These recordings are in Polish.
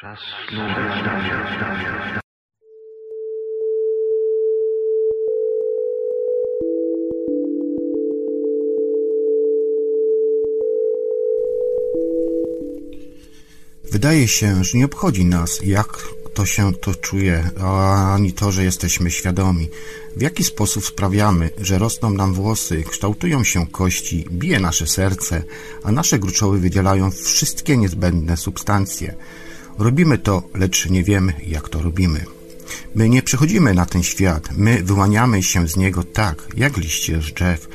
Czas. Wydaje się, że nie obchodzi nas, jak to się to czuje, ani to, że jesteśmy świadomi. W jaki sposób sprawiamy, że rosną nam włosy, kształtują się kości, bije nasze serce, a nasze gruczoły wydzielają wszystkie niezbędne substancje. Robimy to, lecz nie wiemy, jak to robimy. My nie przychodzimy na ten świat, my wyłaniamy się z niego tak, jak liście z drzew.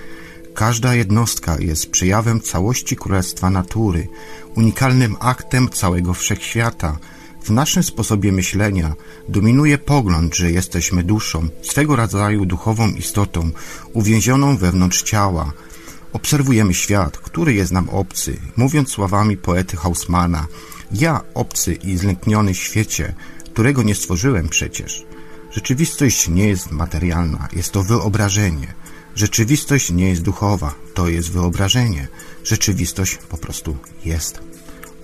Każda jednostka jest przejawem całości królestwa natury, unikalnym aktem całego wszechświata. W naszym sposobie myślenia dominuje pogląd, że jesteśmy duszą, swego rodzaju duchową istotą, uwięzioną wewnątrz ciała. Obserwujemy świat, który jest nam obcy, mówiąc słowami poety Hausmana. Ja, obcy i zlękniony świecie, którego nie stworzyłem przecież. Rzeczywistość nie jest materialna, jest to wyobrażenie. Rzeczywistość nie jest duchowa, to jest wyobrażenie. Rzeczywistość po prostu jest.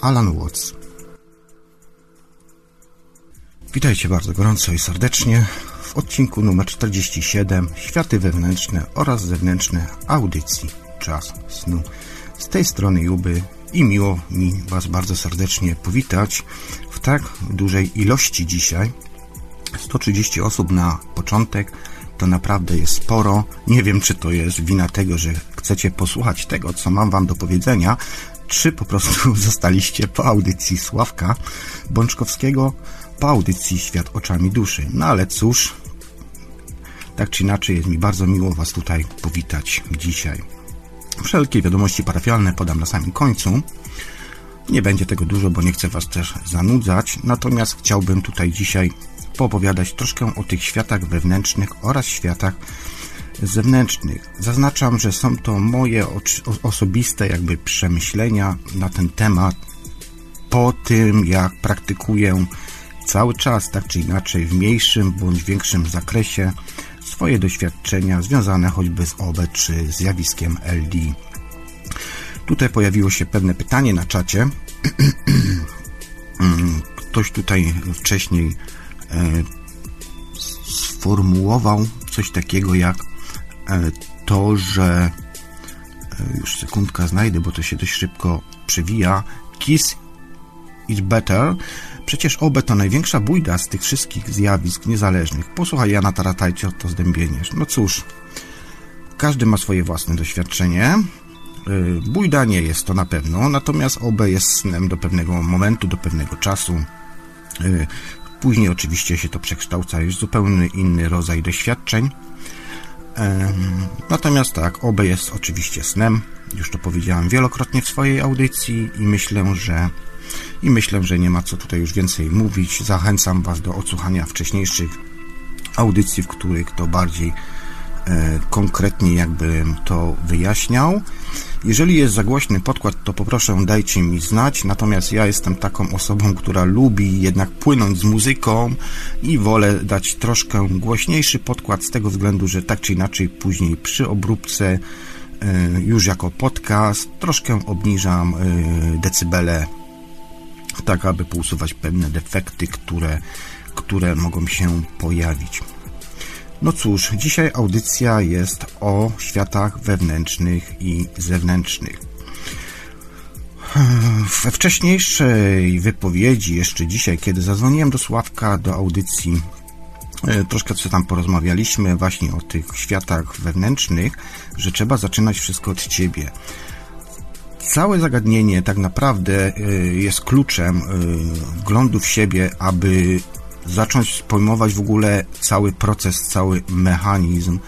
Alan Watts. Witajcie bardzo gorąco i serdecznie w odcinku numer 47 Światy wewnętrzne oraz zewnętrzne audycji Czas Snu. Z tej strony Juby i miło mi Was bardzo serdecznie powitać w tak dużej ilości dzisiaj. 130 osób na początek to naprawdę jest sporo. Nie wiem, czy to jest wina tego, że chcecie posłuchać tego, co mam Wam do powiedzenia, czy po prostu zostaliście po audycji Sławka Bączkowskiego, po audycji Świat oczami duszy. No ale cóż, tak czy inaczej jest mi bardzo miło Was tutaj powitać dzisiaj. Wszelkie wiadomości parafialne podam na samym końcu. Nie będzie tego dużo, bo nie chcę Was też zanudzać, natomiast chciałbym tutaj dzisiaj poopowiadać troszkę o tych światach wewnętrznych oraz światach zewnętrznych. Zaznaczam, że są to moje osobiste jakby przemyślenia na ten temat po tym, jak praktykuję cały czas, tak czy inaczej, w mniejszym bądź większym zakresie swoje doświadczenia związane choćby z OB czy zjawiskiem LD. Tutaj pojawiło się pewne pytanie na czacie. Ktoś tutaj wcześniej E, sformułował coś takiego jak e, to, że e, już sekundka znajdę, bo to się dość szybko przewija. Kiss is better. Przecież OB to największa bójda z tych wszystkich zjawisk niezależnych. Posłuchaj Jana Taratajcie, to zdębieniesz. No cóż, każdy ma swoje własne doświadczenie. Bójda nie jest to na pewno, natomiast OB jest snem do pewnego momentu, do pewnego czasu. Później oczywiście się to przekształca już zupełnie inny rodzaj doświadczeń. Natomiast tak, OB jest oczywiście snem. Już to powiedziałem wielokrotnie w swojej audycji i myślę, że i myślę, że nie ma co tutaj już więcej mówić. Zachęcam Was do odsłuchania wcześniejszych audycji, w których to bardziej e, konkretnie jakby to wyjaśniał. Jeżeli jest za głośny podkład, to poproszę dajcie mi znać, natomiast ja jestem taką osobą, która lubi jednak płynąć z muzyką i wolę dać troszkę głośniejszy podkład z tego względu, że tak czy inaczej później przy obróbce e, już jako podcast troszkę obniżam e, decybele tak aby pousuwać pewne defekty, które, które mogą się pojawić. No cóż, dzisiaj audycja jest o światach wewnętrznych i zewnętrznych. We wcześniejszej wypowiedzi, jeszcze dzisiaj, kiedy zadzwoniłem do Sławka do audycji, e, troszkę co tam porozmawialiśmy właśnie o tych światach wewnętrznych, że trzeba zaczynać wszystko od ciebie. Całe zagadnienie tak naprawdę e, jest kluczem e, wglądu w siebie, aby zacząć pojmować w ogóle cały proces, cały mechanizm,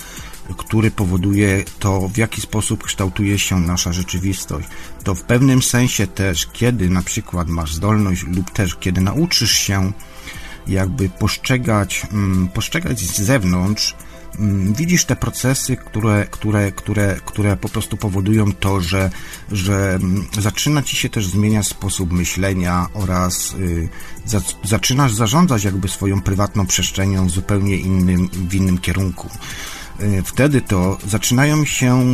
który powoduje to, w jaki sposób kształtuje się nasza rzeczywistość. To w pewnym sensie też, kiedy na przykład masz zdolność lub też kiedy nauczysz się jakby postrzegać, mm, postrzegać z zewnątrz, widzisz te procesy, które, które, które, które po prostu powodują to, że, że mm, zaczyna ci się też zmieniać sposób myślenia oraz y, za, zaczynasz zarządzać jakby swoją prywatną przestrzenią w zupełnie innym, w innym kierunku. wtedy to zaczynają się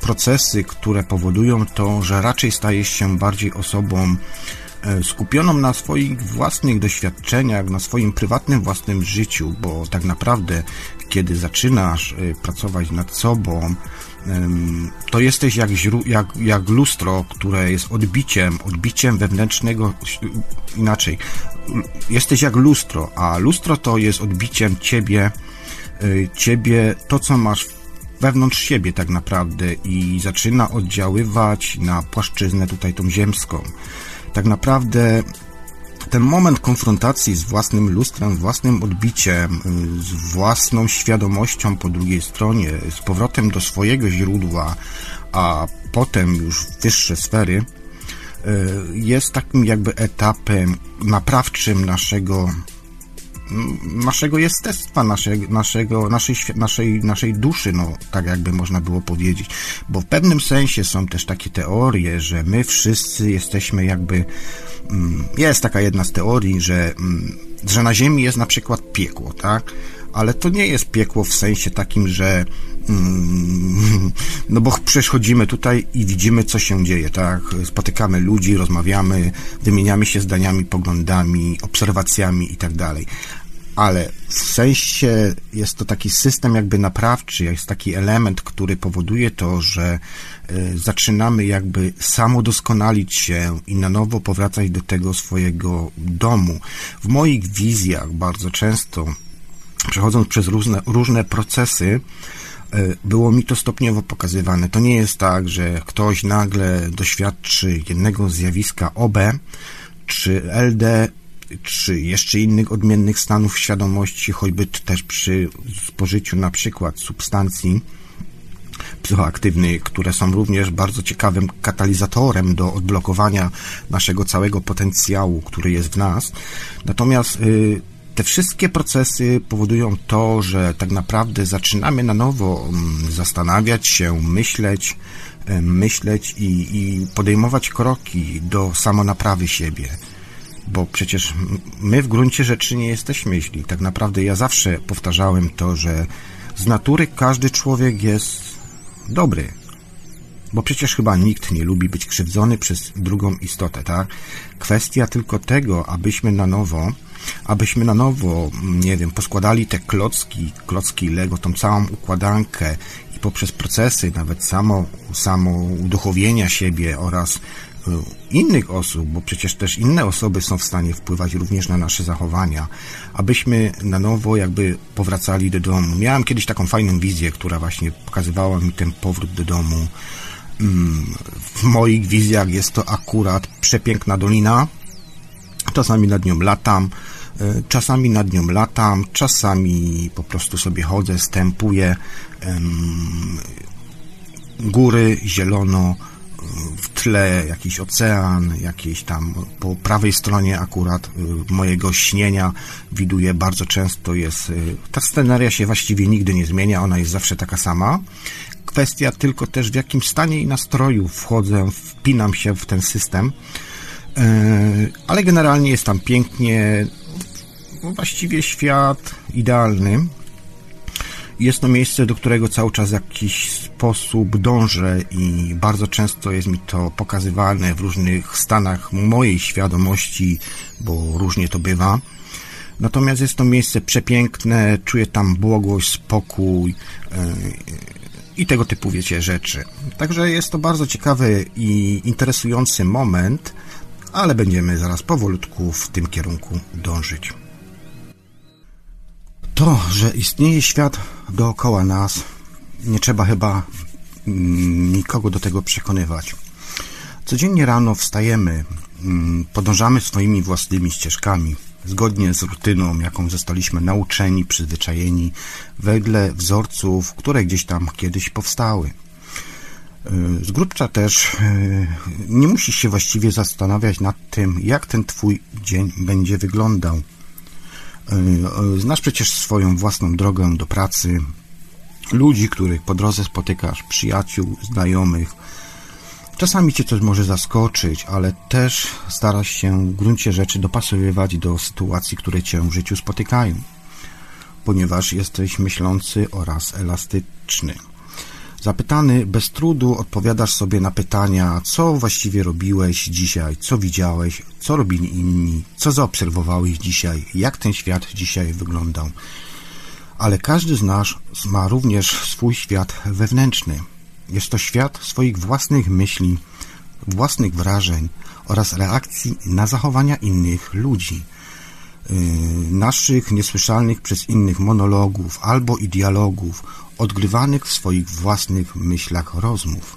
procesy, które powodują to, że raczej stajesz się bardziej osobą skupioną na swoich własnych doświadczeniach, na swoim prywatnym własnym życiu, bo tak naprawdę, kiedy zaczynasz e, pracować nad sobą, to jesteś jak, jak, jak lustro, które jest odbiciem, odbiciem wewnętrznego, inaczej, jesteś jak lustro, a lustro to jest odbiciem ciebie, e, ciebie, to co masz wewnątrz siebie tak naprawdę i zaczyna oddziaływać na płaszczyznę tutaj tą ziemską. Tak naprawdę ten moment konfrontacji z własnym lustrem, z własnym odbiciem, z własną świadomością po drugiej stronie, z powrotem do swojego źródła, a potem już wyższe sfery, e, jest takim jakby etapem naprawczym naszego naszego jestestwa, naszego, naszego, naszej, naszej, naszej duszy, no tak jakby można było powiedzieć. Bo w pewnym sensie są też takie teorie, że my wszyscy jesteśmy jakby. Mm, jest taka jedna z teorii, że, mm, że na Ziemi jest na przykład piekło, tak? Ale to nie jest piekło w sensie takim, że no bo przechodzimy tutaj i widzimy, co się dzieje, tak? Spotykamy ludzi, rozmawiamy, wymieniamy się zdaniami, poglądami, obserwacjami i tak dalej ale w sensie jest to taki system jakby naprawczy, jest taki element, który powoduje to, że y, zaczynamy jakby samodoskonalić się i na nowo powracać do tego swojego domu. W moich wizjach bardzo często, przechodząc przez różne, różne procesy, było mi to stopniowo pokazywane. To nie jest tak, że ktoś nagle doświadczy jednego zjawiska OB czy LD czy jeszcze innych odmiennych stanów świadomości, choćby też przy spożyciu na przykład substancji psychoaktywnych, które są również bardzo ciekawym katalizatorem do odblokowania naszego całego potencjału, który jest w nas. Natomiast y, te wszystkie procesy powodują to, że tak naprawdę zaczynamy na nowo mm, zastanawiać się, myśleć, myśleć i, i podejmować kroki do samonaprawy siebie bo przecież my w gruncie rzeczy nie jesteśmy źli. Tak naprawdę ja zawsze powtarzałem to, że z natury każdy człowiek jest dobry. Bo przecież chyba nikt nie lubi być krzywdzony przez drugą istotę, tak? Kwestia tylko tego, abyśmy na nowo, abyśmy na nowo, nie wiem, poskładali te klocki, klocki Lego, tą całą układankę i poprzez procesy, nawet samo, samo uduchowienia siebie oraz innych osób, bo przecież też inne osoby są w stanie wpływać również na nasze zachowania, abyśmy na nowo jakby powracali do domu. Miałem kiedyś taką fajną wizję, która właśnie pokazywała mi ten powrót do domu. Mm, w moich wizjach jest to akurat przepiękna dolina. Czasami nad nią latam, czasami nad nią latam, czasami po prostu sobie chodzę, stępuję. Góry, zielono, w tle jakiś ocean, jakieś tam po prawej stronie akurat y, mojego śnienia widuję bardzo często jest, ta scenaria się właściwie nigdy nie zmienia, ona jest zawsze taka sama. Kwestia tylko też w jakim stanie i nastroju wchodzę, wpinam się w ten system, ale generalnie jest tam pięknie, właściwie świat idealny, jest to miejsce, do którego cały czas w jakiś sposób dążę i bardzo często jest mi to pokazywane w różnych stanach mojej świadomości, bo różnie to bywa. Natomiast jest to miejsce przepiękne, czuję tam błogość, spokój yy, i tego typu, wiecie, rzeczy. Także jest to bardzo ciekawy i interesujący moment, ale będziemy zaraz powolutku w tym kierunku dążyć. To, że istnieje świat dookoła nas, nie trzeba chyba mm, nikogo do tego przekonywać. Codziennie rano wstajemy, mm, podążamy swoimi własnymi ścieżkami, zgodnie z rutyną, jaką zostaliśmy nauczeni, przyzwyczajeni, wedle wzorców, które gdzieś tam kiedyś powstały. Y, z też y, nie musisz się właściwie zastanawiać nad tym, jak ten Twój dzień będzie wyglądał. Y, znasz przecież swoją własną drogę do pracy, ludzi, których po drodze spotykasz, przyjaciół, znajomych. Czasami cię coś może zaskoczyć, ale też starasz się w gruncie rzeczy dopasowywać do sytuacji, które cię w życiu spotykają. ponieważ jesteś myślący oraz elastyczny. Zapytany bez trudu odpowiadasz sobie na pytania, co właściwie robiłeś dzisiaj, co widziałeś, co robili inni, co zaobserwowałeś dzisiaj, jak ten świat dzisiaj wyglądał. Ale każdy z nas ma również swój świat wewnętrzny. Jest to świat swoich własnych myśli, własnych wrażeń oraz reakcji na zachowania innych ludzi – Y, naszych niesłyszalnych przez innych monologów albo i dialogów, odgrywanych w swoich własnych myślach rozmów,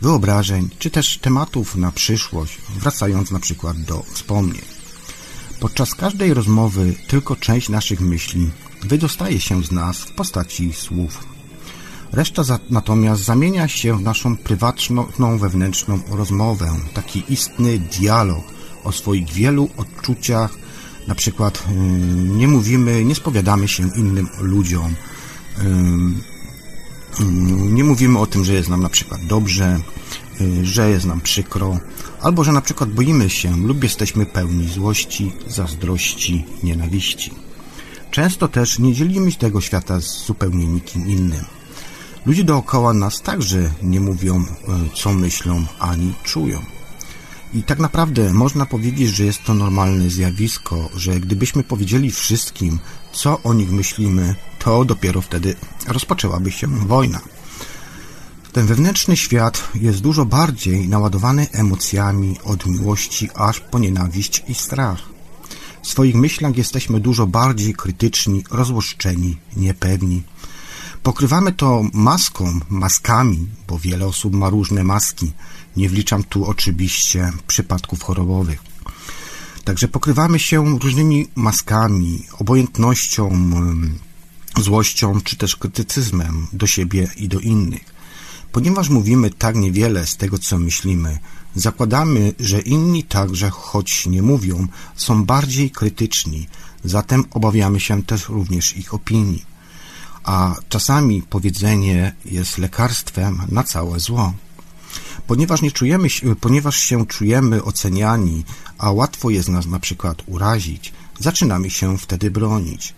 wyobrażeń czy też tematów na przyszłość, wracając na przykład do wspomnień. Podczas każdej rozmowy tylko część naszych myśli wydostaje się z nas w postaci słów. Reszta za, natomiast zamienia się w naszą prywatną, wewnętrzną rozmowę, taki istny dialog o swoich wielu odczuciach, na przykład y, nie mówimy, nie spowiadamy się innym ludziom, nie mówimy o tym, że jest nam na przykład dobrze, że jest nam przykro, albo że na przykład boimy się lub jesteśmy pełni złości, zazdrości, nienawiści. Często też nie dzielimy tego świata z zupełnie nikim innym. Ludzie dookoła nas także nie mówią, co myślą ani czują. I tak naprawdę można powiedzieć, że jest to normalne zjawisko, że gdybyśmy powiedzieli wszystkim, co o nich myślimy, to dopiero wtedy rozpoczęłaby się wojna. Ten wewnętrzny świat jest dużo bardziej naładowany emocjami od miłości aż po nienawiść i strach. W swoich myślach jesteśmy dużo bardziej krytyczni, rozłoszczeni, niepewni. Pokrywamy to maską, maskami, bo wiele osób ma różne maski. Nie wliczam tu oczywiście przypadków chorobowych. Także pokrywamy się różnymi maskami, obojętnością, złością czy też krytycyzmem do siebie i do innych. Ponieważ mówimy tak niewiele z tego, co myślimy, zakładamy, że inni także, choć nie mówią, są bardziej krytyczni, zatem obawiamy się też również ich opinii a czasami powiedzenie jest lekarstwem na całe zło. Ponieważ, nie czujemy, ponieważ się czujemy oceniani, a łatwo jest nas na przykład urazić, zaczynamy się wtedy bronić.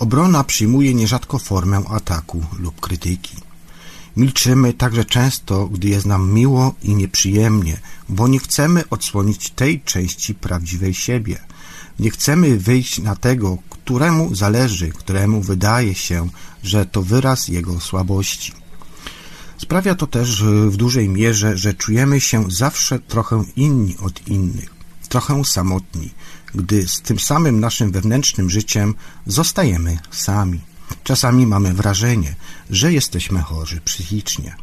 Obrona przyjmuje nierzadko formę ataku lub krytyki. Milczymy także często, gdy jest nam miło i nieprzyjemnie, bo nie chcemy odsłonić tej części prawdziwej siebie. Nie chcemy wyjść na tego, któremu zależy, któremu wydaje się, że to wyraz jego słabości. Sprawia to też w dużej mierze, że czujemy się zawsze trochę inni od innych, trochę samotni, gdy z tym samym naszym wewnętrznym życiem zostajemy sami. Czasami mamy wrażenie, że jesteśmy chorzy psychicznie.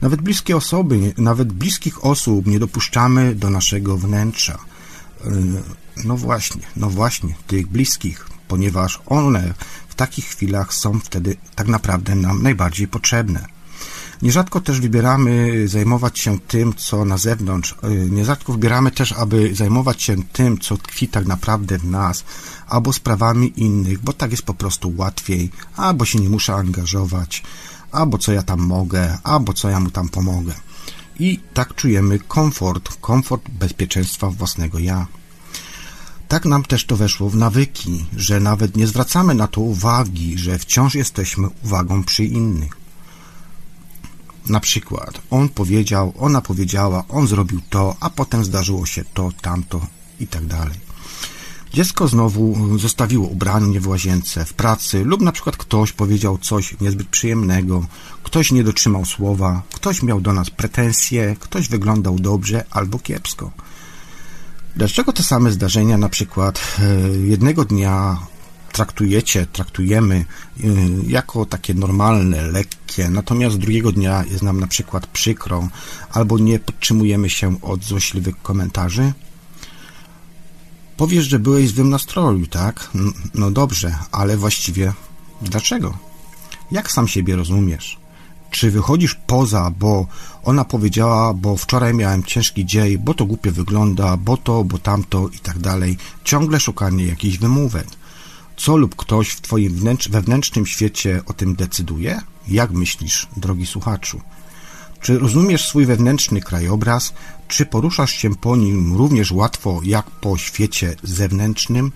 Nawet bliskie osoby, nawet bliskich osób nie dopuszczamy do naszego wnętrza. No właśnie, no właśnie, tych bliskich, ponieważ one w takich chwilach są wtedy tak naprawdę nam najbardziej potrzebne. Nierzadko też wybieramy zajmować się tym, co na zewnątrz. Y, nierzadko wybieramy też, aby zajmować się tym, co tkwi tak naprawdę w nas, albo sprawami innych, bo tak jest po prostu łatwiej, albo się nie muszę angażować, albo co ja tam mogę, albo co ja mu tam pomogę. I tak czujemy komfort, komfort bezpieczeństwa własnego ja. Tak nam też to weszło w nawyki, że nawet nie zwracamy na to uwagi, że wciąż jesteśmy uwagą przy innych. Na przykład on powiedział, ona powiedziała, on zrobił to, a potem zdarzyło się to, tamto i tak dalej. Dziecko znowu zostawiło ubranie w łazience, w pracy lub na przykład ktoś powiedział coś niezbyt przyjemnego, ktoś nie dotrzymał słowa, ktoś miał do nas pretensje, ktoś wyglądał dobrze albo kiepsko. Dlaczego te same zdarzenia na przykład e, jednego dnia traktujecie, traktujemy e, jako takie normalne, lekkie, natomiast drugiego dnia jest nam na przykład przykro, albo nie podtrzymujemy się od złośliwych komentarzy? Powiesz, że byłeś w złym nastroju, tak? No dobrze, ale właściwie dlaczego? Jak sam siebie rozumiesz? Czy wychodzisz poza, bo ona powiedziała, bo wczoraj miałem ciężki dzień, bo to głupio wygląda, bo to, bo tamto i tak dalej. Ciągle szukanie jakichś wymówek. Co lub ktoś w twoim wnętrz, wewnętrznym świecie o tym decyduje? Jak myślisz, drogi słuchaczu? Czy rozumiesz swój wewnętrzny krajobraz? Czy poruszasz się po nim również łatwo jak po świecie zewnętrznym?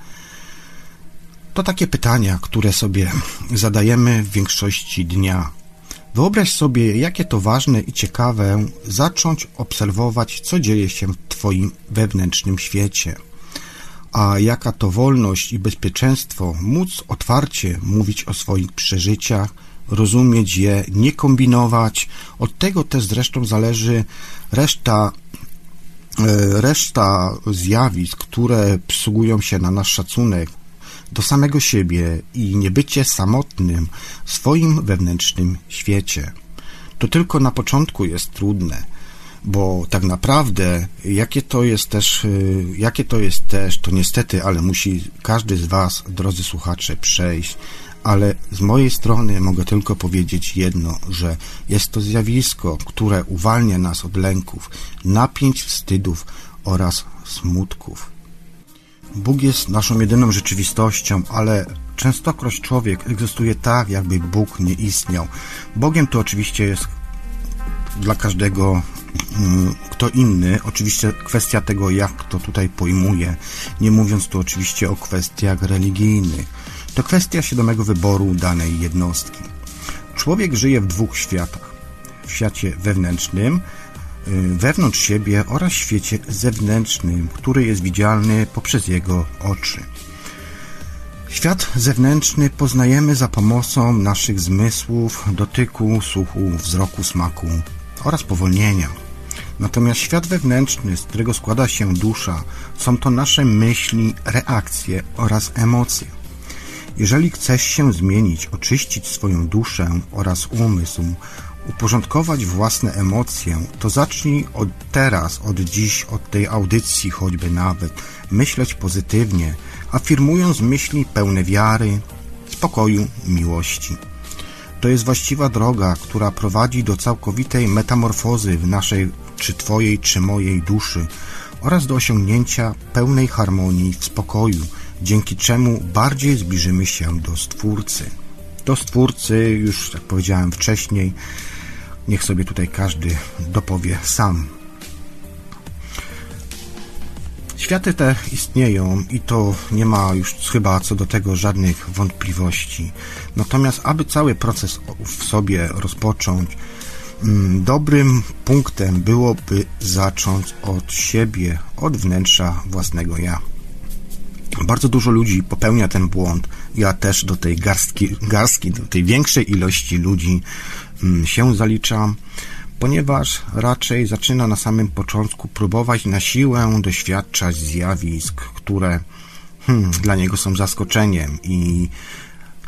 To takie pytania, które sobie zadajemy w większości dnia. Wyobraź sobie, jakie to ważne i ciekawe zacząć obserwować, co dzieje się w Twoim wewnętrznym świecie. A jaka to wolność i bezpieczeństwo móc otwarcie mówić o swoich przeżyciach, rozumieć je, nie kombinować. Od tego też zresztą zależy reszta e, reszta zjawisk, które przysługują się na nasz szacunek do samego siebie i niebycie samotnym w swoim wewnętrznym świecie. To tylko na początku jest trudne, bo tak naprawdę jakie to jest też, y, jakie to jest też, to niestety, ale musi każdy z Was, drodzy słuchacze, przejść, ale z mojej strony mogę tylko powiedzieć jedno, że jest to zjawisko, które uwalnia nas od lęków, napięć, wstydów oraz smutków. Bóg jest naszą jedyną rzeczywistością, ale częstokroć człowiek egzystuje tak, jakby Bóg nie istniał. Bogiem to oczywiście jest dla każdego kto inny. Oczywiście kwestia tego, jak to tutaj pojmuje, nie mówiąc tu oczywiście o kwestiach religijnych. To kwestia świadomego wyboru danej jednostki. Człowiek żyje w dwóch światach. W świecie wewnętrznym, Y, wewnątrz siebie oraz świecie zewnętrznym, który jest widzialny poprzez jego oczy. Świat zewnętrzny poznajemy za pomocą naszych zmysłów, dotyku, słuchu, wzroku, smaku oraz powolnienia. Natomiast świat wewnętrzny, z którego składa się dusza, są to nasze myśli, reakcje oraz emocje. Jeżeli chcesz się zmienić, oczyścić swoją duszę oraz umysł, uporządkować własne emocje, to zacznij od teraz, od dziś, od tej audycji choćby nawet, myśleć pozytywnie, afirmując myśli pełne wiary, spokoju, miłości. To jest właściwa droga, która prowadzi do całkowitej metamorfozy w naszej, czy Twojej, czy mojej duszy oraz do osiągnięcia pełnej harmonii w spokoju, dzięki czemu bardziej zbliżymy się do Stwórcy. Do Stwórcy, już jak powiedziałem wcześniej, Niech sobie tutaj każdy dopowie sam. Światy te istnieją i to nie ma już chyba co do tego żadnych wątpliwości. Natomiast, aby cały proces w sobie rozpocząć, dobrym punktem byłoby zacząć od siebie, od wnętrza własnego ja. Bardzo dużo ludzi popełnia ten błąd. Ja też do tej garstki, garstki do tej większej ilości ludzi Mm, się zalicza, ponieważ raczej zaczyna na samym początku próbować na siłę doświadczać zjawisk, które hmm, dla niego są zaskoczeniem i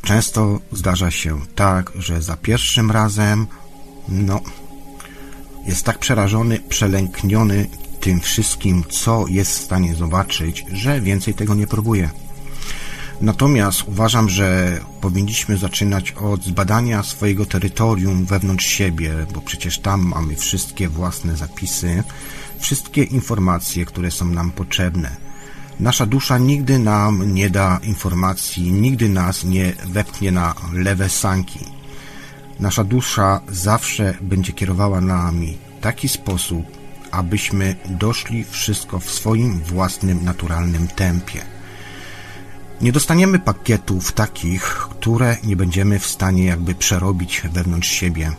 często zdarza się tak, że za pierwszym razem no jest tak przerażony, przelękniony tym wszystkim, co jest w stanie zobaczyć, że więcej tego nie próbuje. Natomiast uważam, że powinniśmy zaczynać od zbadania swojego terytorium wewnątrz siebie, bo przecież tam mamy wszystkie własne zapisy, wszystkie informacje, które są nam potrzebne. Nasza dusza nigdy nam nie da informacji, nigdy nas nie wepchnie na lewe sanki. Nasza dusza zawsze będzie kierowała nami w taki sposób, abyśmy doszli wszystko w swoim własnym, naturalnym tempie. Nie dostaniemy pakietów takich, które nie będziemy w stanie jakby przerobić wewnątrz siebie.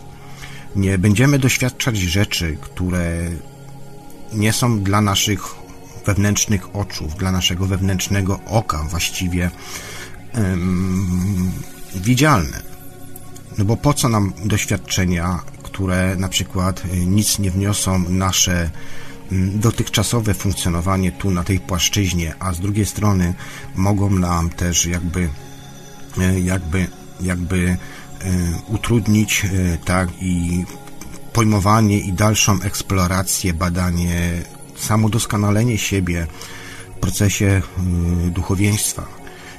Nie będziemy doświadczać rzeczy, które nie są dla naszych wewnętrznych oczów, dla naszego wewnętrznego oka właściwie um, widzialne. No bo po co nam doświadczenia, które na przykład nic nie wniosą nasze Mm, dotychczasowe funkcjonowanie tu na tej płaszczyźnie, a z drugiej strony mogą nam też jakby e, jakby jakby e, utrudnić tak i pojmowanie i dalszą eksplorację, badanie, samodoskonalenie siebie w procesie duchowieństwa.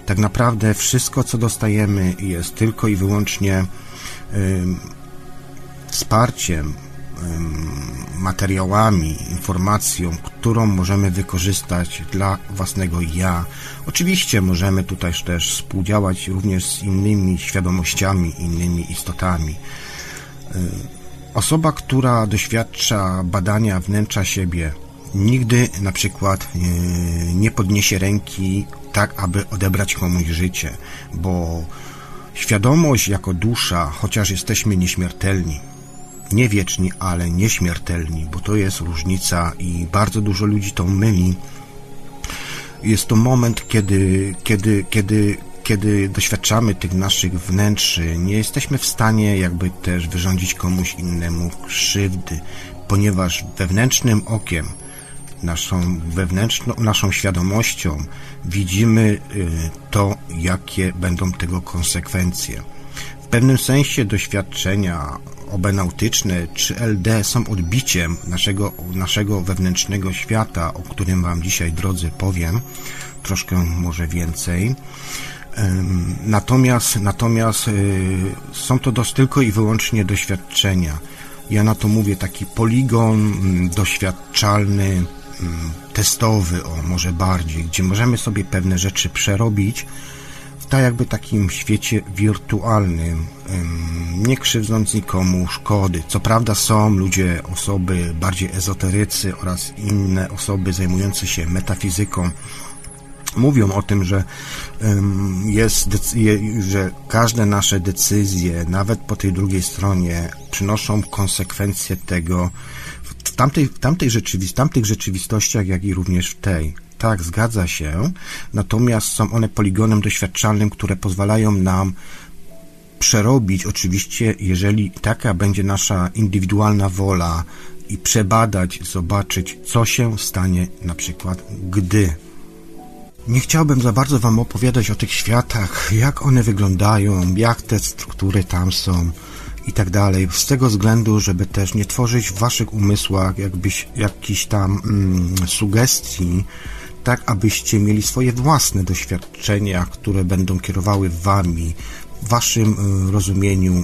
Tak naprawdę wszystko, co dostajemy, jest tylko i wyłącznie wsparciem, materiałami, informacją, którą możemy wykorzystać dla własnego ja. Oczywiście możemy tutaj też współdziałać również z innymi świadomościami, innymi istotami. Osoba, która doświadcza badania wnętrza siebie, nigdy na przykład nie podniesie ręki tak aby odebrać komuś życie, bo świadomość jako dusza, chociaż jesteśmy nieśmiertelni, nie wieczni, ale nieśmiertelni, bo to jest różnica i bardzo dużo ludzi to myli. Jest to moment, kiedy, kiedy, kiedy, kiedy doświadczamy tych naszych wnętrzy, nie jesteśmy w stanie jakby też wyrządzić komuś innemu krzywdy, ponieważ wewnętrznym okiem, naszą wewnętrzną, naszą świadomością widzimy y, to, jakie będą tego konsekwencje. W pewnym sensie doświadczenia obenautyczne czy LD są odbiciem naszego, naszego wewnętrznego świata, o którym Wam dzisiaj, drodzy, powiem troszkę może więcej. Natomiast, natomiast y, są to dos, tylko i wyłącznie doświadczenia. Ja na to mówię taki poligon mm, doświadczalny, testowy, o może bardziej, gdzie możemy sobie pewne rzeczy przerobić w tak jakby takim świecie wirtualnym, nie krzywdząc nikomu szkody. Co prawda są ludzie, osoby bardziej ezoterycy oraz inne osoby zajmujące się metafizyką, mówią o tym, że jest, że każde nasze decyzje, nawet po tej drugiej stronie, przynoszą konsekwencje tego w tamtej, tamtej rzeczywistości, tamtych rzeczywistościach, jak i również w tej. Tak, zgadza się, natomiast są one poligonem doświadczalnym, które pozwalają nam przerobić, oczywiście, jeżeli taka będzie nasza indywidualna wola i przebadać, zobaczyć, co się stanie na przykład, gdy. Nie chciałbym za bardzo Wam opowiadać o tych światach, jak one wyglądają, jak te struktury tam są i tak dalej, z tego względu, żeby też nie tworzyć w Waszych umysłach jakbyś, jakichś tam mm, sugestii, tak abyście mieli swoje własne doświadczenia, które będą kierowały Wami, Waszym y, rozumieniu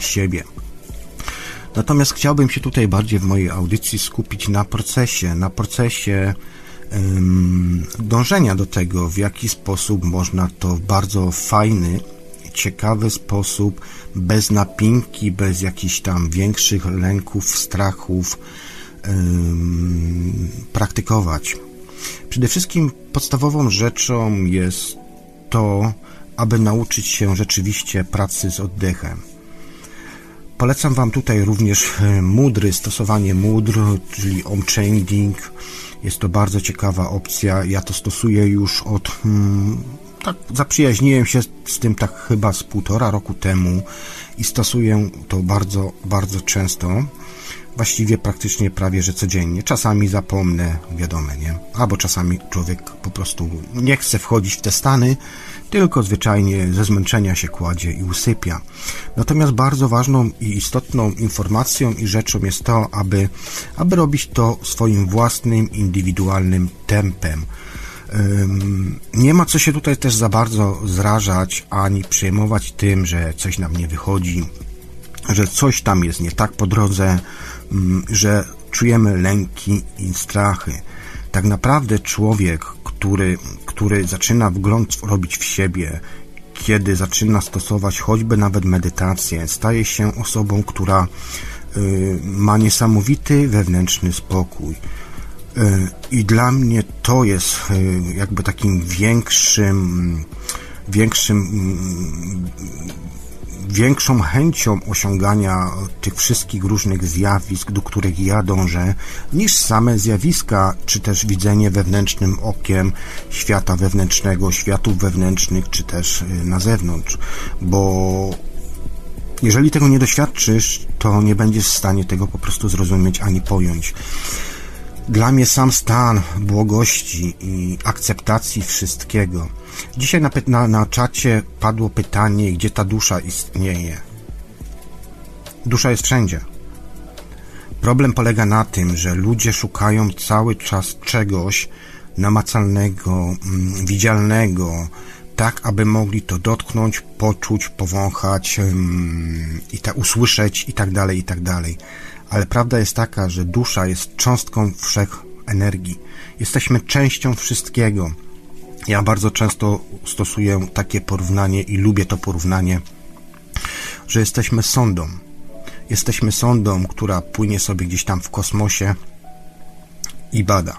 siebie. Natomiast chciałbym się tutaj bardziej w mojej audycji skupić na procesie, na procesie dążenia do tego, w jaki sposób można to w bardzo fajny, ciekawy sposób, bez napinki, bez jakichś tam większych lęków, strachów praktykować. Przede wszystkim podstawową rzeczą jest to, aby nauczyć się rzeczywiście pracy z oddechem. Polecam Wam tutaj również mudry, stosowanie mudr, czyli on-changing, jest to bardzo ciekawa opcja. Ja to stosuję już od. Tak, zaprzyjaźniłem się z tym tak chyba z półtora roku temu i stosuję to bardzo, bardzo często. Właściwie praktycznie prawie, że codziennie. Czasami zapomnę, wiadomo, nie? Albo czasami człowiek po prostu nie chce wchodzić w te stany, tylko zwyczajnie ze zmęczenia się kładzie i usypia. Natomiast bardzo ważną i istotną informacją i rzeczą jest to, aby, aby robić to swoim własnym, indywidualnym tempem. Nie ma co się tutaj też za bardzo zrażać, ani przejmować tym, że coś nam nie wychodzi, że coś tam jest nie tak po drodze, że czujemy lęki i strachy. Tak naprawdę człowiek, który, który zaczyna wgląd robić w siebie, kiedy zaczyna stosować choćby nawet medytację, staje się osobą, która y, ma niesamowity wewnętrzny spokój. I dla mnie to jest y, jakby takim większym, większym większą chęcią osiągania tych wszystkich różnych zjawisk, do których ja dążę, niż same zjawiska, czy też widzenie wewnętrznym okiem świata wewnętrznego, światów wewnętrznych, czy też y, na zewnątrz, bo jeżeli tego nie doświadczysz, to nie będziesz w stanie tego po prostu zrozumieć ani pojąć. Dla mnie sam stan błogości i akceptacji wszystkiego. Dzisiaj na, na, na czacie padło pytanie, gdzie ta dusza istnieje. Dusza jest wszędzie. Problem polega na tym, że ludzie szukają cały czas czegoś namacalnego, mm, widzialnego, tak aby mogli to dotknąć, poczuć, powąchać mm, i ta, usłyszeć i tak dalej, i tak dalej ale prawda jest taka, że dusza jest cząstką wszech energii. Jesteśmy częścią wszystkiego. Ja bardzo często stosuję takie porównanie i lubię to porównanie, że jesteśmy sondą. Jesteśmy sondą, która płynie sobie gdzieś tam w kosmosie i bada.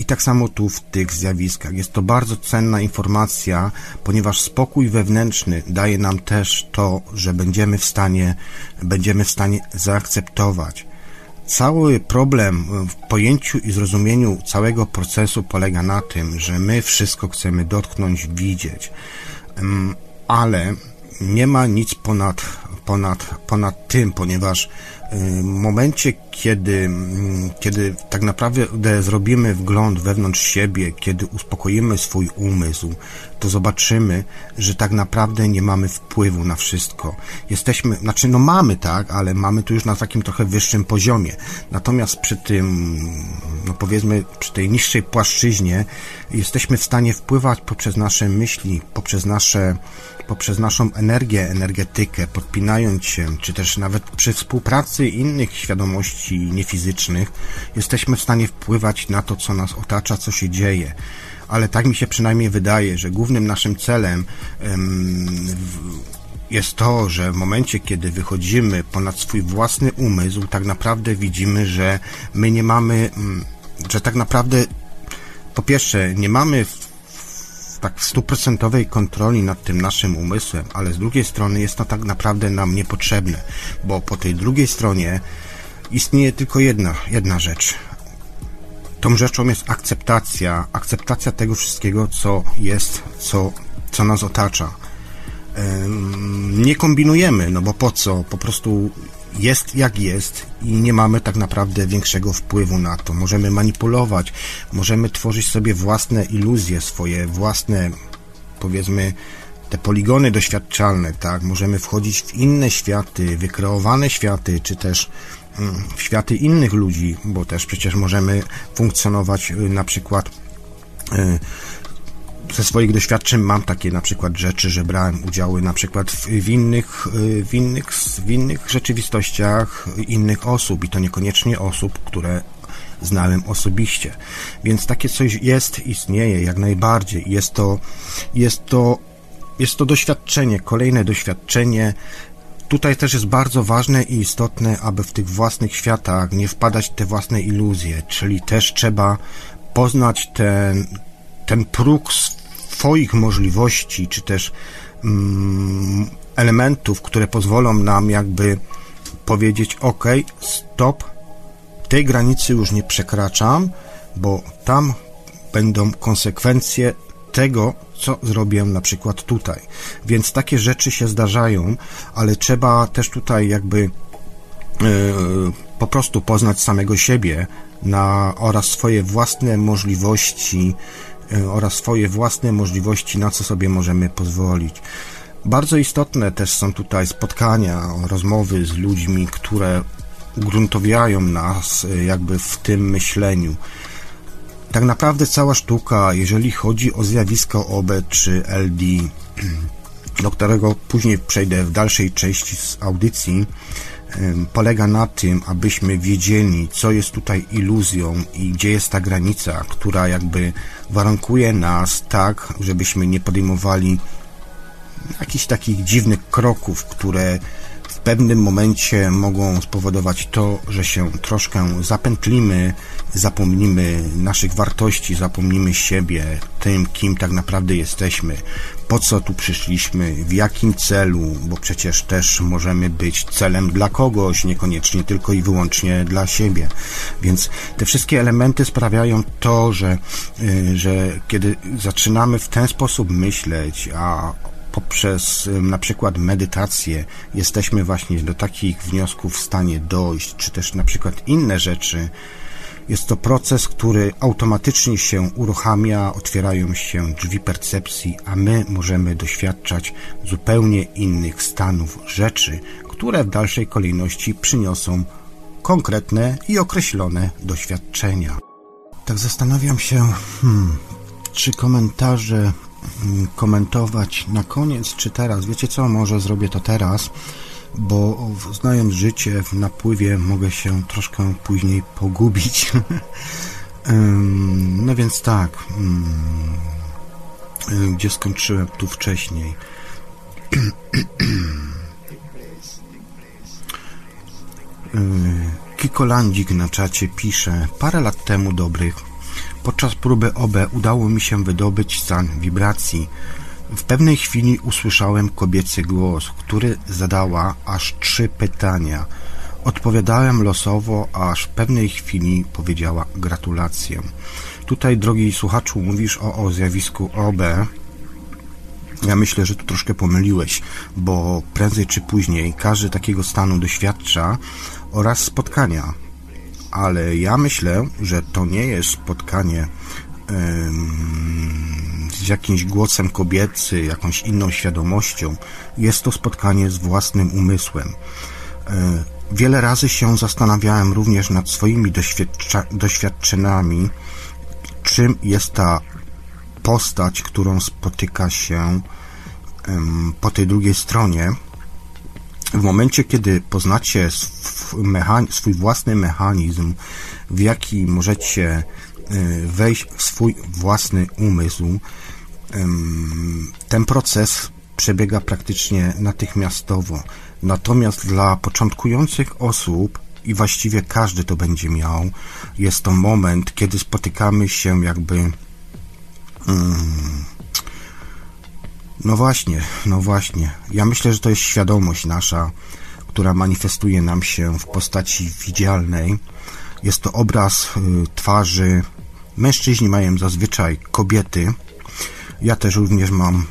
I tak samo tu w tych zjawiskach. Jest to bardzo cenna informacja, ponieważ spokój wewnętrzny daje nam też to, że będziemy w stanie, będziemy w stanie zaakceptować. Cały problem w pojęciu i zrozumieniu całego procesu polega na tym, że my wszystko chcemy dotknąć, widzieć, ale nie ma nic ponad, ponad, ponad tym, ponieważ w momencie, kiedy, mm, kiedy tak naprawdę zrobimy wgląd wewnątrz siebie, kiedy uspokoimy swój umysł, to zobaczymy, że tak naprawdę nie mamy wpływu na wszystko. Jesteśmy, znaczy no mamy tak, ale mamy tu już na takim trochę wyższym poziomie. Natomiast przy tym, no powiedzmy, przy tej niższej płaszczyźnie jesteśmy w stanie wpływać poprzez nasze myśli, poprzez nasze poprzez naszą energię, energetykę, podpinając się, czy też nawet przy współpracy innych świadomości niefizycznych, jesteśmy w stanie wpływać na to, co nas otacza, co się dzieje. Ale tak mi się przynajmniej wydaje, że głównym naszym celem jest to, że w momencie, kiedy wychodzimy ponad swój własny umysł, tak naprawdę widzimy, że my nie mamy, mm, że tak naprawdę po pierwsze, nie mamy tak stuprocentowej kontroli nad tym naszym umysłem, ale z drugiej strony jest to tak naprawdę nam niepotrzebne, bo po tej drugiej stronie istnieje tylko jedna, jedna rzecz. Tą rzeczą jest akceptacja, akceptacja tego wszystkiego, co jest, co, co nas otacza. Nie kombinujemy, no bo po co? Po prostu jest jak jest i nie mamy tak naprawdę większego wpływu na to. Możemy manipulować, możemy tworzyć sobie własne iluzje, swoje własne, powiedzmy, te poligony doświadczalne, tak? Możemy wchodzić w inne światy, wykreowane światy, czy też w światy innych ludzi, bo też przecież możemy funkcjonować y, na przykład y, ze swoich doświadczeń mam takie na przykład rzeczy, że brałem udziały na przykład w, innych, y, w, innych, w innych rzeczywistościach innych osób i to niekoniecznie osób, które znałem osobiście. Więc takie coś jest, istnieje jak najbardziej. Jest to, jest to, jest to doświadczenie, kolejne doświadczenie. Tutaj też jest bardzo ważne i istotne, aby w tych własnych światach nie wpadać w te własne iluzje, czyli też trzeba poznać ten, ten próg Twoich możliwości, czy też mm, elementów, które pozwolą nam jakby powiedzieć: OK, stop, tej granicy już nie przekraczam, bo tam będą konsekwencje tego, co zrobiłem na przykład tutaj. Więc takie rzeczy się zdarzają, ale trzeba też tutaj jakby yy, po prostu poznać samego siebie na, oraz swoje własne możliwości E, oraz swoje własne możliwości, na co sobie możemy pozwolić. Bardzo istotne też są tutaj spotkania, rozmowy z ludźmi, które ugruntowiają nas e, jakby w tym myśleniu. Tak naprawdę cała sztuka, jeżeli chodzi o zjawisko OB czy LD, do którego później przejdę w dalszej części z audycji, polega na tym, abyśmy wiedzieli, co jest tutaj iluzją i gdzie jest ta granica, która jakby warunkuje nas tak, żebyśmy nie podejmowali jakichś takich dziwnych kroków, które w pewnym momencie mogą spowodować to, że się troszkę zapętlimy, zapomnimy naszych wartości, zapomnimy siebie, tym, kim tak naprawdę jesteśmy, po co tu przyszliśmy, w jakim celu, bo przecież też możemy być celem dla kogoś, niekoniecznie tylko i wyłącznie dla siebie. Więc te wszystkie elementy sprawiają to, że, y, że kiedy zaczynamy w ten sposób myśleć, a poprzez na przykład medytację jesteśmy właśnie do takich wniosków w stanie dojść, czy też na przykład inne rzeczy, jest to proces, który automatycznie się uruchamia, otwierają się drzwi percepcji, a my możemy doświadczać zupełnie innych stanów rzeczy, które w dalszej kolejności przyniosą konkretne i określone doświadczenia. Tak zastanawiam się, hmm, czy komentarze hmm, komentować na koniec, czy teraz. Wiecie co, może zrobię to teraz bo znając życie w napływie mogę się troszkę później pogubić. no więc tak, gdzie skończyłem tu wcześniej. Kikolandzik na czacie pisze, parę lat temu dobrych Podczas próby OB udało mi się wydobyć stan wibracji. W pewnej chwili usłyszałem kobiecy głos, który zadała aż trzy pytania. Odpowiadałem losowo, aż w pewnej chwili powiedziała gratulację. Tutaj, drogi słuchaczu, mówisz o, o zjawisku OB. Ja myślę, że tu troszkę pomyliłeś, bo prędzej czy później każdy takiego stanu doświadcza oraz spotkania. Ale ja myślę, że to nie jest spotkanie z jakimś głosem kobiecy, jakąś inną świadomością. Jest to spotkanie z własnym umysłem. E, wiele razy się zastanawiałem również nad swoimi doświadczeniami, czym jest ta postać, którą spotyka się po tej drugiej stronie. W momencie, kiedy poznacie swój własny mechanizm, w jaki możecie wejść w swój własny umysł, ten proces przebiega praktycznie natychmiastowo. Natomiast dla początkujących osób, i właściwie każdy to będzie miał, jest to moment, kiedy spotykamy się jakby. no właśnie, no właśnie. Ja myślę, że to jest świadomość nasza, która manifestuje nam się w postaci widzialnej. Jest to obraz y, twarzy. Mężczyźni mają zazwyczaj kobiety, ja też również mam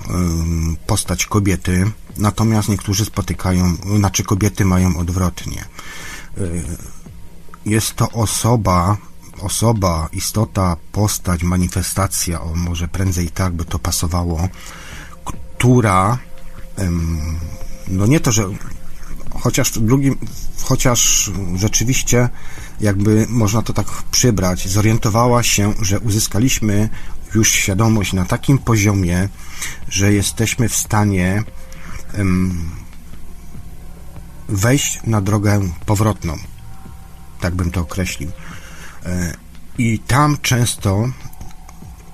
postać kobiety, natomiast niektórzy spotykają, znaczy kobiety mają odwrotnie. Y, jest to osoba, osoba, istota, postać, manifestacja, o może prędzej tak by to pasowało, która, no nie to, że chociaż drugim, chociaż rzeczywiście jakby można to tak przybrać, zorientowała się, że uzyskaliśmy już świadomość na takim poziomie, że jesteśmy w stanie um, wejść na drogę powrotną. Tak bym to określił. E, I tam często,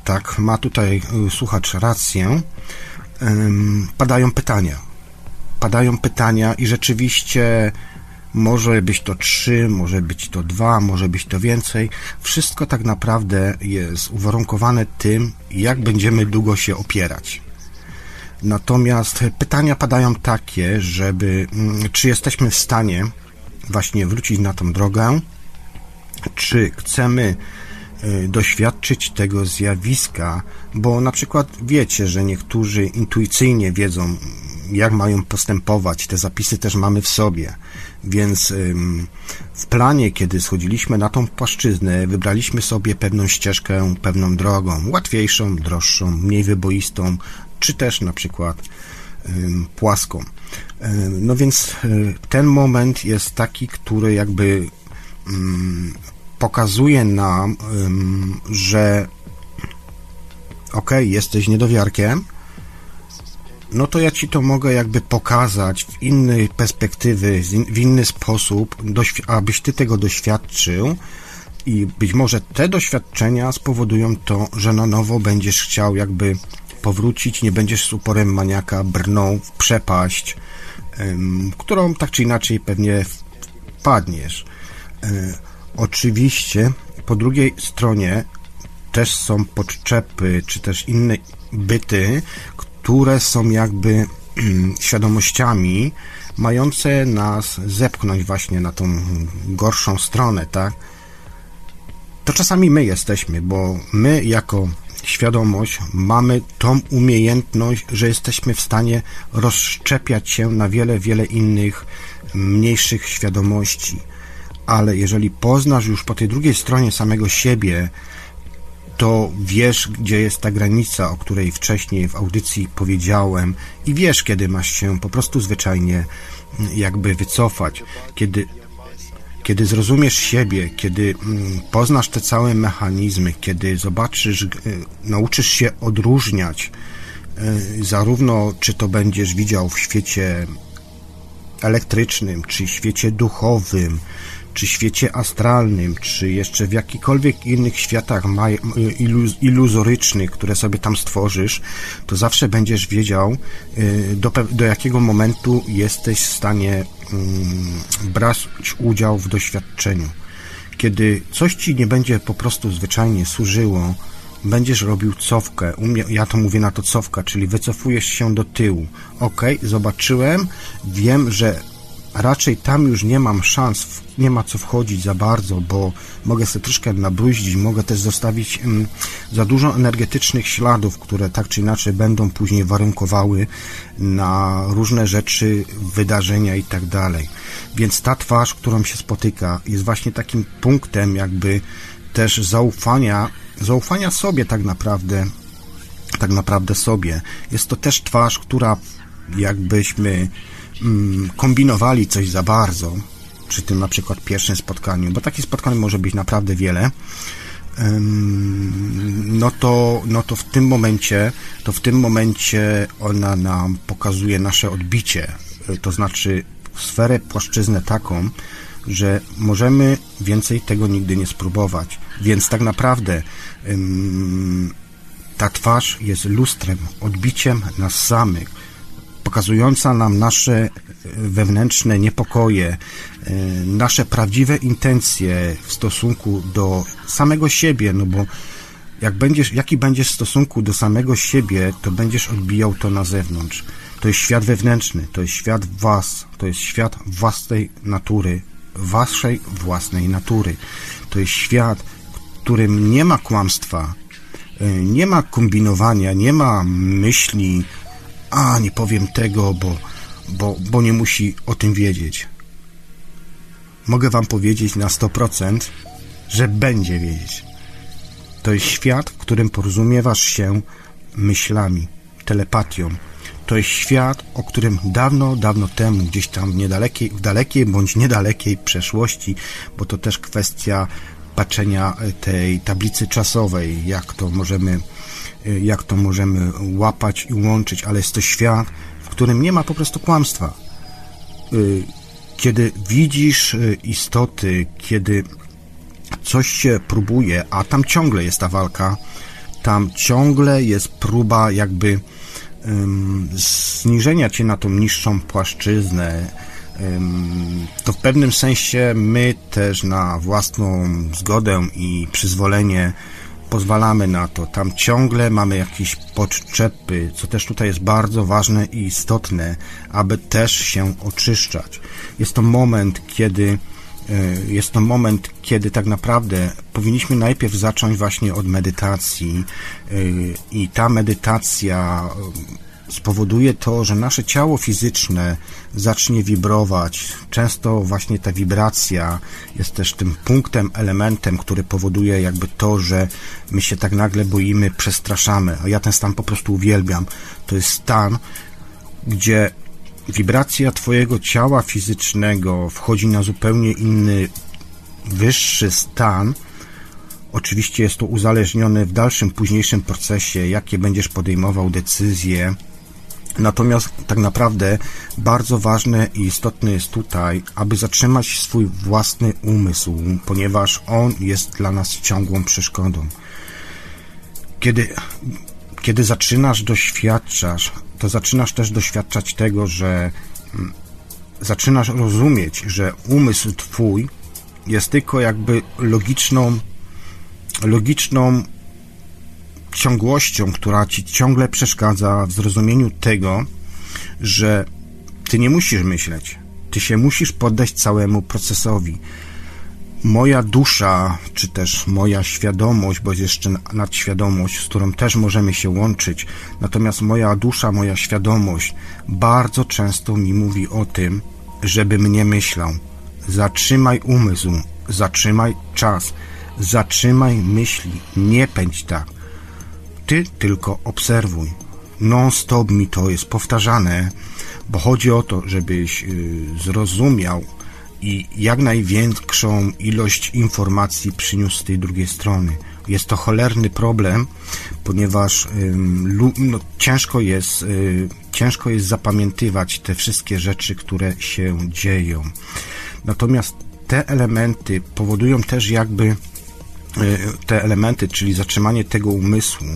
tak, ma tutaj e, słuchacz rację, padają pytania. Padają pytania i rzeczywiście może być to trzy, może być to dwa, może być to więcej. Wszystko tak naprawdę jest uwarunkowane tym, jak będziemy długo się opierać. Natomiast pytania padają takie, żeby mm, czy jesteśmy w stanie właśnie wrócić na tą drogę, czy chcemy y, doświadczyć tego zjawiska, bo na przykład wiecie, że niektórzy intuicyjnie wiedzą, jak mają postępować. Te zapisy też mamy w sobie. Więc w planie, kiedy schodziliśmy na tą płaszczyznę, wybraliśmy sobie pewną ścieżkę, pewną drogą, łatwiejszą, droższą, mniej wyboistą, czy też na przykład płaską. No więc e, ten moment jest taki, który jakby pokazuje nam, że ok, jesteś niedowiarkiem, no to ja ci to mogę jakby pokazać w innej perspektywy, w inny sposób, abyś ty tego doświadczył i być może te doświadczenia spowodują to, że na nowo będziesz chciał jakby powrócić, nie będziesz z uporem maniaka brnął w przepaść, którą tak czy inaczej pewnie wpadniesz. E, oczywiście po drugiej stronie też są podczepy, czy też inne byty, które są jakby świadomościami mające nas zepchnąć właśnie na tą gorszą stronę, tak? To czasami my jesteśmy, bo my jako świadomość mamy tą umiejętność, że jesteśmy w stanie rozszczepiać się na wiele, wiele innych mniejszych świadomości. Ale jeżeli poznasz już po tej drugiej stronie samego siebie, to wiesz, gdzie jest ta granica, o której wcześniej w audycji powiedziałem, i wiesz, kiedy masz się po prostu zwyczajnie mm, jakby wycofać, kiedy, kiedy zrozumiesz siebie, kiedy mm, poznasz te całe mechanizmy, kiedy zobaczysz, y, nauczysz się odróżniać, y, zarówno czy to będziesz widział w świecie elektrycznym, czy świecie duchowym, czy świecie astralnym, czy jeszcze w jakikolwiek innych światach iluz iluzorycznych, które sobie tam stworzysz, to zawsze będziesz wiedział, y, do, do jakiego momentu jesteś w stanie mm, brać udział w doświadczeniu. kiedy coś ci nie będzie po prostu zwyczajnie służyło, będziesz robił cofkę. Ja to mówię na to cofka, czyli wycofujesz się do tyłu. Ok, zobaczyłem, wiem, że raczej tam już nie mam szans, nie ma co wchodzić za bardzo, bo mogę sobie troszkę nabruździć, mogę też zostawić mm, za dużo energetycznych śladów, które tak czy inaczej będą później warunkowały na różne rzeczy, wydarzenia i tak dalej. Więc ta twarz, którą się spotyka, jest właśnie takim punktem jakby też zaufania, zaufania sobie tak naprawdę, tak naprawdę sobie. Jest to też twarz, która jakbyśmy mm, kombinowali coś za bardzo przy tym na przykład pierwszym spotkaniu, bo takich spotkań może być naprawdę wiele, no to, no to w tym momencie, to w tym momencie ona nam pokazuje nasze odbicie, to znaczy sferę, płaszczyznę taką, że możemy więcej tego nigdy nie spróbować. Więc tak naprawdę ta twarz jest lustrem, odbiciem nas samych, pokazująca nam nasze wewnętrzne niepokoje, e, nasze prawdziwe intencje w stosunku do samego siebie, no bo jak będziesz, jaki będziesz w stosunku do samego siebie, to będziesz odbijał to na zewnątrz. To jest świat wewnętrzny, to jest świat was, to jest świat własnej natury, waszej własnej natury. To jest świat, w którym nie ma kłamstwa, e, nie ma kombinowania, nie ma myśli, a nie powiem tego, bo, bo, bo nie musi o tym wiedzieć. Mogę wam powiedzieć na 100%, że będzie wiedzieć. To jest świat, w którym porozumiewasz się myślami, telepatią. To jest świat, o którym dawno, dawno temu, gdzieś tam w niedalekiej, w dalekiej bądź niedalekiej przeszłości, bo to też kwestia patrzenia tej tablicy czasowej, jak to możemy Y, jak to możemy łapać i łączyć, ale jest to świat, w którym nie ma po prostu kłamstwa. Kiedy widzisz y, istoty, kiedy coś się próbuje, a tam ciągle jest ta walka, tam ciągle jest próba jakby um, zniżenia cię na tą niższą płaszczyznę, um, to w pewnym sensie my też na własną zgodę i przyzwolenie pozwalamy na to. Tam ciągle mamy jakieś podczepy, co też tutaj jest bardzo ważne i istotne, aby też się oczyszczać. Jest to moment, kiedy e, jest to moment, kiedy tak naprawdę powinniśmy najpierw zacząć właśnie od medytacji e, i ta medytacja spowoduje to, że nasze ciało fizyczne zacznie wibrować. Często właśnie ta wibracja jest też tym punktem, elementem, który powoduje jakby to, że my się tak nagle boimy, przestraszamy. A ja ten stan po prostu uwielbiam. To jest stan, gdzie wibracja Twojego ciała fizycznego wchodzi na zupełnie inny, wyższy stan. Oczywiście jest to uzależnione w dalszym, późniejszym procesie, jakie będziesz podejmował decyzje, Natomiast tak naprawdę bardzo ważne i istotne jest tutaj, aby zatrzymać swój własny umysł, ponieważ on jest dla nas ciągłą przeszkodą. Kiedy, kiedy zaczynasz doświadczać, to zaczynasz też doświadczać tego, że mm, zaczynasz rozumieć, że umysł twój jest tylko jakby logiczną, logiczną ciągłością, która ci ciągle przeszkadza w zrozumieniu tego, że ty nie musisz myśleć, ty się musisz poddać całemu procesowi. Moja dusza, czy też moja świadomość, bo jest jeszcze nadświadomość, z którą też możemy się łączyć, natomiast moja dusza, moja świadomość bardzo często mi mówi o tym, żebym nie myślał. Zatrzymaj umysł, zatrzymaj czas, zatrzymaj myśli, nie pędź tak. Ty tylko obserwuj. Non-stop mi to jest powtarzane, bo chodzi o to, żebyś y, zrozumiał i jak największą ilość informacji przyniósł z tej drugiej strony. Jest to cholerny problem, ponieważ no, ciężko, jest, y, ciężko jest zapamiętywać te wszystkie rzeczy, które się dzieją. Natomiast te elementy powodują też jakby te elementy, czyli zatrzymanie tego umysłu,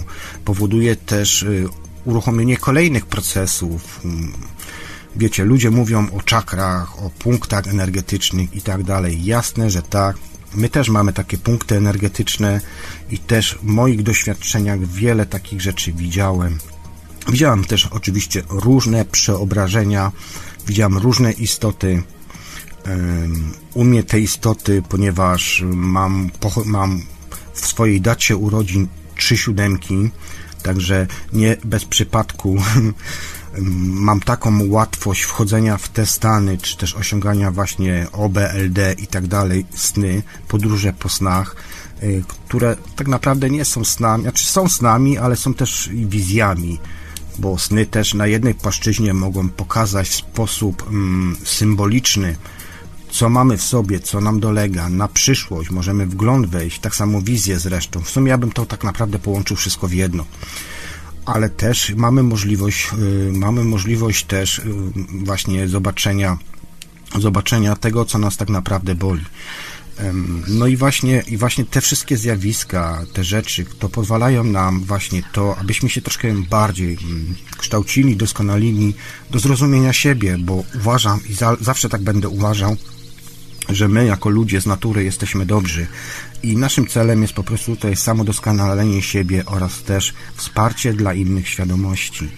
powoduje też y, uruchomienie kolejnych procesów. Wiecie, ludzie mówią o czakrach, o punktach energetycznych i tak dalej. Jasne, że tak, My też mamy takie punkty energetyczne i też w moich doświadczeniach wiele takich rzeczy widziałem. Widziałem też oczywiście różne przeobrażenia, widziałem różne istoty. U mnie te istoty, ponieważ mam, mam w swojej dacie urodzin trzy siódemki, także nie bez przypadku mam taką łatwość wchodzenia w te stany, czy też osiągania właśnie OBLD i tak dalej, sny, podróże po snach, y, które tak naprawdę nie są snami, znaczy są snami, ale są też wizjami, bo sny też na jednej płaszczyźnie mogą pokazać w sposób symboliczny, co mamy w sobie, co nam dolega, na przyszłość, możemy wgląd wejść, tak samo wizję zresztą. W sumie ja bym to tak naprawdę połączył wszystko w jedno ale też mamy możliwość, y, mamy możliwość też y, właśnie zobaczenia, zobaczenia tego, co nas tak naprawdę boli. No i właśnie, i właśnie te wszystkie zjawiska, te rzeczy, to pozwalają nam właśnie to, abyśmy się troszkę bardziej mm, kształcili, doskonalili do zrozumienia siebie, bo uważam i za, zawsze tak będę uważał, że my jako ludzie z natury jesteśmy dobrzy i naszym celem jest po prostu tutaj samodoskonalenie siebie oraz też wsparcie dla innych świadomości.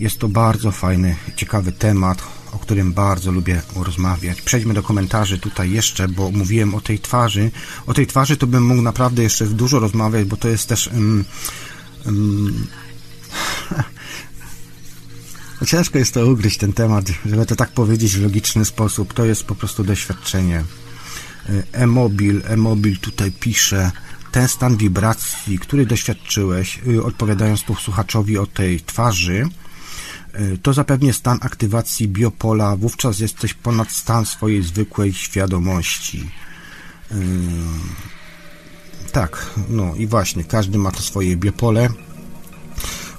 Jest to bardzo fajny, ciekawy temat, o którym bardzo lubię rozmawiać. Przejdźmy do komentarzy tutaj jeszcze, bo mówiłem o tej twarzy. O tej twarzy to bym mógł naprawdę jeszcze dużo rozmawiać, bo to jest też. Um, um, ciężko jest to ugryźć ten temat, żeby to tak powiedzieć w logiczny sposób. To jest po prostu doświadczenie. E-mobil, e-mobil tutaj pisze ten stan wibracji, który doświadczyłeś, y, odpowiadając tu słuchaczowi o tej twarzy, y, to zapewnie stan aktywacji biopola, wówczas jesteś ponad stan swojej zwykłej świadomości. Y, tak, no i właśnie, każdy ma to swoje biopole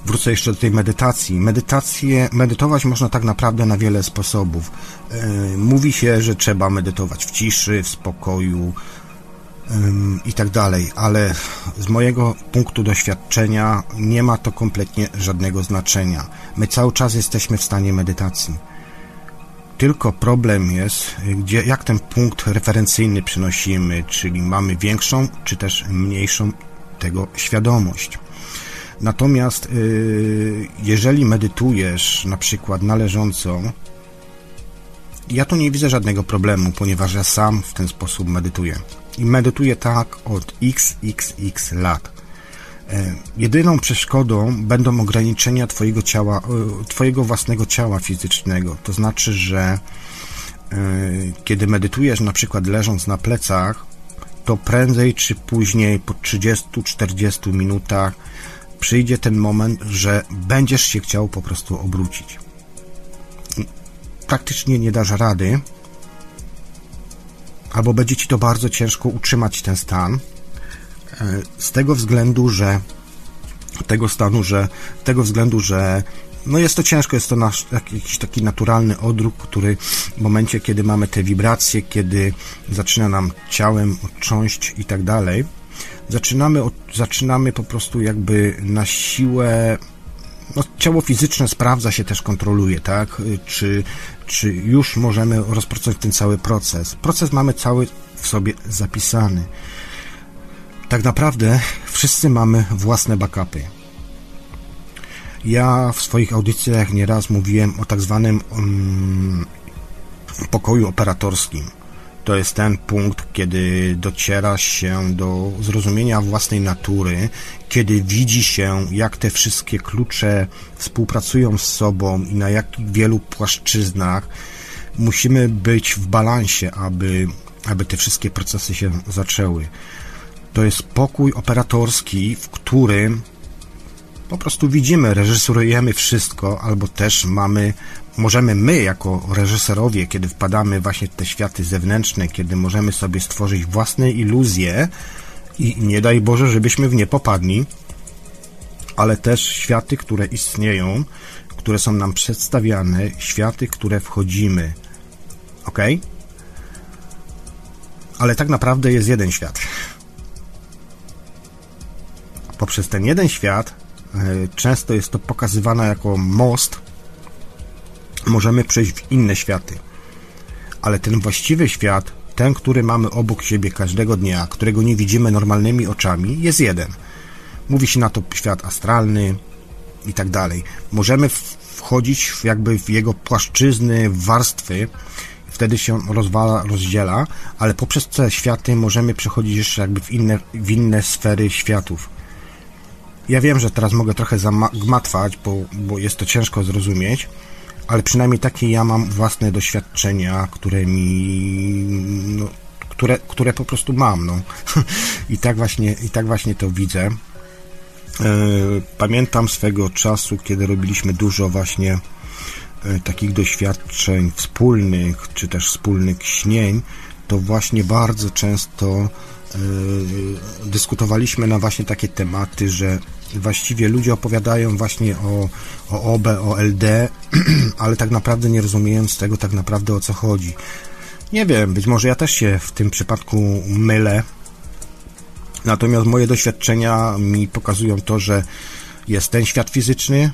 wrócę jeszcze do tej medytacji. Medytację, medytować można tak naprawdę na wiele sposobów. E, mówi się, że trzeba medytować w ciszy, w spokoju i tak dalej, ale z mojego punktu doświadczenia nie ma to kompletnie żadnego znaczenia. My cały czas jesteśmy w stanie medytacji. Tylko problem jest, gdzie, jak ten punkt referencyjny przynosimy, czyli mamy większą czy też mniejszą tego świadomość. Natomiast y, jeżeli medytujesz na przykład należąco, ja tu nie widzę żadnego problemu, ponieważ ja sam w ten sposób medytuję. I medytuję tak od xxx lat. E, jedyną przeszkodą będą ograniczenia Twojego ciała, e, Twojego własnego ciała fizycznego. To znaczy, że kiedy medytujesz na przykład leżąc na plecach, to prędzej czy później po 30-40 minutach przyjdzie ten moment, że będziesz się chciał po prostu obrócić. Praktycznie nie dasz rady, albo będzie ci to bardzo ciężko utrzymać ten stan, e, z tego względu, że tego stanu, że tego względu, że no jest to ciężko, jest to nasz jakiś taki naturalny odruch, który w momencie, kiedy mamy te wibracje, kiedy zaczyna nam ciałem cząść i tak dalej, zaczynamy, od, zaczynamy po prostu jakby na siłę no, ciało fizyczne sprawdza się też, kontroluje, tak? Czy, czy już możemy rozpocząć ten cały proces. Proces mamy cały w sobie zapisany. Tak naprawdę wszyscy mamy własne backupy. Ja w swoich audycjach nieraz mówiłem o tak zwanym um, pokoju operatorskim to jest ten punkt, kiedy dociera się do zrozumienia własnej natury, kiedy widzi się, jak te wszystkie klucze współpracują z sobą i na jakich wielu płaszczyznach musimy być w balansie, aby, aby te wszystkie procesy się zaczęły. To jest pokój operatorski, w którym po prostu widzimy, reżyserujemy wszystko, albo też mamy możemy my, jako reżyserowie, kiedy wpadamy właśnie w te światy zewnętrzne, kiedy możemy sobie stworzyć własne iluzje i nie daj Boże, żebyśmy w nie popadli, ale też światy, które istnieją, które są nam przedstawiane, światy, które wchodzimy. Ok? Ale tak naprawdę jest jeden świat. Poprzez ten jeden świat często jest to pokazywane jako most możemy przejść w inne światy. Ale ten właściwy świat ten, który mamy obok siebie każdego dnia, którego nie widzimy normalnymi oczami, jest jeden. Mówi się na to świat astralny i tak dalej. Możemy wchodzić w jakby w jego płaszczyzny, warstwy, wtedy się rozwala, rozdziela, ale poprzez te światy możemy przechodzić jeszcze jakby w inne, w inne sfery światów. Ja wiem, że teraz mogę trochę zagmatwać, bo, bo jest to ciężko zrozumieć, ale przynajmniej takie ja mam własne doświadczenia, które mi, no, które, które po prostu mam, no. I tak właśnie, i tak właśnie to widzę. E, pamiętam swego czasu, kiedy robiliśmy dużo właśnie e, takich doświadczeń wspólnych, czy też wspólnych śnień, to właśnie bardzo często dyskutowaliśmy na właśnie takie tematy, że właściwie ludzie opowiadają właśnie o, o OB, o LD, ale tak naprawdę nie rozumiejąc tego tak naprawdę o co chodzi. Nie wiem, być może ja też się w tym przypadku mylę, natomiast moje doświadczenia mi pokazują to, że jest ten świat fizyczny,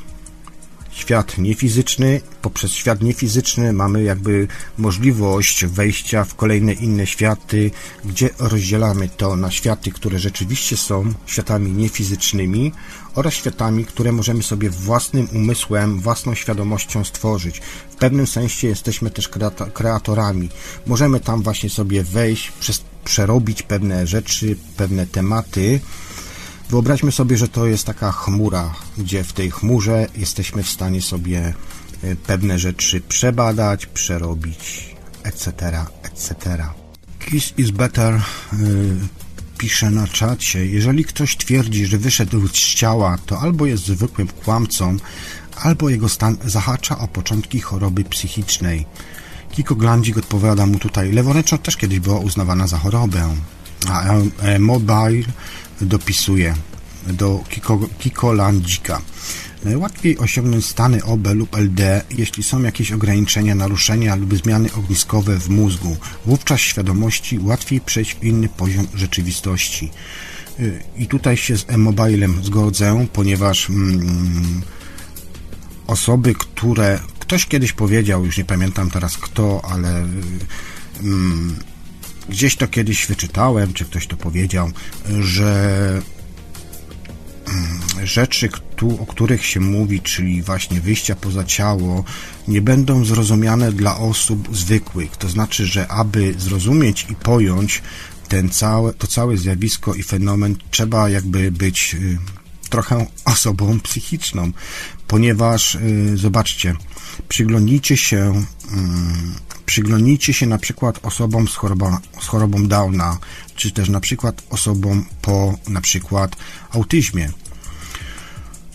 świat niefizyczny. Poprzez świat niefizyczny mamy jakby możliwość wejścia w kolejne inne światy, gdzie rozdzielamy to na światy, które rzeczywiście są światami niefizycznymi oraz światami, które możemy sobie własnym umysłem, własną świadomością stworzyć. W pewnym sensie jesteśmy też kreatorami. Możemy tam właśnie sobie wejść, przerobić pewne rzeczy, pewne tematy, Wyobraźmy sobie, że to jest taka chmura, gdzie w tej chmurze jesteśmy w stanie sobie e, pewne rzeczy przebadać, przerobić, etc., etc. Kiss is better yy, pisze na czacie. Jeżeli ktoś twierdzi, że wyszedł z ciała, to albo jest zwykłym kłamcą, albo jego stan zahacza o początki choroby psychicznej. Kiko Glandzik odpowiada mu tutaj, leworęczność też kiedyś była uznawana za chorobę, a e, mobile dopisuje do Kiko, Kikolandzika. Łatwiej osiągnąć stany OB lub LD, jeśli są jakieś ograniczenia, naruszenia lub zmiany ogniskowe w mózgu. Wówczas świadomości łatwiej przejść w inny poziom rzeczywistości. I tutaj się z e-mobilem zgodzę, ponieważ mm, osoby, które ktoś kiedyś powiedział, już nie pamiętam teraz kto, ale mm, gdzieś to kiedyś wyczytałem, czy ktoś to powiedział, że mm, rzeczy, o których się mówi, czyli właśnie wyjścia poza ciało, nie będą zrozumiane dla osób zwykłych. To znaczy, że aby zrozumieć i pojąć ten całe, to całe zjawisko i fenomen, trzeba jakby być y, trochę osobą psychiczną, ponieważ y, zobaczcie, przyglądnijcie się mm, Przyglądnijcie się na przykład osobom z chorobą, z chorobą Downa, czy też na przykład osobom po na przykład autyzmie.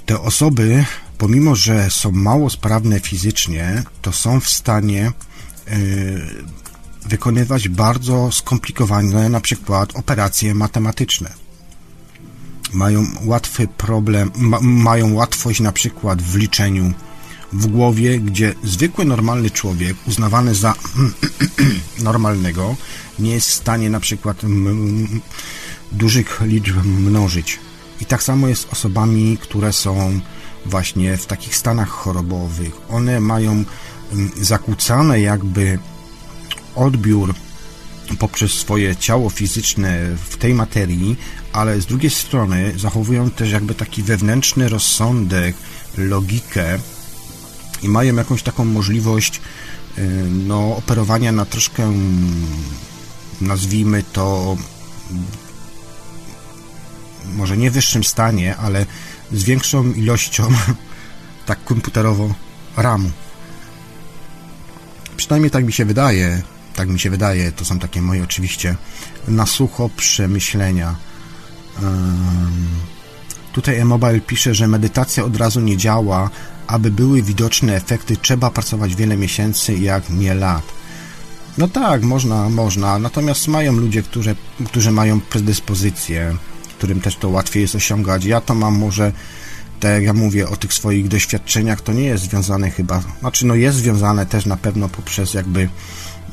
Te osoby, pomimo że są mało sprawne fizycznie, to są w stanie yy, wykonywać bardzo skomplikowane na przykład operacje matematyczne. Mają łatwy problem, ma, mają łatwość na przykład w liczeniu w głowie, gdzie zwykły, normalny człowiek, uznawany za normalnego, nie jest w stanie na przykład dużych liczb mnożyć. I tak samo jest z osobami, które są właśnie w takich stanach chorobowych. One mają zakłócane jakby odbiór poprzez swoje ciało fizyczne w tej materii, ale z drugiej strony zachowują też jakby taki wewnętrzny rozsądek, logikę, i mają jakąś taką możliwość y, no, operowania na troszkę nazwijmy to może nie wyższym stanie, ale z większą ilością tak komputerowo RAMu. Przynajmniej tak mi się wydaje, tak mi się wydaje, to są takie moje oczywiście na sucho przemyślenia. Tutaj e-mobile pisze, że medytacja od razu nie działa, aby były widoczne efekty, trzeba pracować wiele miesięcy, jak nie lat. No tak, można, można, natomiast mają ludzie, którzy, którzy mają predyspozycje, którym też to łatwiej jest osiągać. Ja to mam może, tak jak ja mówię o tych swoich doświadczeniach, to nie jest związane chyba, znaczy no jest związane też na pewno poprzez jakby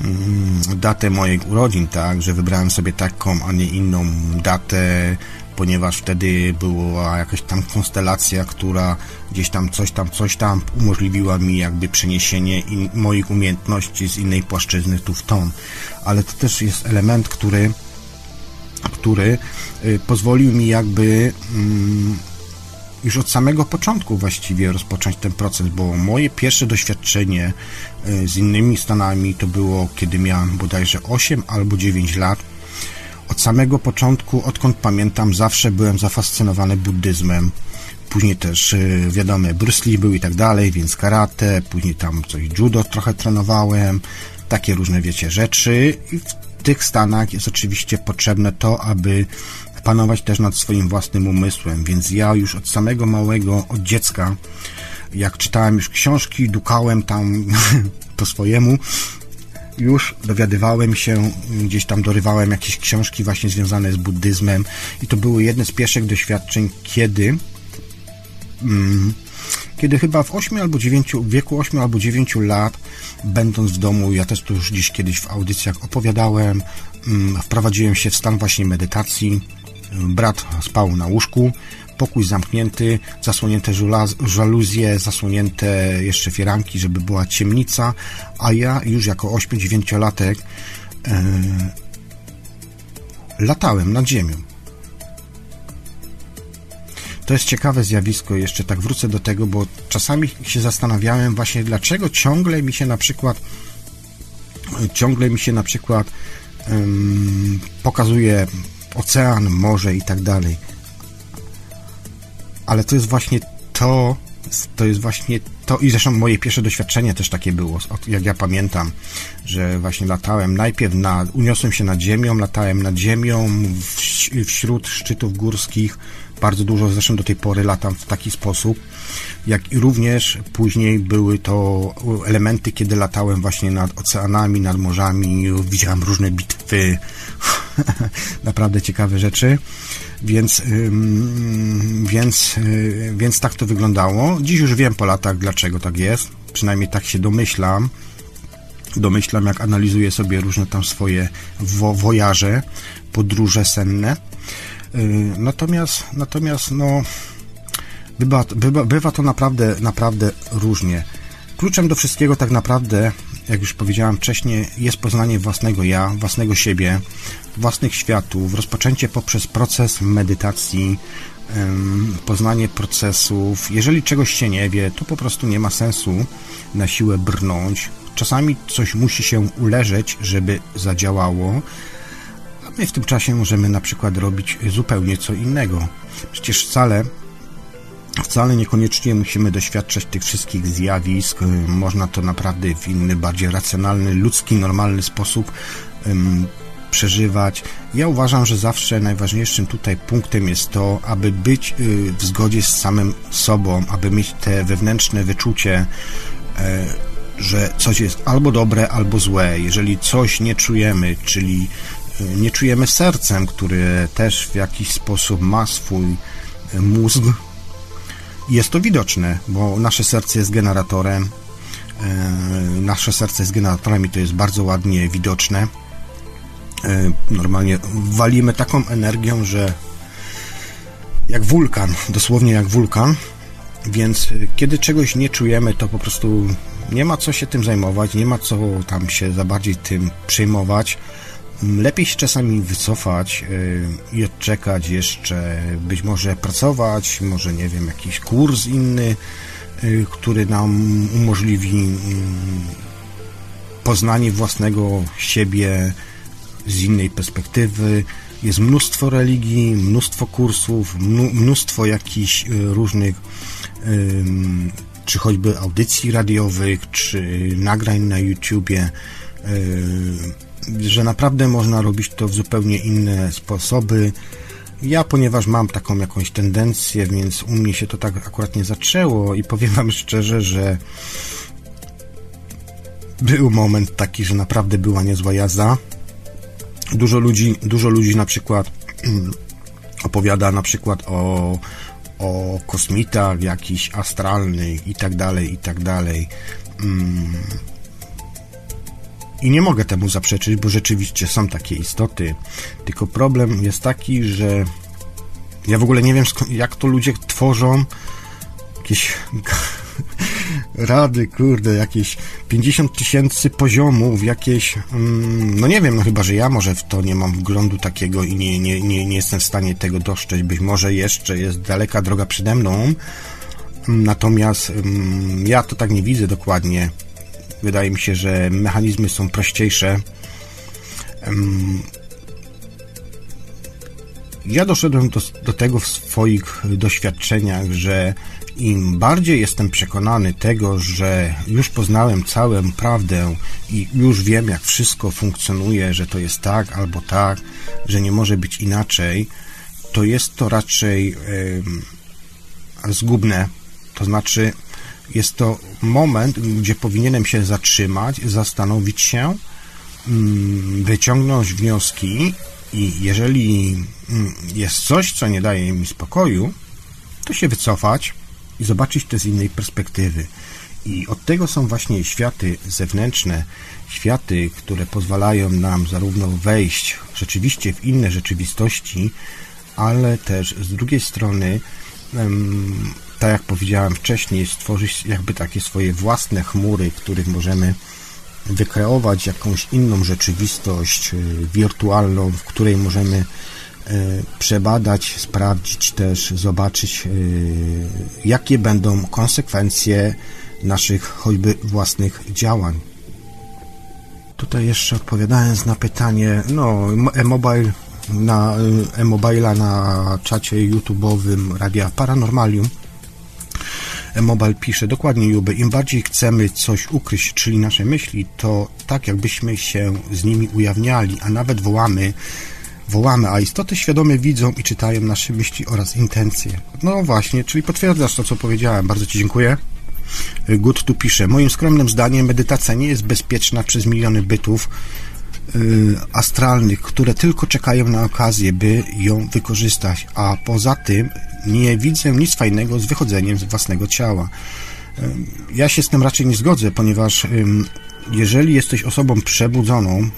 mm, datę moich urodzin, tak, że wybrałem sobie taką, a nie inną datę, ponieważ wtedy była jakaś tam konstelacja, która gdzieś tam coś tam, coś tam umożliwiła mi jakby przeniesienie moich umiejętności z innej płaszczyzny tu w tą. Ale to też jest element, który który y, pozwolił mi jakby mm, już od samego początku właściwie rozpocząć ten proces, bo moje pierwsze doświadczenie y, z innymi stanami to było, kiedy miałem bodajże 8 albo 9 lat. Od samego początku, odkąd pamiętam, zawsze byłem zafascynowany buddyzmem. Później też, y, wiadomo, Bruce Lee był i tak dalej, więc karate, później tam coś judo trochę trenowałem, takie różne, wiecie, rzeczy. I w tych stanach jest oczywiście potrzebne to, aby panować też nad swoim własnym umysłem, więc ja już od samego małego, od dziecka, jak czytałem już książki, dukałem tam po swojemu, już dowiadywałem się, gdzieś tam dorywałem jakieś książki właśnie związane z buddyzmem i to były jedne z pierwszych doświadczeń, kiedy mm, kiedy chyba w 8 albo 9, w wieku 8 albo 9 lat, będąc w domu, ja też to już gdzieś kiedyś w audycjach opowiadałem, mm, wprowadziłem się w stan właśnie medytacji. Brat spał na łóżku, pokój zamknięty, zasłonięte żaluzje, zasłonięte jeszcze firanki, żeby była ciemnica, a ja już jako 8-9-latek e, latałem nad ziemią. To jest ciekawe zjawisko, jeszcze tak wrócę do tego, bo czasami się zastanawiałem właśnie, dlaczego ciągle mi się na przykład ciągle mi się na przykład pokazuje ocean, morze i tak dalej. Ale to jest właśnie to, to jest właśnie to i zresztą moje pierwsze doświadczenie też takie było, jak ja pamiętam, że właśnie latałem najpierw na, uniosłem się nad ziemią, latałem nad ziemią w, wśród szczytów górskich, bardzo dużo zresztą do tej pory latam w taki sposób, jak i również później były to elementy, kiedy latałem właśnie nad oceanami, nad morzami, widziałem różne bitwy, naprawdę ciekawe rzeczy, więc, więc, y, więc tak to wyglądało. Dziś już wiem po latach, dlaczego tak jest, przynajmniej tak się domyślam, domyślam, jak analizuję sobie różne tam swoje wo wojaże, podróże senne. Y, natomiast, natomiast no, bywa, bywa, bywa to naprawdę, naprawdę różnie. Kluczem do wszystkiego tak naprawdę, jak już powiedziałem wcześniej, jest poznanie własnego ja, własnego siebie, własnych światów, rozpoczęcie poprzez proces medytacji, poznanie procesów. Jeżeli czegoś się nie wie, to po prostu nie ma sensu na siłę brnąć. Czasami coś musi się uleżeć, żeby zadziałało, a my w tym czasie możemy na przykład robić zupełnie co innego. Przecież wcale wcale niekoniecznie musimy doświadczać tych wszystkich zjawisk. Można to naprawdę w inny, bardziej racjonalny, ludzki, normalny sposób przeżywać. Ja uważam, że zawsze najważniejszym tutaj punktem jest to, aby być y, w zgodzie z samym sobą, aby mieć te wewnętrzne wyczucie, e, że coś jest albo dobre, albo złe. Jeżeli coś nie czujemy, czyli y, nie czujemy sercem, które też w jakiś sposób ma swój e, mózg, jest to widoczne, bo nasze serce jest generatorem. E, nasze serce jest generatorem i to jest bardzo ładnie widoczne. E, normalnie walimy taką energią, że jak wulkan, dosłownie jak wulkan. Więc kiedy czegoś nie czujemy, to po prostu nie ma co się tym zajmować, nie ma co tam się za bardziej tym przejmować lepiej się czasami wycofać y, i odczekać jeszcze, być może pracować, może nie wiem, jakiś kurs inny, y, który nam umożliwi y, poznanie własnego siebie z innej perspektywy. Jest mnóstwo religii, mnóstwo kursów, mnóstwo jakichś różnych czy choćby audycji radiowych, czy nagrań na YouTubie że naprawdę można robić to w zupełnie inne sposoby. Ja, ponieważ mam taką jakąś tendencję, więc u mnie się to tak akurat nie zaczęło i powiem Wam szczerze, że był moment taki, że naprawdę była niezła jazda. Dużo ludzi, dużo ludzi na przykład opowiada na przykład o, o kosmitach jakichś astralnych i tak dalej, i tak dalej. Mm, i nie mogę temu zaprzeczyć, bo rzeczywiście są takie istoty. Tylko problem jest taki, że Ja w ogóle nie wiem, jak to ludzie tworzą jakieś rady, kurde, jakieś 50 tysięcy poziomów, jakieś, mm, no nie wiem, no chyba, że ja może w to nie mam wglądu takiego i nie, nie, nie, nie jestem w stanie tego dostrzec, być może jeszcze jest daleka droga przede mną, natomiast mm, ja to tak nie widzę dokładnie. Wydaje mi się, że mechanizmy są prościejsze. Ja doszedłem do, do tego w swoich doświadczeniach, że im bardziej jestem przekonany tego, że już poznałem całą prawdę i już wiem, jak wszystko funkcjonuje, że to jest tak albo tak, że nie może być inaczej, to jest to raczej yy, zgubne. To znaczy, jest to moment, gdzie powinienem się zatrzymać, zastanowić się, yy, wyciągnąć wnioski i jeżeli yy, jest coś, co nie daje mi spokoju, to się wycofać, i zobaczyć to z innej perspektywy. I od tego są właśnie światy zewnętrzne, światy, które pozwalają nam zarówno wejść rzeczywiście w inne rzeczywistości, ale też z drugiej strony, tak jak powiedziałem wcześniej, stworzyć jakby takie swoje własne chmury, w których możemy wykreować jakąś inną rzeczywistość y, wirtualną, w której możemy przebadać, sprawdzić też, zobaczyć, e, jakie będą konsekwencje naszych choćby własnych działań. Tutaj jeszcze odpowiadając na pytanie, no, e-mobile na e-mobile'a na czacie YouTube'owym Radia Paranormalium e-mobile pisze dokładnie Juby, im bardziej chcemy coś ukryć, czyli nasze myśli, to tak jakbyśmy się z nimi ujawniali, a nawet wołamy wołamy, a istoty świadome widzą i czytają nasze myśli oraz intencje. No właśnie, czyli potwierdzasz to, co powiedziałem. Bardzo Ci dziękuję. Good tu pisze, moim skromnym zdaniem medytacja nie jest bezpieczna przez miliony bytów yy, astralnych, które tylko czekają na okazję, by ją wykorzystać, a poza tym nie widzę nic fajnego z wychodzeniem z własnego ciała. Yy, ja się z tym raczej nie zgodzę, ponieważ jeżeli jesteś osobą przebudzoną,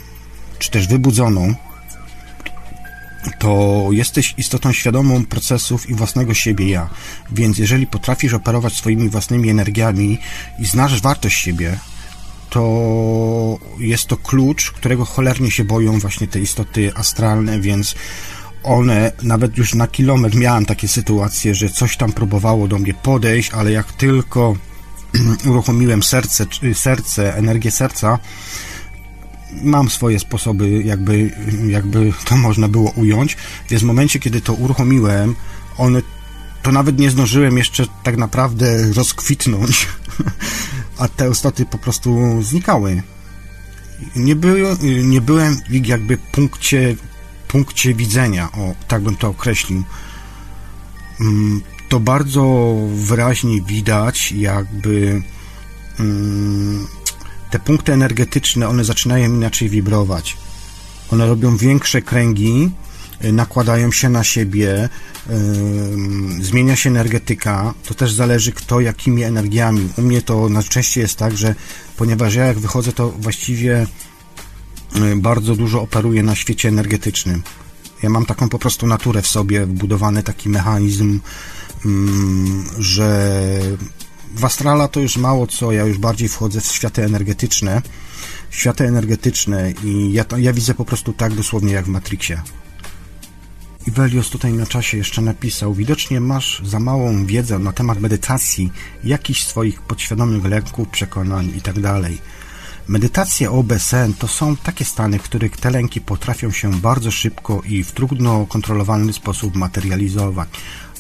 czy też wybudzoną, to jesteś istotą świadomą procesów i własnego siebie ja. Więc jeżeli potrafisz operować swoimi własnymi energiami i znasz wartość siebie, to jest to klucz, którego cholernie się boją właśnie te istoty astralne, więc one, nawet już na kilometr miałem takie sytuacje, że coś tam próbowało do mnie podejść, ale jak tylko uruchomiłem serce, serce, energię serca, mam swoje sposoby, jakby, jakby to można było ująć, więc w momencie, kiedy to uruchomiłem, one, to nawet nie zdążyłem jeszcze tak naprawdę rozkwitnąć, a te istoty po prostu znikały. Nie, by, nie byłem w jakby punkcie, punkcie widzenia, o, tak bym to określił. Mm, to bardzo wyraźnie widać, jakby mm, te punkty energetyczne, one zaczynają inaczej wibrować. One robią większe kręgi, y, nakładają się na siebie, yy, zmienia się energetyka. To też zależy kto jakimi energiami. U mnie to najczęściej jest tak, że ponieważ ja jak wychodzę, to właściwie yy, bardzo dużo operuję na świecie energetycznym. Ja mam taką po prostu naturę w sobie, wbudowany taki mechanizm, że w Astrala to już mało co, ja już bardziej wchodzę w światy energetyczne, światy energetyczne i ja, to, ja widzę po prostu tak dosłownie jak w Matrixie. Ivelios tutaj na czasie jeszcze napisał, widocznie masz za małą wiedzę na temat medytacji, jakichś swoich podświadomych lęków, przekonań itd. Tak Medytacje OBSN to są takie stany, w których te lęki potrafią się bardzo szybko i w trudno kontrolowalny sposób materializować.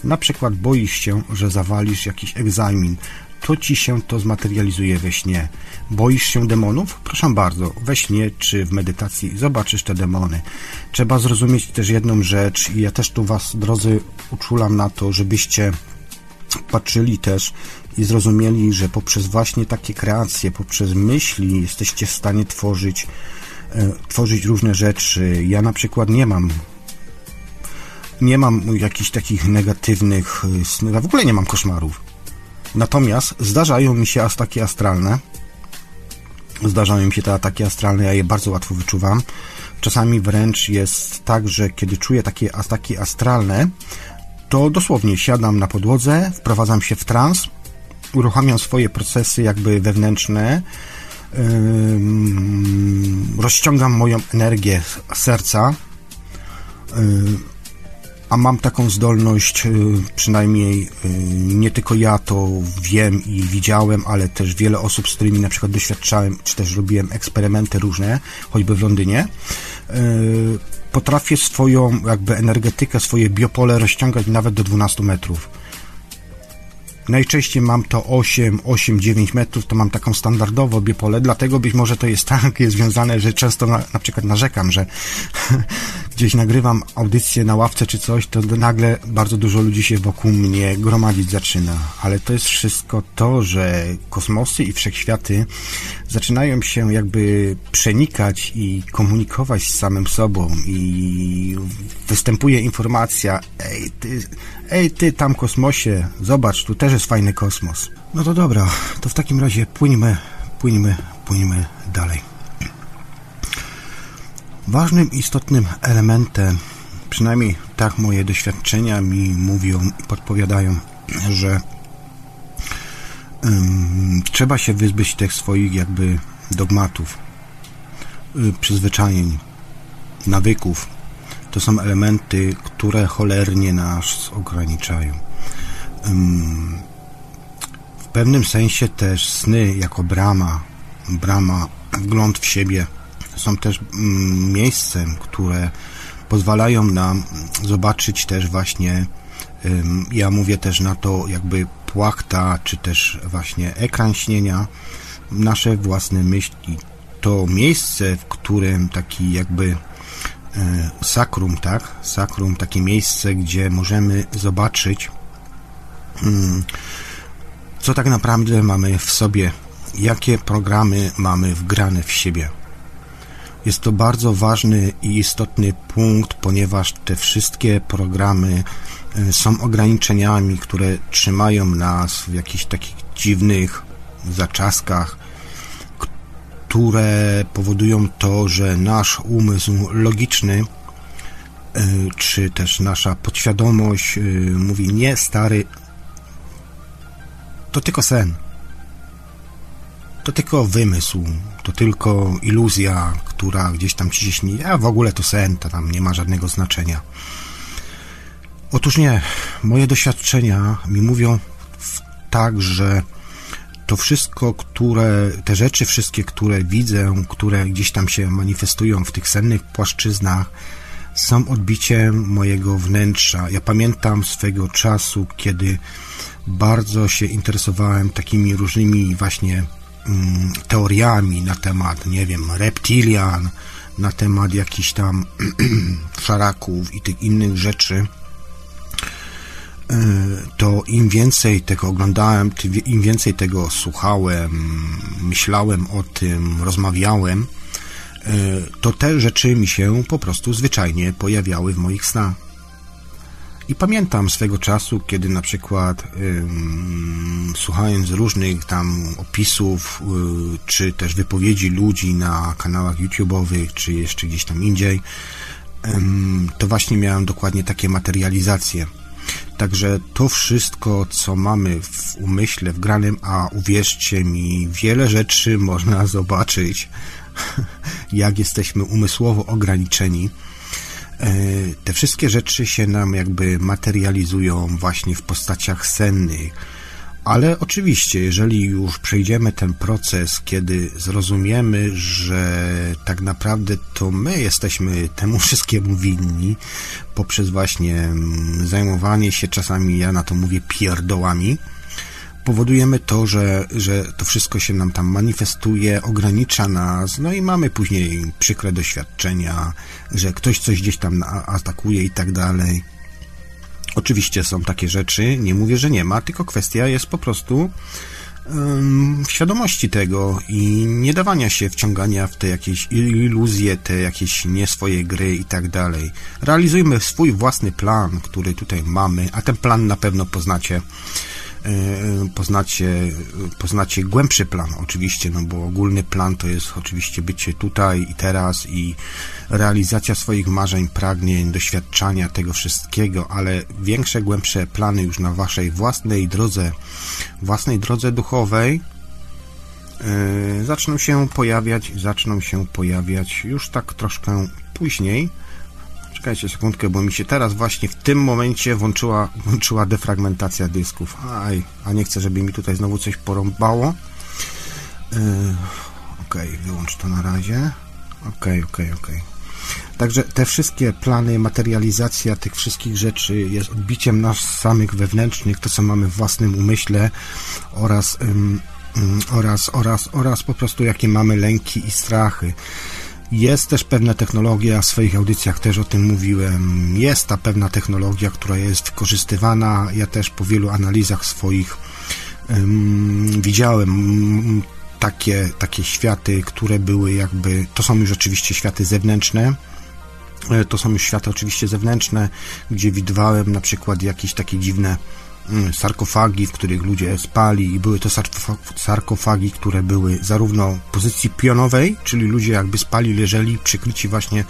Na przykład boisz się, że zawalisz jakiś egzamin, to ci się to zmaterializuje we śnie. Boisz się demonów? Proszę bardzo, we śnie czy w medytacji zobaczysz te demony. Trzeba zrozumieć też jedną rzecz i ja też tu Was, drodzy, uczulam na to, żebyście patrzyli też i zrozumieli, że poprzez właśnie takie kreacje, poprzez myśli jesteście w stanie tworzyć, e, tworzyć różne rzeczy. Ja na przykład nie mam nie mam jakichś takich negatywnych e, snów, w ogóle nie mam koszmarów. Natomiast zdarzają mi się ataki astralne. Zdarzają mi się te ataki astralne, ja je bardzo łatwo wyczuwam. Czasami wręcz jest tak, że kiedy czuję takie ataki astralne, to dosłownie siadam na podłodze, wprowadzam się w trans, uruchamiam swoje procesy jakby wewnętrzne, rozciągam moją energię serca, a mam taką zdolność, yy, przynajmniej nie tylko ja to wiem i widziałem, ale też wiele osób, z którymi na przykład doświadczałem, czy też robiłem eksperymenty różne, choćby w Londynie, potrafię swoją jakby energetykę, swoje biopole rozciągać nawet do 12 metrów. Najczęściej mam to 8, 8, 9 metrów, to mam taką standardowo biopole, dlatego być może to jest takie związane, że często na, na przykład narzekam, że gdzieś nagrywam audycję na ławce czy coś, to nagle bardzo dużo ludzi się wokół mnie gromadzić zaczyna. Ale to jest wszystko to, że kosmosy i wszechświaty zaczynają się jakby przenikać i komunikować z samym sobą i występuje informacja, ej ty, ej ty tam kosmosie, zobacz, tu też jest fajny kosmos. No to dobra, to w takim razie płyńmy, płyńmy, płyńmy dalej. Ważnym, istotnym elementem, przynajmniej tak moje doświadczenia mi mówią i podpowiadają, że um, trzeba się wyzbyć tych swoich jakby dogmatów, y, przyzwyczajeń, nawyków. To są elementy, które cholernie nas ograniczają. Um, w pewnym sensie też sny jako brama, brama, wgląd w siebie, są też mm, miejscem, które pozwalają nam zobaczyć też właśnie, ja mówię też na to jakby płachta, czy też właśnie ekran śnienia, nasze własne myśli. To miejsce, w którym taki jakby e, sakrum, tak? Sakrum, takie miejsce, gdzie możemy zobaczyć, co tak naprawdę mamy w sobie, jakie programy mamy wgrane w siebie. Jest to bardzo ważny i istotny punkt, ponieważ te wszystkie programy e, są ograniczeniami, które trzymają nas w jakichś takich dziwnych zaczaskach, które powodują to, że nasz umysł logiczny e, czy też nasza podświadomość e, mówi nie stary to tylko sen. To tylko wymysł, to tylko iluzja, która gdzieś tam ci śni, a w ogóle to sen, to tam nie ma żadnego znaczenia. Otóż nie, moje doświadczenia mi mówią tak, że to wszystko, które, te rzeczy wszystkie, które widzę, które gdzieś tam się manifestują w tych sennych płaszczyznach, są odbiciem mojego wnętrza. Ja pamiętam swego czasu, kiedy bardzo się interesowałem takimi różnymi właśnie teoriami na temat, nie wiem, reptilian, na temat jakichś tam szaraków i tych innych rzeczy, e, to im więcej tego oglądałem, im więcej tego słuchałem, myślałem o tym, rozmawiałem, e, to te rzeczy mi się po prostu zwyczajnie pojawiały w moich snach. I pamiętam swego czasu, kiedy na przykład ym, słuchając różnych tam opisów, y, czy też wypowiedzi ludzi na kanałach YouTube'owych, czy jeszcze gdzieś tam indziej, ym, to właśnie miałem dokładnie takie materializacje. Także to wszystko, co mamy w umyśle wgranym, a uwierzcie mi, wiele rzeczy można zobaczyć, jak jesteśmy umysłowo ograniczeni te wszystkie rzeczy się nam jakby materializują właśnie w postaciach sennych. Ale oczywiście, jeżeli już przejdziemy ten proces, kiedy zrozumiemy, że tak naprawdę to my jesteśmy temu wszystkiemu winni, poprzez właśnie mm, zajmowanie się czasami, ja na to mówię, pierdołami, powodujemy to, że, że to wszystko się nam tam manifestuje, ogranicza nas, no i mamy później przykre doświadczenia, że ktoś coś gdzieś tam atakuje i tak dalej. Oczywiście są takie rzeczy, nie mówię, że nie ma, tylko kwestia jest po prostu świadomości tego i nie dawania się wciągania w te jakieś iluzje, te jakieś nie swoje gry i tak dalej. Realizujmy swój własny plan, który tutaj mamy, a ten plan na pewno poznacie poznacie, poznacie głębszy plan oczywiście, no bo ogólny plan to jest oczywiście bycie tutaj i teraz i realizacja swoich marzeń, pragnień, doświadczania tego wszystkiego, ale większe, głębsze plany już na waszej własnej drodze, własnej drodze duchowej, yy, zaczną się pojawiać, zaczną się pojawiać już tak troszkę później. Czekajcie sekundkę, bo mi się teraz właśnie w tym momencie włączyła, włączyła defragmentacja dysków. Aj, a nie chcę, żeby mi tutaj znowu coś porąbało. Yy, ok, wyłącz to na razie. Ok, ok, ok. Także te wszystkie plany, materializacja tych wszystkich rzeczy jest odbiciem nas samych wewnętrznych, to co mamy w własnym umyśle oraz, um, oraz, oraz, oraz po prostu jakie mamy lęki i strachy. Jest też pewna technologia, w swoich audycjach też o tym mówiłem. Jest ta pewna technologia, która jest wykorzystywana. Ja też po wielu analizach swoich um, widziałem takie, takie światy, które były jakby, to są już oczywiście światy zewnętrzne, e, to są już światy oczywiście zewnętrzne, gdzie widywałem na przykład jakieś takie dziwne sarkofagi, w których ludzie spali i były to sarkofagi, które były zarówno w pozycji pionowej, czyli ludzie jakby spali, leżeli, przykryci właśnie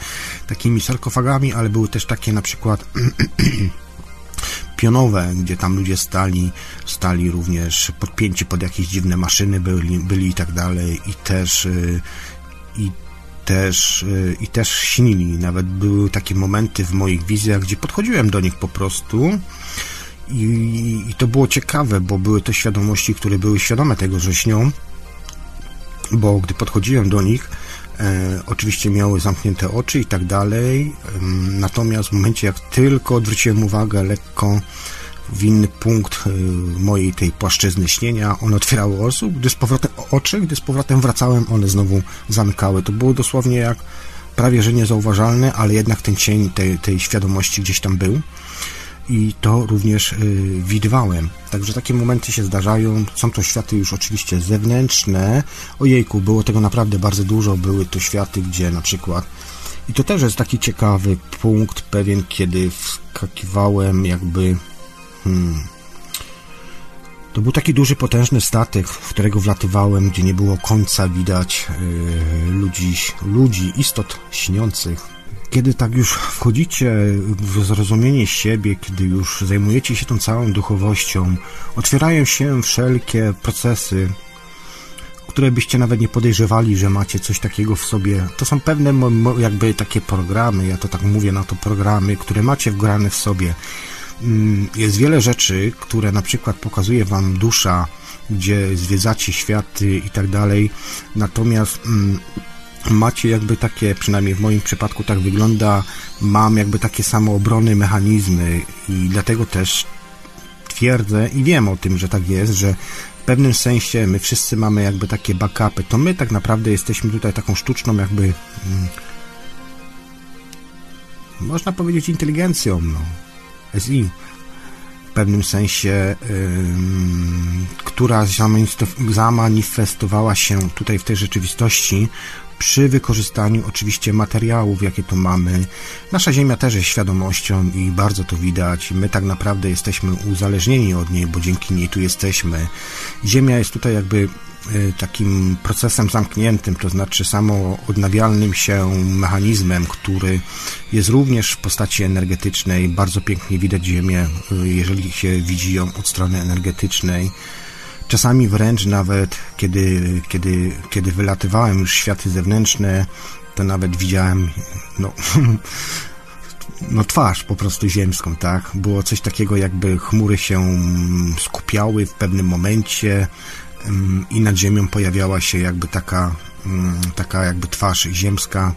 takimi sarkofagami, ale były też takie na przykład pionowe, gdzie tam ludzie stali, stali również podpięci pod jakieś dziwne maszyny byli, byli i tak dalej i też y, i też, y, i też śnili. Nawet były takie momenty w moich wizjach, gdzie podchodziłem do nich po prostu i, i to było ciekawe, bo były to świadomości, które były świadome tego, że śnią, bo gdy podchodziłem do nich, E, oczywiście miały zamknięte oczy i tak dalej. E, natomiast w momencie, jak tylko odwróciłem uwagę lekko w inny punkt e, mojej tej płaszczyzny śnienia, one otwierały osób, gdy z powrotem oczy, gdy z powrotem wracałem, one znowu zamykały. To było dosłownie jak prawie że niezauważalne, ale jednak ten cień tej, tej świadomości gdzieś tam był i to również y, widywałem. Także takie momenty się zdarzają. Są to światy już oczywiście zewnętrzne. Ojejku, było tego naprawdę bardzo dużo. Były to światy, gdzie na przykład i to też jest taki ciekawy punkt pewien, kiedy wskakiwałem jakby hmm, to był taki duży, potężny statek, w którego wlatywałem, gdzie nie było końca widać yy, ludzi, ludzi, istot śniących kiedy tak już wchodzicie w zrozumienie siebie, kiedy już zajmujecie się tą całą duchowością, otwierają się wszelkie procesy, które byście nawet nie podejrzewali, że macie coś takiego w sobie. To są pewne jakby takie programy, ja to tak mówię na to programy, które macie wgrane w sobie. Mm, jest wiele rzeczy, które na przykład pokazuje wam dusza, gdzie zwiedzacie światy i tak dalej. Natomiast mm, macie jakby takie, przynajmniej w moim przypadku tak wygląda, mam jakby takie samoobrony mechanizmy i dlatego też twierdzę i wiem o tym, że tak jest, że w pewnym sensie my wszyscy mamy jakby takie backupy, to my tak naprawdę jesteśmy tutaj taką sztuczną jakby hmm, można powiedzieć inteligencją, no, SI w pewnym sensie, która zamanifestowała się tutaj w tej rzeczywistości przy wykorzystaniu oczywiście materiałów, jakie tu mamy. Nasza Ziemia też jest świadomością i bardzo to widać. My tak naprawdę jesteśmy uzależnieni od niej, bo dzięki niej tu jesteśmy. Ziemia jest tutaj jakby e, takim procesem zamkniętym, to znaczy samo odnawialnym się mechanizmem, który jest również w postaci energetycznej. Bardzo pięknie widać Ziemię, e, jeżeli się widzi ją od strony energetycznej. Czasami wręcz nawet, kiedy, kiedy, kiedy wylatywałem już światy zewnętrzne, to nawet widziałem, no, no twarz po prostu ziemską, tak? Było coś takiego, jakby chmury się skupiały w pewnym momencie i nad ziemią pojawiała się jakby taka, taka jakby twarz ziemska.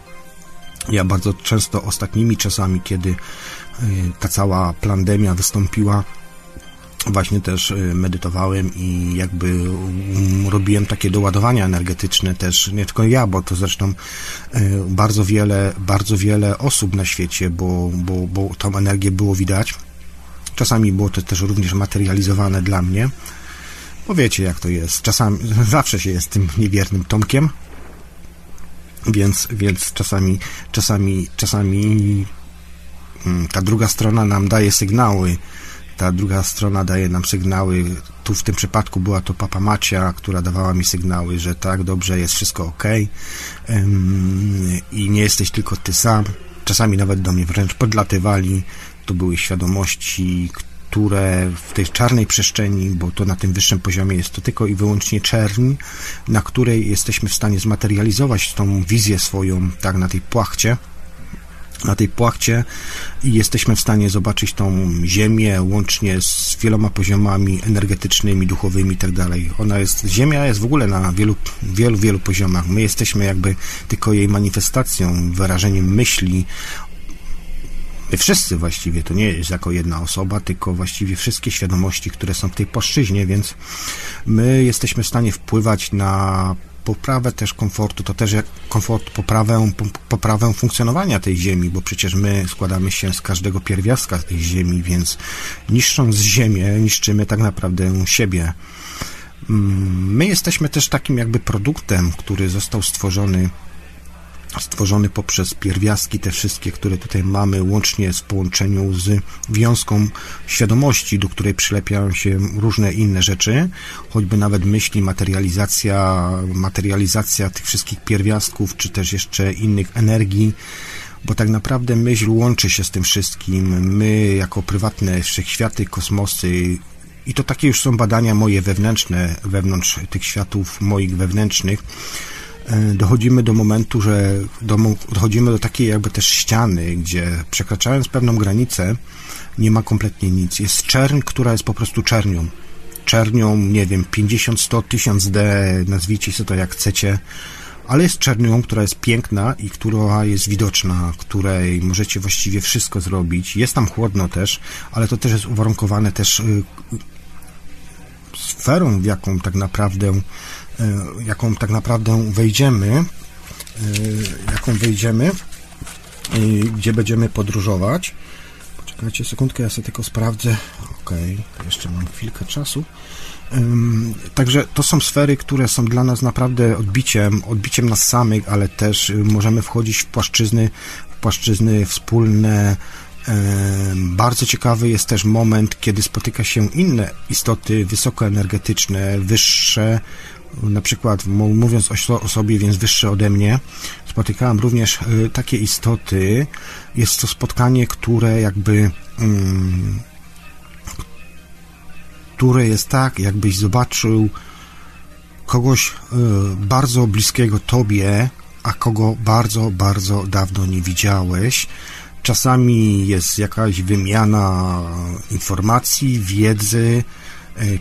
Ja bardzo często ostatnimi czasami, kiedy y, ta cała pandemia wystąpiła, właśnie też y, medytowałem i jakby mm, robiłem takie doładowania energetyczne też, nie tylko ja, bo to zresztą y, bardzo wiele, bardzo wiele osób na świecie, bo, bo, bo tą energię było widać. Czasami było to też również materializowane dla mnie, bo wiecie jak to jest. Czasami, zawsze się jest tym niewiernym Tomkiem, więc, więc czasami, czasami, czasami mm, ta druga strona nam daje sygnały, ta druga strona daje nam sygnały, tu w tym przypadku była to papa Macia, która dawała mi sygnały, że tak, dobrze, jest wszystko ok i nie jesteś tylko ty sam. Czasami nawet do mnie wręcz podlatywali. To były świadomości, które w tej czarnej przestrzeni, bo to na tym wyższym poziomie jest to tylko i wyłącznie czerń, na której jesteśmy w stanie zmaterializować tą wizję swoją, tak, na tej płachcie, na tej płachcie i jesteśmy w stanie zobaczyć tą ziemię łącznie z wieloma poziomami energetycznymi, duchowymi i tak. Ona jest, ziemia jest w ogóle na wielu, wielu, wielu poziomach. My jesteśmy jakby tylko jej manifestacją, wyrażeniem myśli, My wszyscy właściwie, to nie jest jako jedna osoba, tylko właściwie wszystkie świadomości, które są w tej płaszczyźnie, więc my jesteśmy w stanie wpływać na poprawę też komfortu, to też jak komfort, poprawę, poprawę funkcjonowania tej ziemi, bo przecież my składamy się z każdego pierwiastka tej ziemi, więc niszcząc ziemię, niszczymy tak naprawdę siebie. Mm, my jesteśmy też takim jakby produktem, który został stworzony stworzony poprzez pierwiastki, te wszystkie, które tutaj mamy, łącznie z połączeniu z wiązką świadomości, do której przylepiają się różne inne rzeczy, choćby nawet myśli, materializacja, materializacja tych wszystkich pierwiastków, czy też jeszcze innych energii, bo tak naprawdę myśl łączy się z tym wszystkim. My, jako prywatne wszechświaty, kosmosy, i to takie już są badania moje wewnętrzne, wewnątrz tych światów moich wewnętrznych, dochodzimy do momentu, że do, dochodzimy do takiej jakby też ściany, gdzie przekraczając pewną granicę nie ma kompletnie nic. Jest czerń, która jest po prostu czernią. Czernią, nie wiem, 50, 100, 1000 D, nazwijcie sobie to jak chcecie, ale jest czernią, która jest piękna i która jest widoczna, której możecie właściwie wszystko zrobić. Jest tam chłodno też, ale to też jest uwarunkowane też y, sferą, w jaką tak naprawdę E, jaką tak naprawdę wejdziemy, e, jaką wejdziemy, gdzie będziemy podróżować. Poczekajcie sekundkę, ja sobie tylko sprawdzę. Ok, jeszcze mam chwilkę czasu. Także to są sfery, które są dla nas naprawdę odbiciem, odbiciem nas samych, ale też możemy wchodzić w płaszczyzny, w płaszczyzny wspólne. Bardzo ciekawy jest też moment, kiedy spotyka się inne istoty wysokoenergetyczne, wyższe, na przykład mówiąc o sobie, więc wyższe ode mnie, spotykałem również y, takie istoty. Jest to spotkanie, które jakby mm, które jest tak, jakbyś zobaczył kogoś y, bardzo bliskiego tobie, a kogo bardzo, bardzo dawno nie widziałeś. Czasami jest jakaś wymiana informacji, wiedzy,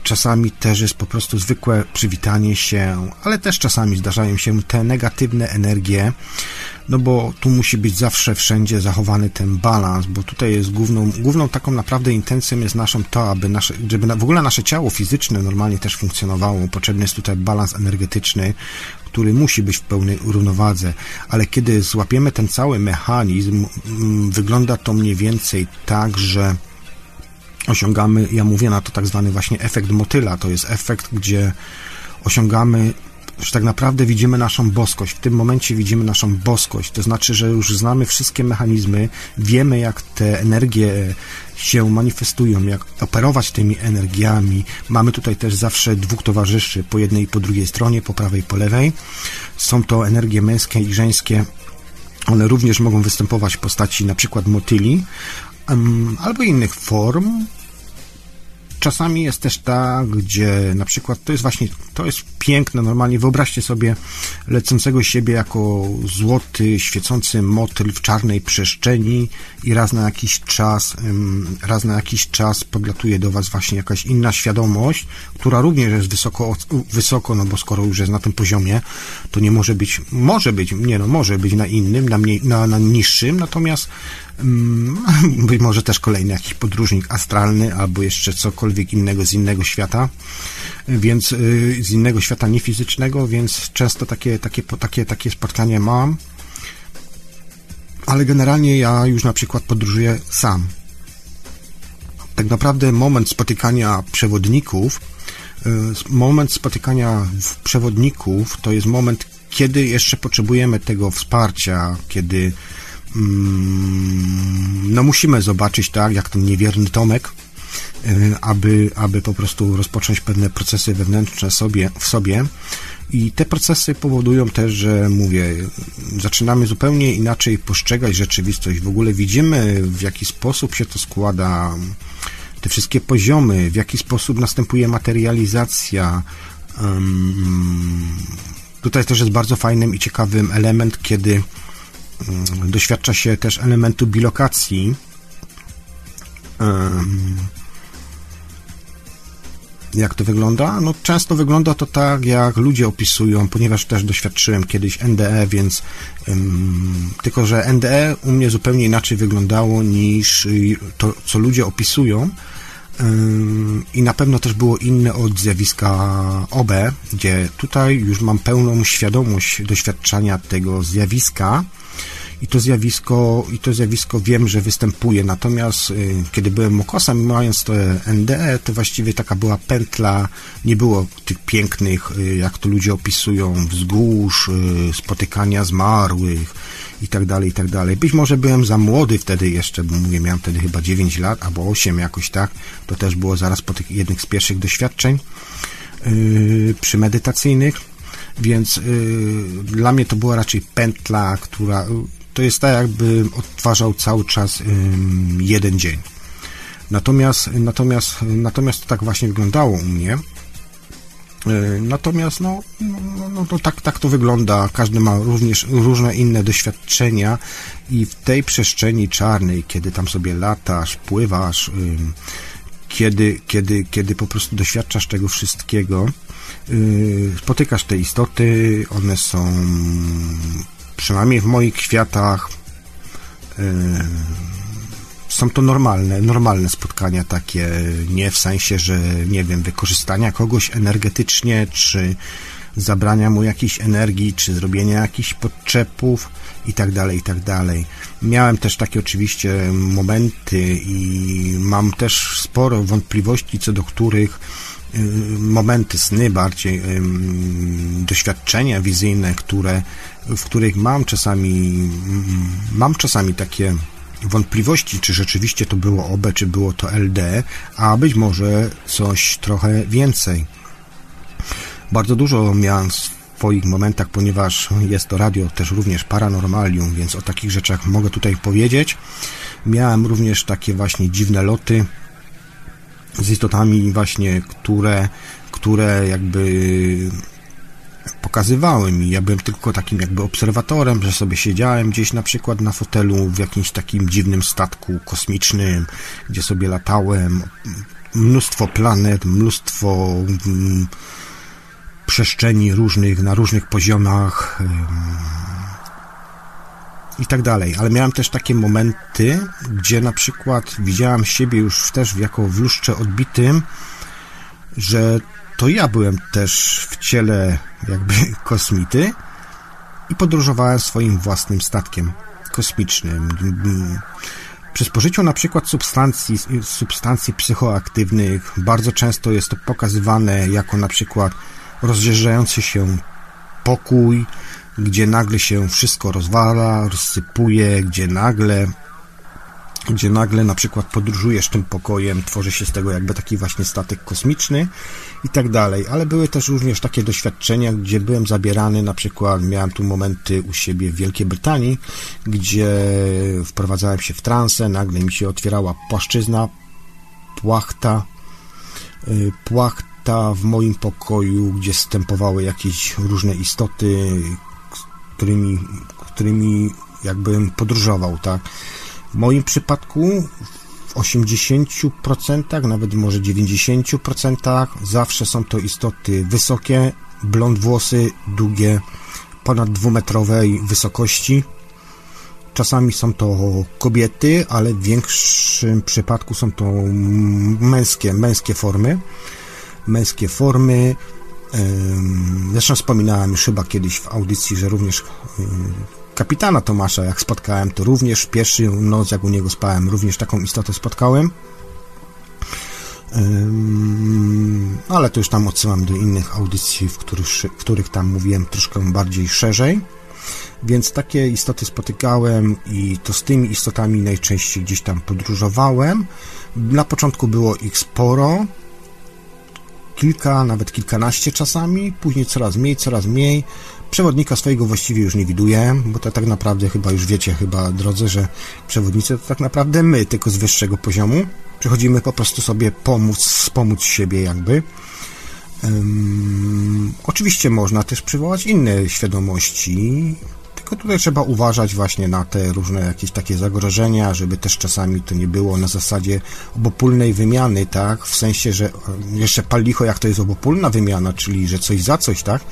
czasami też jest po prostu zwykłe przywitanie się, ale też czasami zdarzają się te negatywne energie, no bo tu musi być zawsze wszędzie zachowany ten balans, bo tutaj jest główną, główną taką naprawdę intencją jest naszą to, aby nasze, żeby w ogóle nasze ciało fizyczne normalnie też funkcjonowało. Potrzebny jest tutaj balans energetyczny, który musi być w pełnej równowadze, ale kiedy złapiemy ten cały mechanizm, wygląda to mniej więcej tak, że osiągamy, ja mówię na to tak zwany właśnie efekt motyla, to jest efekt, gdzie osiągamy że tak naprawdę widzimy naszą boskość. W tym momencie widzimy naszą boskość. To znaczy, że już znamy wszystkie mechanizmy, wiemy, jak te energie się manifestują, jak operować tymi energiami. Mamy tutaj też zawsze dwóch towarzyszy, po jednej i po drugiej stronie, po prawej i po lewej. Są to energie męskie i żeńskie. One również mogą występować w postaci na przykład motyli, albo innych form, Czasami jest też tak, gdzie na przykład to jest właśnie, to jest piękne, normalnie wyobraźcie sobie lecącego siebie jako złoty, świecący motyl w czarnej przestrzeni i raz na jakiś czas, raz na jakiś czas podlatuje do Was właśnie jakaś inna świadomość, która również jest wysoko, wysoko, no bo skoro już jest na tym poziomie, to nie może być, może być, nie no, może być na innym, na, mniej, na, na niższym, natomiast być może też kolejny jakiś podróżnik astralny albo jeszcze cokolwiek innego z innego świata, więc y, z innego świata niefizycznego, więc często takie, takie, takie, takie spotkania mam, ale generalnie ja już na przykład podróżuję sam. Tak naprawdę moment spotykania przewodników, y, moment spotykania przewodników to jest moment, kiedy jeszcze potrzebujemy tego wsparcia, kiedy Mm, no musimy zobaczyć, tak, jak ten niewierny Tomek aby, aby po prostu rozpocząć pewne procesy wewnętrzne sobie, w sobie. I te procesy powodują też, że mówię, zaczynamy zupełnie inaczej postrzegać rzeczywistość. W ogóle widzimy, w jaki sposób się to składa, te wszystkie poziomy, w jaki sposób następuje materializacja. Tutaj też jest bardzo fajnym i ciekawym element, kiedy doświadcza się też elementu bilokacji. Jak to wygląda? No często wygląda to tak, jak ludzie opisują, ponieważ też doświadczyłem kiedyś NDE, więc um, tylko, że NDE u mnie zupełnie inaczej wyglądało niż to, co ludzie opisują i na pewno też było inne od zjawiska OB, gdzie tutaj już mam pełną świadomość doświadczania tego zjawiska, i to zjawisko, i to zjawisko wiem, że występuje. Natomiast y, kiedy byłem mokosem, mając to NDE, to właściwie taka była pętla, nie było tych pięknych, y, jak to ludzie opisują, wzgórz, y, spotykania zmarłych i tak dalej, i tak dalej. Być może byłem za młody wtedy jeszcze, bo mówię, miałem wtedy chyba 9 lat albo 8 jakoś tak. To też było zaraz po tych jednych z pierwszych doświadczeń yy, przy medytacyjnych więc yy, dla mnie to była raczej pętla, która to jest tak, jakby odtwarzał cały czas jeden dzień. Natomiast, natomiast, natomiast to tak właśnie wyglądało u mnie. E, natomiast no, no, no, no, tak, tak to wygląda. Każdy ma również różne inne doświadczenia i w tej przestrzeni czarnej, kiedy tam sobie latasz, pływasz, kiedy, kiedy, kiedy po prostu doświadczasz tego wszystkiego, y, spotykasz te istoty, one są przynajmniej w moich kwiatach yy, są to normalne, normalne spotkania takie, nie w sensie, że nie wiem, wykorzystania kogoś energetycznie, czy zabrania mu jakiejś energii, czy zrobienia jakichś podczepów i tak dalej, i tak dalej. Miałem też takie oczywiście momenty i mam też sporo wątpliwości, co do których y, momenty, sny bardziej, doświadczenia wizyjne, które w których mam czasami, mam czasami takie wątpliwości, czy rzeczywiście to było OB, czy było to LD, a być może coś trochę więcej. Bardzo dużo miałem w swoich momentach, ponieważ jest to radio też również paranormalium, więc o takich rzeczach mogę tutaj powiedzieć. Miałem również takie właśnie dziwne loty z istotami właśnie, które, które jakby pokazywały mi. Ja byłem tylko takim jakby obserwatorem, że sobie siedziałem gdzieś na przykład na fotelu w jakimś takim dziwnym statku kosmicznym, gdzie sobie latałem. Mnóstwo planet, mnóstwo mm, przestrzeni różnych, na różnych poziomach i tak dalej. Ale miałem też takie momenty, gdzie na przykład widziałem siebie już też jako w lustrze odbitym, że to ja byłem też w ciele jakby kosmity i podróżowałem swoim własnym statkiem kosmicznym. Przy spożyciu na przykład substancji, substancji psychoaktywnych bardzo często jest to pokazywane jako na przykład rozjeżdżający się pokój, gdzie nagle się wszystko rozwala, rozsypuje, gdzie nagle gdzie nagle na przykład podróżujesz tym pokojem, tworzy się z tego jakby taki właśnie statek kosmiczny i tak dalej, ale były też również takie doświadczenia, gdzie byłem zabierany, na przykład miałem tu momenty u siebie w Wielkiej Brytanii, gdzie wprowadzałem się w transę, nagle mi się otwierała płaszczyzna, płachta, y, płachta w moim pokoju, gdzie stępowały jakieś różne istoty, którymi, którymi jakbym podróżował, tak, w moim przypadku w 80%, nawet może 90% zawsze są to istoty wysokie, blond włosy, długie, ponad dwumetrowej wysokości. Czasami są to kobiety, ale w większym przypadku są to męskie, męskie formy. Męskie formy. Zresztą wspominałem już chyba kiedyś w audycji, że również kapitana Tomasza, jak spotkałem, to również pierwszy noc, jak u niego spałem, również taką istotę spotkałem. ale to już tam odsyłam do innych audycji, w których, w których tam mówiłem troszkę bardziej szerzej. Więc takie istoty spotykałem i to z tymi istotami najczęściej gdzieś tam podróżowałem. Na początku było ich sporo, kilka, nawet kilkanaście czasami, później coraz mniej, coraz mniej. Przewodnika swojego właściwie już nie widuję, bo to tak naprawdę chyba już wiecie, chyba drodzy, że przewodnicy to tak naprawdę my, tylko z wyższego poziomu. Przychodzimy po prostu sobie pomóc, wspomóc siebie jakby. Um, oczywiście można też przywołać inne świadomości, tylko tutaj trzeba uważać właśnie na te różne jakieś takie zagrożenia, żeby też czasami to nie było na zasadzie obopólnej wymiany, tak? W sensie, że jeszcze pal licho, jak to jest obopólna wymiana, czyli że coś za coś, tak?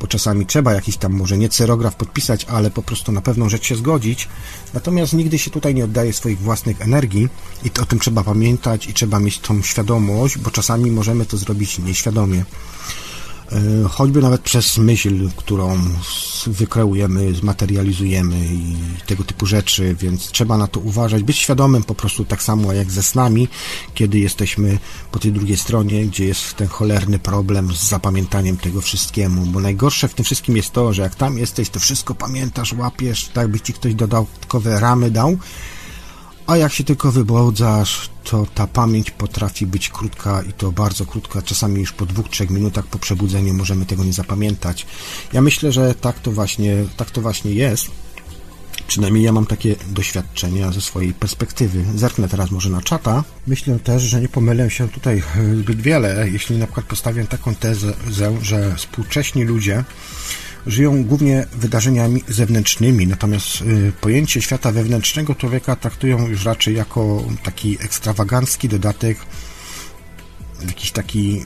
Bo czasami trzeba jakiś tam może nie cerograf podpisać, ale po prostu na pewną rzecz się zgodzić. Natomiast nigdy się tutaj nie oddaje swoich własnych energii i to, o tym trzeba pamiętać i trzeba mieć tą świadomość, bo czasami możemy to zrobić nieświadomie. E, choćby nawet przez myśl, którą wykreujemy, zmaterializujemy i tego typu rzeczy, więc trzeba na to uważać, być świadomym po prostu tak samo jak ze snami, kiedy jesteśmy po tej drugiej stronie, gdzie jest ten cholerny problem z zapamiętaniem tego wszystkiemu, bo najgorsze w tym wszystkim jest to, że jak tam jesteś, to wszystko pamiętasz, łapiesz, tak by ci ktoś dodatkowe ramy dał, a jak się tylko wybłądzasz, to ta pamięć potrafi być krótka i to bardzo krótka. Czasami już po dwóch, trzech minutach po przebudzeniu możemy tego nie zapamiętać. Ja myślę, że tak to właśnie, tak to właśnie jest. Przynajmniej ja mam takie doświadczenia ze swojej perspektywy. Zerknę teraz może na czata. Myślę też, że nie pomylę się tutaj zbyt wiele, jeśli na przykład postawię taką tezę, że współcześni ludzie żyją głównie wydarzeniami zewnętrznymi, natomiast y, pojęcie świata wewnętrznego człowieka traktują już raczej jako taki ekstrawagancki dodatek, jakiś taki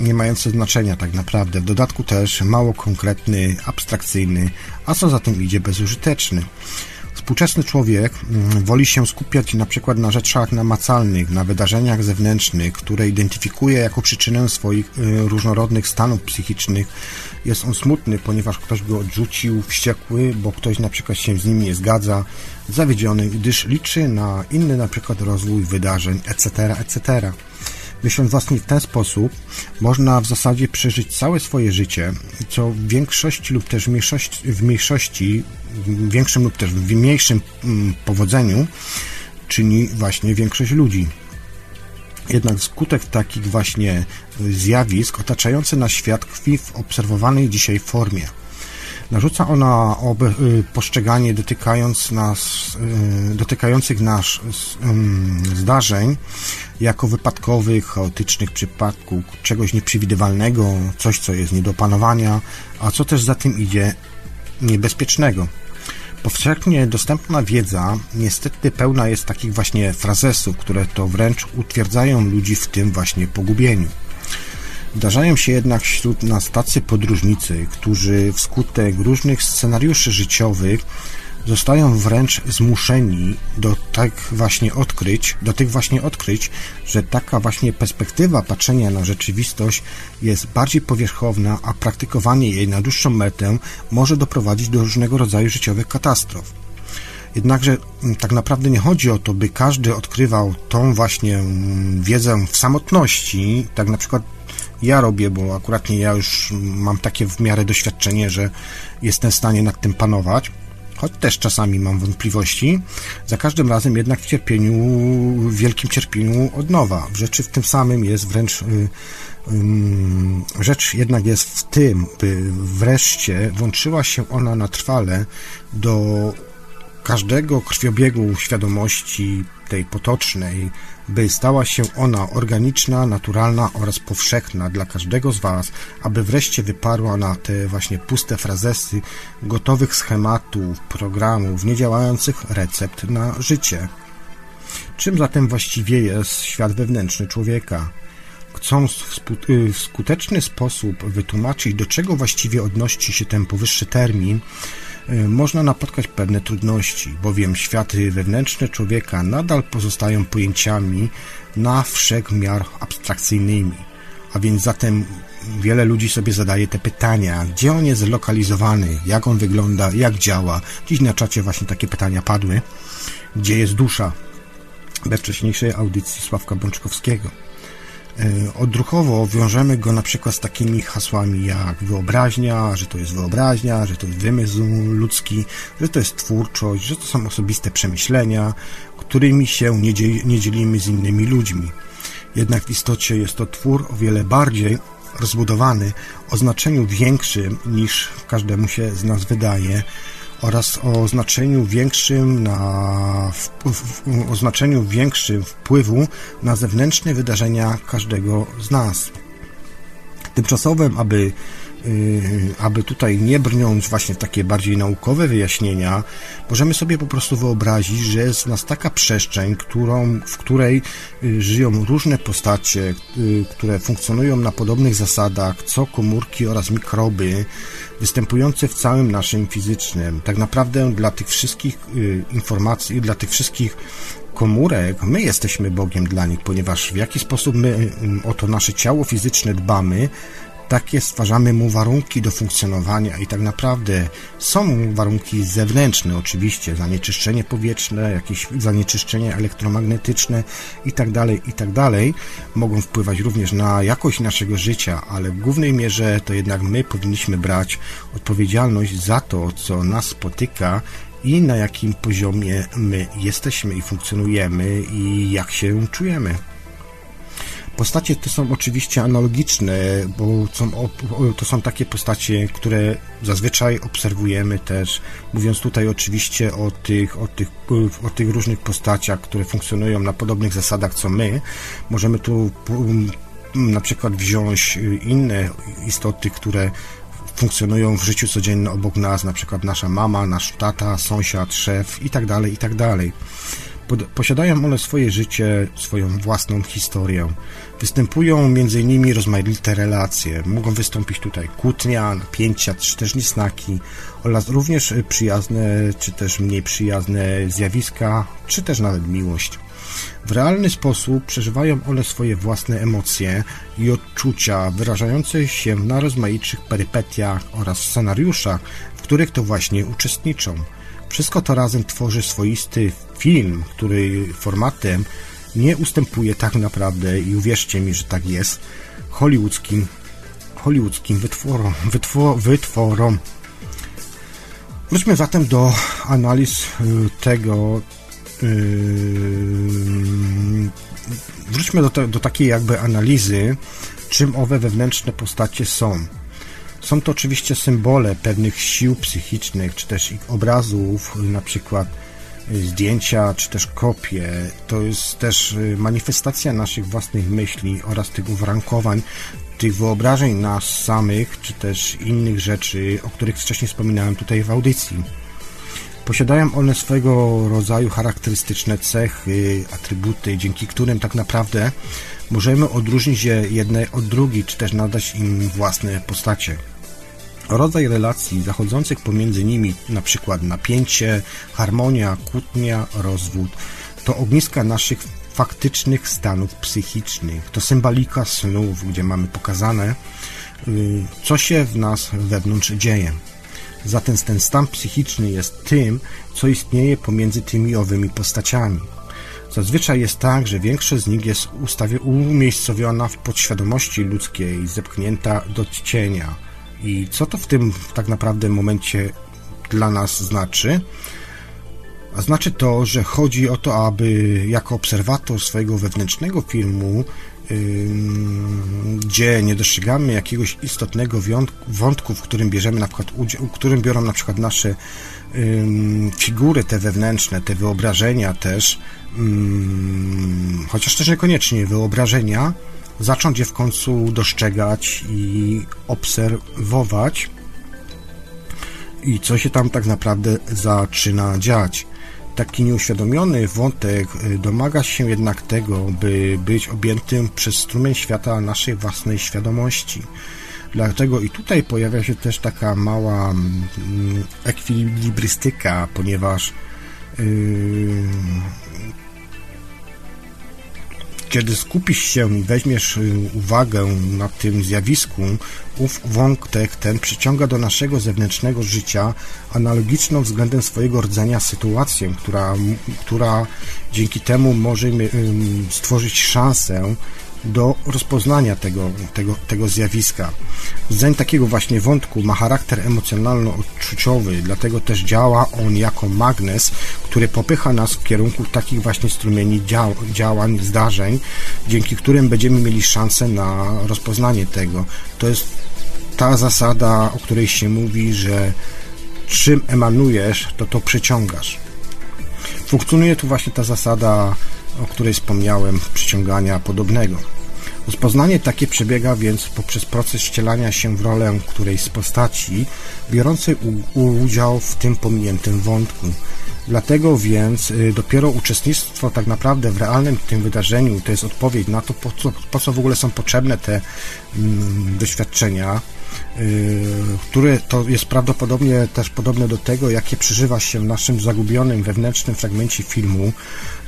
nie mający znaczenia tak naprawdę. W dodatku też mało konkretny, abstrakcyjny, a co za tym idzie bezużyteczny. Współczesny człowiek mm, woli się skupiać na przykład na rzeczach namacalnych, na wydarzeniach zewnętrznych, które identyfikuje jako przyczynę swoich y, różnorodnych stanów psychicznych. Jest on smutny, ponieważ ktoś go odrzucił, wściekły, bo ktoś na przykład się z nim nie zgadza, zawiedziony, gdyż liczy na inny na przykład rozwój wydarzeń, etc., etc. Myśląc właśnie w ten sposób, można w zasadzie przeżyć całe swoje życie, co w większości lub też w mniejszości, w, mniejszości, w większym lub też w mniejszym mm, powodzeniu czyni właśnie większość ludzi. Jednak skutek takich właśnie zjawisk otaczający nas świat tkwi w obserwowanej dzisiaj formie. Narzuca ona y, postrzeganie dotykając nas, y, dotykających nas zdarzeń jako wypadkowych, chaotycznych przypadków, czegoś nieprzewidywalnego, coś, co jest nie do opanowania, a co też za tym idzie, niebezpiecznego. Powszechnie dostępna wiedza niestety pełna jest takich właśnie frazesów, które to wręcz utwierdzają ludzi w tym właśnie pogubieniu. Zdarzają się jednak wśród nas tacy podróżnicy, którzy wskutek różnych scenariuszy życiowych zostają wręcz zmuszeni do tak właśnie odkryć, do tych właśnie odkryć, że taka właśnie perspektywa patrzenia na rzeczywistość jest bardziej powierzchowna, a praktykowanie jej na dłuższą metę może doprowadzić do różnego rodzaju życiowych katastrof. Jednakże mm, tak naprawdę nie chodzi o to, by każdy odkrywał tą właśnie mm, wiedzę w samotności, tak na przykład ja robię, bo akurat nie ja już mam takie w miarę doświadczenie, że jestem w stanie nad tym panować, choć też czasami mam wątpliwości, za każdym razem jednak w cierpieniu, w wielkim cierpieniu od nowa. Rzeczy w tym samym jest wręcz y, rzecz jednak jest w tym, by wreszcie włączyła się ona na trwale do każdego krwiobiegu świadomości tej potocznej, by stała się ona organiczna, naturalna oraz powszechna dla każdego z Was, aby wreszcie wyparła na te właśnie puste frazesy gotowych schematów, programów, niedziałających recept na życie. Czym zatem właściwie jest świat wewnętrzny człowieka? Chcąc y, w skuteczny sposób wytłumaczyć, do czego właściwie odnosi się ten powyższy termin, można napotkać pewne trudności, bowiem światy wewnętrzne człowieka nadal pozostają pojęciami na wszechmiar abstrakcyjnymi. A więc zatem wiele ludzi sobie zadaje te pytania, gdzie on jest zlokalizowany, jak on wygląda, jak działa. Dziś na czacie właśnie takie pytania padły. Gdzie jest dusza? We wcześniejszej audycji Sławka Bączkowskiego. E, odruchowo wiążemy go na przykład z takimi hasłami jak wyobraźnia, że to jest wyobraźnia, że to jest wymysł ludzki, że to jest twórczość, że to są osobiste przemyślenia, którymi się nie dzielimy z innymi ludźmi. Jednak w istocie jest to twór o wiele bardziej rozbudowany, o znaczeniu większym niż każdemu się z nas wydaje, oraz o znaczeniu większym na o znaczeniu większym wpływu na zewnętrzne wydarzenia każdego z nas. Tymczasowym, aby aby tutaj nie brnąć właśnie w takie bardziej naukowe wyjaśnienia, możemy sobie po prostu wyobrazić, że jest nas taka przestrzeń, którą, w której y, żyją różne postacie, y, które funkcjonują na podobnych zasadach, co komórki oraz mikroby, występujące w całym naszym fizycznym. Tak naprawdę dla tych wszystkich informacji, dla tych wszystkich komórek, my jesteśmy Bogiem dla nich, ponieważ w jaki sposób my o to nasze ciało fizyczne dbamy, takie stwarzamy mu warunki do funkcjonowania i tak naprawdę są warunki zewnętrzne oczywiście, zanieczyszczenie powietrzne, jakieś zanieczyszczenie elektromagnetyczne i tak dalej, i tak mogą wpływać również na jakość naszego życia, ale w głównej mierze to jednak my powinniśmy brać odpowiedzialność za to, co nas spotyka i na jakim poziomie my jesteśmy i funkcjonujemy i jak się czujemy. Postacie te są oczywiście analogiczne, bo są, to są takie postacie, które zazwyczaj obserwujemy też, mówiąc tutaj oczywiście o tych, o tych, o tych różnych postaciach, które funkcjonują na podobnych zasadach co my. Możemy tu na przykład wziąć inne istoty, które funkcjonują w życiu codziennym obok nas, na przykład nasza mama, nasz tata, sąsiad, szef i tak Posiadają one swoje życie, swoją własną historię. Występują między innymi rozmaite relacje. Mogą wystąpić tutaj kłótnia, napięcia, czy też niesnaki oraz również przyjazne, czy też mniej przyjazne zjawiska, czy też nawet miłość. W realny sposób przeżywają one swoje własne emocje i odczucia wyrażające się na rozmaitych perypetiach oraz scenariuszach, w których to właśnie uczestniczą. Wszystko to razem tworzy swoisty film, który formatem nie ustępuje tak naprawdę i uwierzcie mi, że tak jest hollywoodzkim hollywoodzkim wytworom, wytwor, wytworom. Wróćmy zatem do analiz y, tego yy, wróćmy do, te, do takiej jakby analizy czym owe wewnętrzne postacie są są to oczywiście symbole pewnych sił psychicznych, czy też ich obrazów, na przykład zdjęcia, czy też kopie. To jest też y, manifestacja naszych własnych myśli oraz tych uwarunkowań, tych wyobrażeń nas samych, czy też innych rzeczy, o których wcześniej wspominałem tutaj w audycji. Posiadają one swego rodzaju charakterystyczne cechy, atrybuty, dzięki którym tak naprawdę możemy odróżnić je jedne od drugiej, czy też nadać im własne postacie. Rodzaj relacji zachodzących pomiędzy nimi, np. napięcie, harmonia, kłótnia, rozwód, to ogniska naszych faktycznych stanów psychicznych, to symbolika snów, gdzie mamy pokazane, y, co się w nas wewnątrz dzieje. Zatem ten stan psychiczny jest tym, co istnieje pomiędzy tymi owymi postaciami. Zazwyczaj jest tak, że większość z nich jest umiejscowiona w podświadomości ludzkiej, zepchnięta do cienia, i co to w tym tak naprawdę momencie dla nas znaczy? A znaczy to, że chodzi o to, aby jako obserwator swojego wewnętrznego filmu, yy, gdzie nie dostrzegamy jakiegoś istotnego wątku, w którym bierzemy na przykład w którym biorą na przykład nasze yy, figury te wewnętrzne, te wyobrażenia też, yy, chociaż też niekoniecznie wyobrażenia, zacząć je w końcu dostrzegać i obserwować i co się tam tak naprawdę zaczyna dziać. Taki nieuświadomiony wątek y, domaga się jednak tego, by być objętym przez strumień świata naszej własnej świadomości. Dlatego i tutaj pojawia się też taka mała mm, ekwilibrystyka, ponieważ yy, kiedy skupisz się i weźmiesz y, uwagę na tym zjawisku, ów wątek ten przyciąga do naszego zewnętrznego życia analogiczną względem swojego rdzenia sytuację, która, która dzięki temu może stworzyć szansę do rozpoznania tego, tego, tego zjawiska. Rdzeń takiego właśnie wątku ma charakter emocjonalno-odczuciowy, dlatego też działa on jako magnes, który popycha nas w kierunku takich właśnie strumieni dział, działań, zdarzeń, dzięki którym będziemy mieli szansę na rozpoznanie tego. To jest ta zasada, o której się mówi, że czym emanujesz, to to przyciągasz. Funkcjonuje tu właśnie ta zasada, o której wspomniałem, przyciągania podobnego. Rozpoznanie takie przebiega więc poprzez proces wcielania się w rolę którejś z postaci, biorącej udział w tym pominiętym wątku. Dlatego więc y, dopiero uczestnictwo tak naprawdę w realnym tym wydarzeniu to jest odpowiedź na to, po co, po co w ogóle są potrzebne te mm, doświadczenia, Y, które to jest prawdopodobnie też podobne do tego, jakie przeżywa się w naszym zagubionym wewnętrznym fragmencie filmu,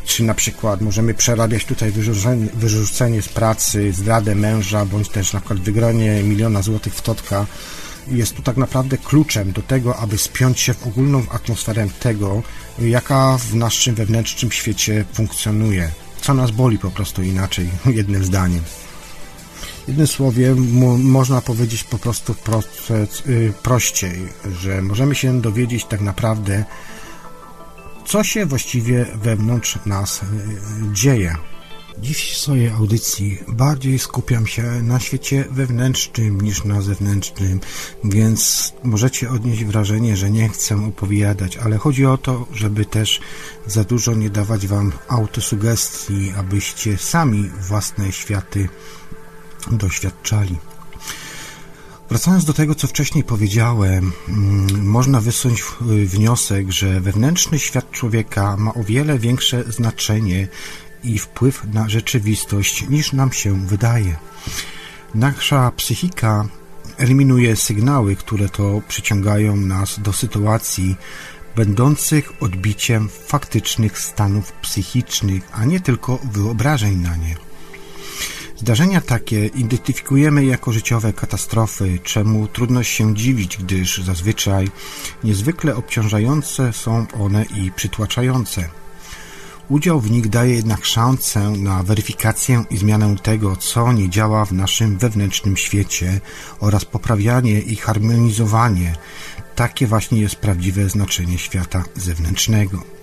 czy na przykład możemy przerabiać tutaj wyrzucenie, wyrzucenie z pracy, zdradę męża, bądź też na przykład wygranie miliona złotych w totka. Jest tu tak naprawdę kluczem do tego, aby spiąć się w ogólną atmosferę tego, jaka w naszym wewnętrznym świecie funkcjonuje. Co nas boli po prostu inaczej, jednym zdaniem. Jednym słowie, można powiedzieć po prostu proces, y, prościej, że możemy się dowiedzieć tak naprawdę, co się właściwie wewnątrz nas y, dzieje. Dziś w swojej audycji bardziej skupiam się na świecie wewnętrznym niż na zewnętrznym, więc możecie odnieść wrażenie, że nie chcę opowiadać, ale chodzi o to, żeby też za dużo nie dawać wam autosugestii, abyście sami własne światy doświadczali. Wracając do tego, co wcześniej powiedziałem, mm, można wysunąć wniosek, że wewnętrzny świat człowieka ma o wiele większe znaczenie i wpływ na rzeczywistość niż nam się wydaje. Nasza psychika eliminuje sygnały, które to przyciągają nas do sytuacji będących odbiciem faktycznych stanów psychicznych, a nie tylko wyobrażeń na nie. Zdarzenia takie identyfikujemy jako życiowe katastrofy, czemu trudno się dziwić, gdyż zazwyczaj niezwykle obciążające są one i przytłaczające. Udział w nich daje jednak szansę na weryfikację i zmianę tego, co nie działa w naszym wewnętrznym świecie oraz poprawianie i harmonizowanie. Takie właśnie jest prawdziwe znaczenie świata zewnętrznego.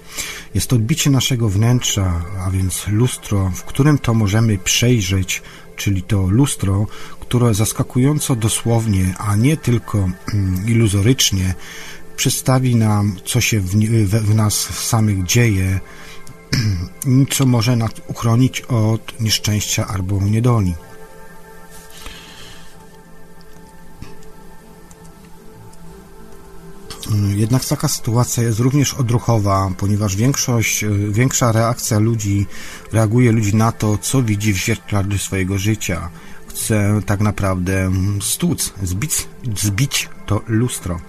Jest to odbicie naszego wnętrza, a więc lustro, w którym to możemy przejrzeć, czyli to lustro, które zaskakująco dosłownie, a nie tylko mm, iluzorycznie przedstawi nam, co się w, w, w nas samych dzieje, co może nas uchronić od nieszczęścia albo niedoli. Jednak taka sytuacja jest również odruchowa, ponieważ większość, większa reakcja ludzi reaguje ludzi na to, co widzi w zwierciadle swojego życia. Chce tak naprawdę stłuc, zbić, zbić to lustro.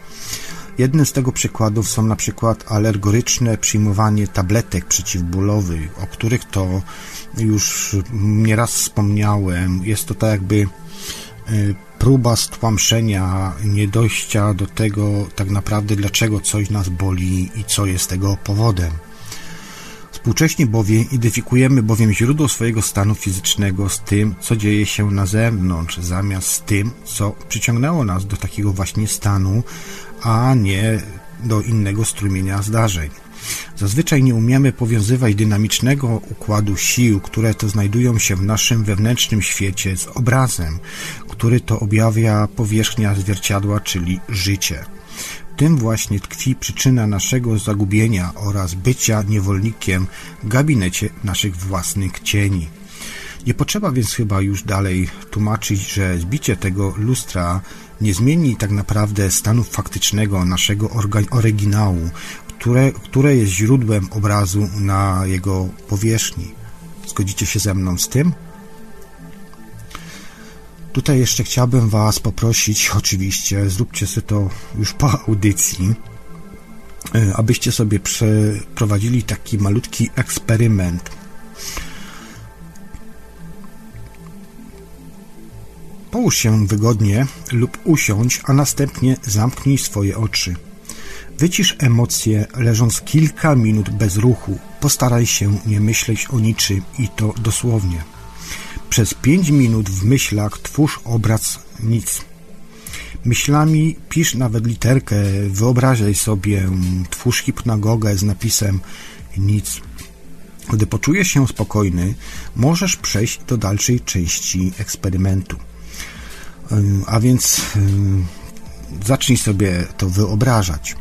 Jednym z tego przykładów są na przykład alergoryczne przyjmowanie tabletek przeciwbólowych, o których to już nieraz wspomniałem. Jest to tak jakby y, próba stłamszenia, niedojścia do tego tak naprawdę, dlaczego coś nas boli i co jest tego powodem. Współcześnie bowiem identyfikujemy bowiem źródło swojego stanu fizycznego z tym, co dzieje się na zewnątrz, zamiast z tym, co przyciągnęło nas do takiego właśnie stanu, a nie do innego strumienia zdarzeń. Zazwyczaj nie umiemy powiązywać dynamicznego układu sił, które to znajdują się w naszym wewnętrznym świecie z obrazem, który to objawia powierzchnia zwierciadła, czyli życie. Tym właśnie tkwi przyczyna naszego zagubienia oraz bycia niewolnikiem w gabinecie naszych własnych cieni. Nie potrzeba więc chyba już dalej tłumaczyć, że zbicie tego lustra nie zmieni tak naprawdę stanu faktycznego naszego oryginału, które, które jest źródłem obrazu na jego powierzchni. Zgodzicie się ze mną z tym? Tutaj jeszcze chciałbym Was poprosić, oczywiście, zróbcie sobie to już po audycji, e, abyście sobie przeprowadzili taki malutki eksperyment. Połóż się wygodnie lub usiądź, a następnie zamknij swoje oczy. Wycisz emocje, leżąc kilka minut bez ruchu. Postaraj się nie myśleć o niczym i to dosłownie. Przez pięć minut w myślach twórz obraz nic. Myślami pisz nawet literkę, wyobrażaj sobie, twórz hipnagogę z napisem nic. Gdy poczujesz się spokojny, możesz przejść do dalszej części eksperymentu. A więc zacznij sobie to wyobrażać.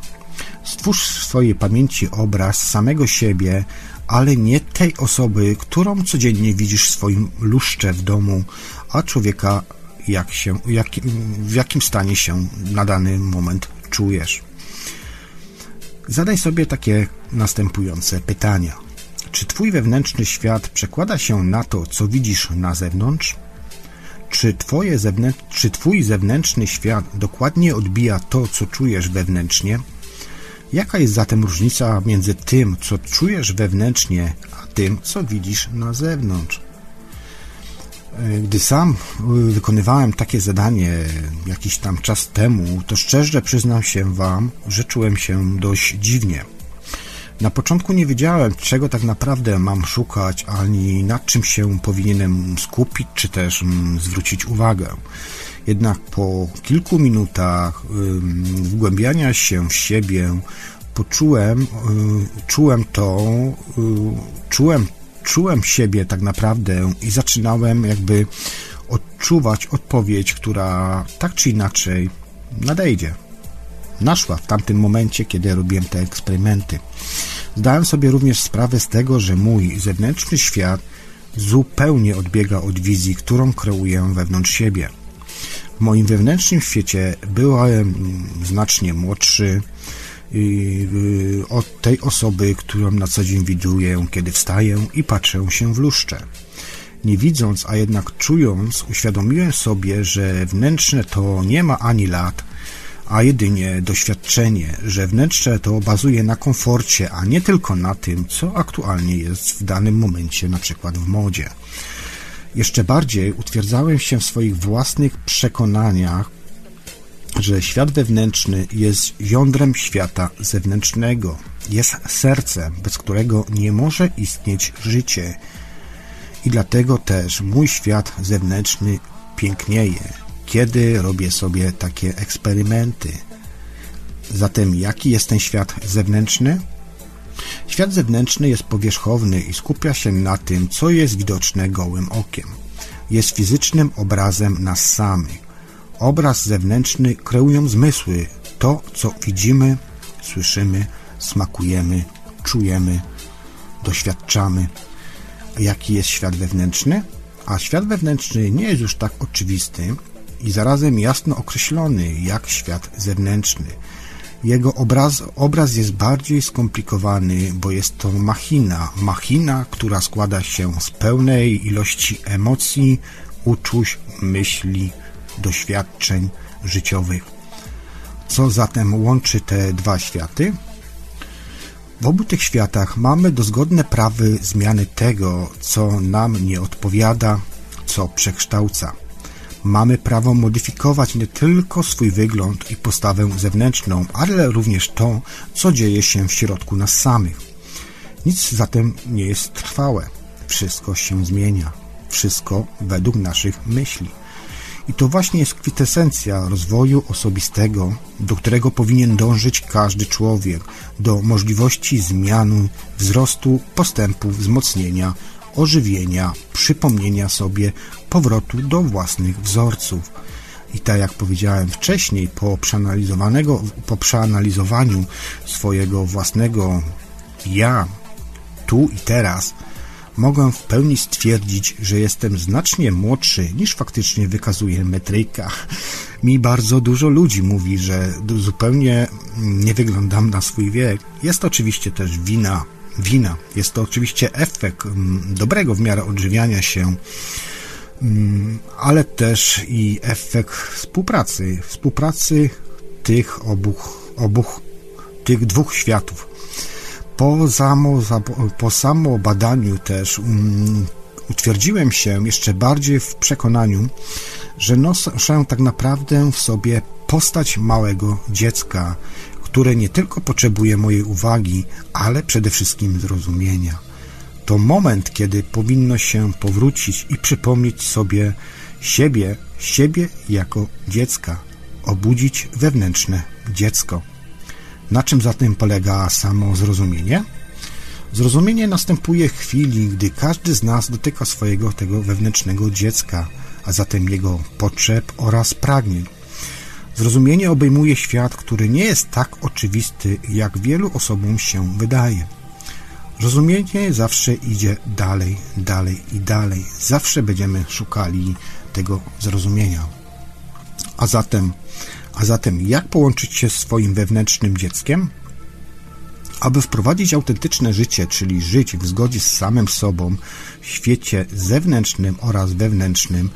Stwórz w swojej pamięci obraz samego siebie, ale nie tej osoby, którą codziennie widzisz w swoim luszcze w domu, a człowieka, jak się, jak, w jakim stanie się na dany moment czujesz. Zadaj sobie takie następujące pytania. Czy Twój wewnętrzny świat przekłada się na to, co widzisz na zewnątrz? Czy, twoje czy Twój zewnętrzny świat dokładnie odbija to, co czujesz wewnętrznie? Jaka jest zatem różnica między tym, co czujesz wewnętrznie, a tym, co widzisz na zewnątrz? Gdy sam wykonywałem takie zadanie jakiś tam czas temu, to szczerze przyznam się Wam, że czułem się dość dziwnie. Na początku nie wiedziałem, czego tak naprawdę mam szukać, ani nad czym się powinienem skupić, czy też mm, zwrócić uwagę. Jednak po kilku minutach wgłębiania się w siebie poczułem, y, czułem to, y, czułem, czułem siebie tak naprawdę i zaczynałem jakby odczuwać odpowiedź, która tak czy inaczej nadejdzie. Naszła w tamtym momencie, kiedy robiłem te eksperymenty. Zdałem sobie również sprawę z tego, że mój zewnętrzny świat zupełnie odbiega od wizji, którą kreuję wewnątrz siebie. W moim wewnętrznym świecie byłem znacznie młodszy od tej osoby, którą na co dzień widuję, kiedy wstaję i patrzę się w luszcze. Nie widząc, a jednak czując, uświadomiłem sobie, że wnętrzne to nie ma ani lat, a jedynie doświadczenie, że wnętrze to bazuje na komforcie, a nie tylko na tym, co aktualnie jest w danym momencie, na przykład w modzie. Jeszcze bardziej utwierdzałem się w swoich własnych przekonaniach, że świat wewnętrzny jest jądrem świata zewnętrznego, jest sercem, bez którego nie może istnieć życie. I dlatego też mój świat zewnętrzny pięknieje, kiedy robię sobie takie eksperymenty. Zatem jaki jest ten świat zewnętrzny? Świat zewnętrzny jest powierzchowny i skupia się na tym, co jest widoczne gołym okiem. Jest fizycznym obrazem nas samych. Obraz zewnętrzny kreują zmysły, to co widzimy, słyszymy, smakujemy, czujemy, doświadczamy. Jaki jest świat wewnętrzny? A świat wewnętrzny nie jest już tak oczywisty, i zarazem jasno określony jak świat zewnętrzny. Jego obraz, obraz jest bardziej skomplikowany, bo jest to machina, machina, która składa się z pełnej ilości emocji, uczuć, myśli, doświadczeń życiowych. Co zatem łączy te dwa światy? W obu tych światach mamy dozgodne prawy zmiany tego, co nam nie odpowiada, co przekształca. Mamy prawo modyfikować nie tylko swój wygląd i postawę zewnętrzną, ale również to, co dzieje się w środku nas samych. Nic zatem nie jest trwałe. Wszystko się zmienia. Wszystko według naszych myśli. I to właśnie jest kwintesencja rozwoju osobistego, do którego powinien dążyć każdy człowiek, do możliwości zmiany, wzrostu, postępu, wzmocnienia, ożywienia, przypomnienia sobie powrotu do własnych wzorców. I tak jak powiedziałem wcześniej, po, przeanalizowanego, po przeanalizowaniu swojego własnego ja, tu i teraz, mogę w pełni stwierdzić, że jestem znacznie młodszy niż faktycznie wykazuje metryka. Mi bardzo dużo ludzi mówi, że zupełnie nie wyglądam na swój wiek. Jest oczywiście też wina wina. Jest to oczywiście efekt mm, dobrego w miarę odżywiania się, mm, ale też i efekt współpracy, współpracy tych obu, obu tych dwóch światów. Po, samo, po samo badaniu też um, utwierdziłem się jeszcze bardziej w przekonaniu, że noszę tak naprawdę w sobie postać małego dziecka, które nie tylko potrzebuje mojej uwagi, ale przede wszystkim zrozumienia. To moment, kiedy powinno się powrócić i przypomnieć sobie siebie, siebie jako dziecka, obudzić wewnętrzne dziecko. Na czym zatem polega samo zrozumienie? Zrozumienie następuje w chwili, gdy każdy z nas dotyka swojego tego wewnętrznego dziecka, a zatem jego potrzeb oraz pragnień. Zrozumienie obejmuje świat, który nie jest tak oczywisty, jak wielu osobom się wydaje. Rozumienie zawsze idzie dalej, dalej i dalej. Zawsze będziemy szukali tego zrozumienia. A zatem, a zatem jak połączyć się z swoim wewnętrznym dzieckiem? Aby wprowadzić autentyczne życie, czyli żyć w zgodzie z samym sobą, w świecie zewnętrznym oraz wewnętrznym,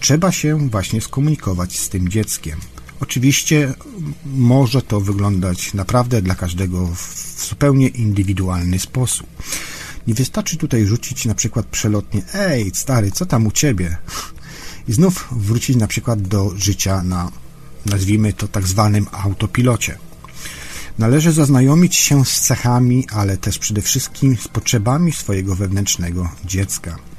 trzeba się właśnie skomunikować z tym dzieckiem. Oczywiście może to wyglądać naprawdę dla każdego w zupełnie indywidualny sposób. Nie wystarczy tutaj rzucić na przykład przelotnie Ej, stary, co tam u ciebie? I znów wrócić na przykład do życia na, nazwijmy to tak zwanym autopilocie. Należy zaznajomić się z cechami, ale też przede wszystkim z potrzebami swojego wewnętrznego dziecka.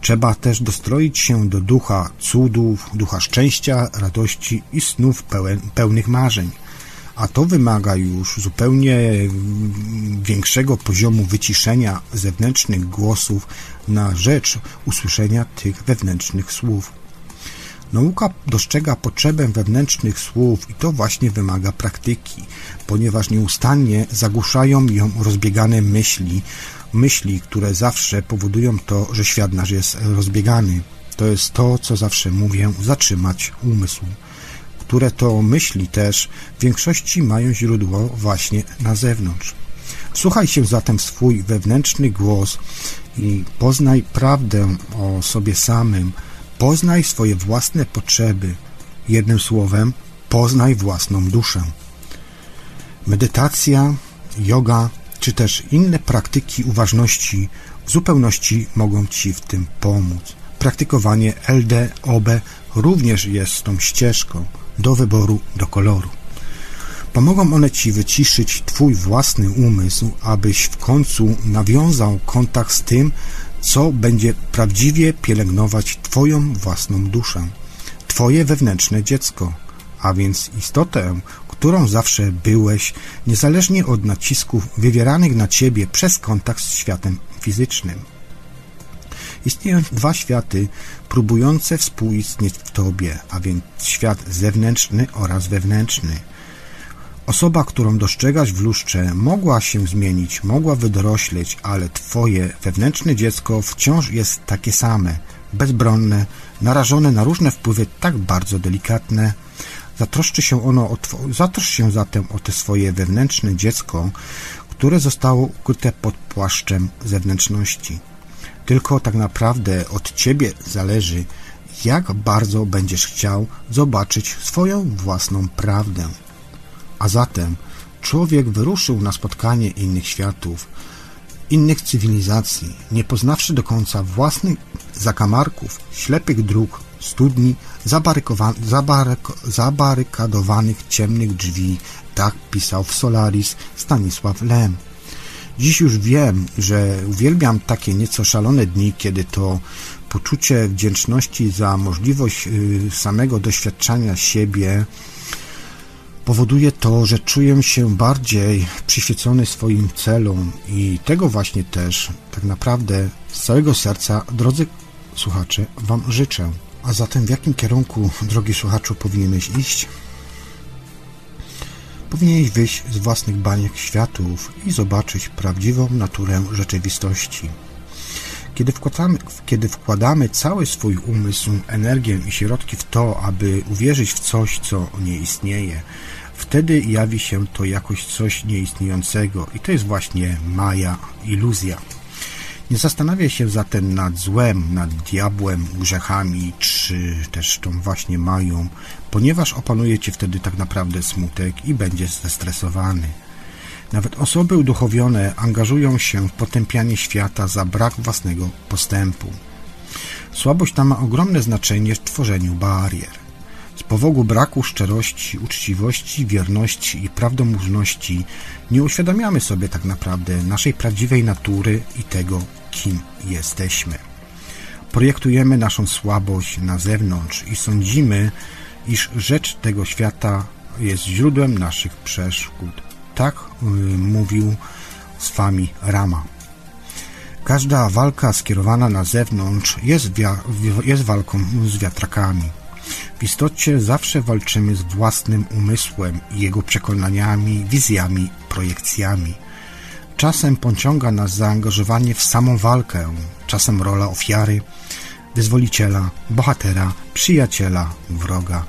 Trzeba też dostroić się do ducha cudów, ducha szczęścia, radości i snów pełen, pełnych marzeń. A to wymaga już zupełnie większego poziomu wyciszenia zewnętrznych głosów na rzecz usłyszenia tych wewnętrznych słów. Nauka dostrzega potrzebę wewnętrznych słów i to właśnie wymaga praktyki, ponieważ nieustannie zagłuszają ją rozbiegane myśli, myśli, które zawsze powodują to, że świat nasz jest rozbiegany. To jest to, co zawsze mówię, zatrzymać umysł. Które to myśli też w większości mają źródło właśnie na zewnątrz. Słuchaj się zatem swój wewnętrzny głos i poznaj prawdę o sobie samym, poznaj swoje własne potrzeby. Jednym słowem, poznaj własną duszę. Medytacja, yoga czy też inne praktyki uważności w zupełności mogą Ci w tym pomóc. Praktykowanie LD, OB również jest tą ścieżką do wyboru, do koloru. Pomogą one Ci wyciszyć Twój własny umysł, abyś w końcu nawiązał kontakt z tym, co będzie prawdziwie pielęgnować Twoją własną duszę, Twoje wewnętrzne dziecko, a więc istotę, którą zawsze byłeś, niezależnie od nacisków wywieranych na ciebie przez kontakt z światem fizycznym. Istnieją dwa światy próbujące współistnieć w tobie, a więc świat zewnętrzny oraz wewnętrzny. Osoba, którą dostrzegasz w lustrze, mogła się zmienić, mogła wydorośleć, ale twoje wewnętrzne dziecko wciąż jest takie same, bezbronne, narażone na różne wpływy tak bardzo delikatne, Zatroszczy się ono o zatrosz się zatem o te swoje wewnętrzne dziecko, które zostało ukryte pod płaszczem zewnętrzności. Tylko tak naprawdę od ciebie zależy, jak bardzo będziesz chciał zobaczyć swoją własną prawdę. A zatem człowiek wyruszył na spotkanie innych światów, innych cywilizacji, nie poznawszy do końca własnych zakamarków, ślepych dróg, studni, zabaryk zabarykadowanych ciemnych drzwi, tak pisał w Solaris Stanisław Lem. Dziś już wiem, że uwielbiam takie nieco szalone dni, kiedy to poczucie wdzięczności za możliwość y, samego doświadczania siebie powoduje to, że czuję się bardziej przyświecony swoim celom i tego właśnie też tak naprawdę z całego serca, drodzy słuchacze, Wam życzę. A zatem w jakim kierunku, drogi słuchaczu, powinieneś iść? Powinieneś wyjść z własnych baniek światów i zobaczyć prawdziwą naturę rzeczywistości. Kiedy wkładamy, kiedy wkładamy cały swój umysł, energię i środki w to, aby uwierzyć w coś, co nie istnieje, wtedy jawi się to jakoś coś nieistniejącego i to jest właśnie maja, iluzja. Nie zastanawia się zatem nad złem, nad diabłem, grzechami, czy też tą właśnie mają, ponieważ opanuje cię wtedy tak naprawdę smutek i będziesz zestresowany. Nawet osoby uduchowione angażują się w potępianie świata za brak własnego postępu. Słabość ta ma ogromne znaczenie w tworzeniu barier. Z powodu braku szczerości, uczciwości, wierności i prawdomówności nie uświadamiamy sobie tak naprawdę naszej prawdziwej natury i tego, kim jesteśmy. Projektujemy naszą słabość na zewnątrz i sądzimy, iż rzecz tego świata jest źródłem naszych przeszkód. Tak yy, mówił Swami Rama. Każda walka skierowana na zewnątrz jest, jest walką z wiatrakami. W istocie zawsze walczymy z własnym umysłem jego przekonaniami, wizjami, projekcjami. Czasem pociąga nas zaangażowanie w samą walkę, czasem rola ofiary, wyzwoliciela, bohatera, przyjaciela, wroga.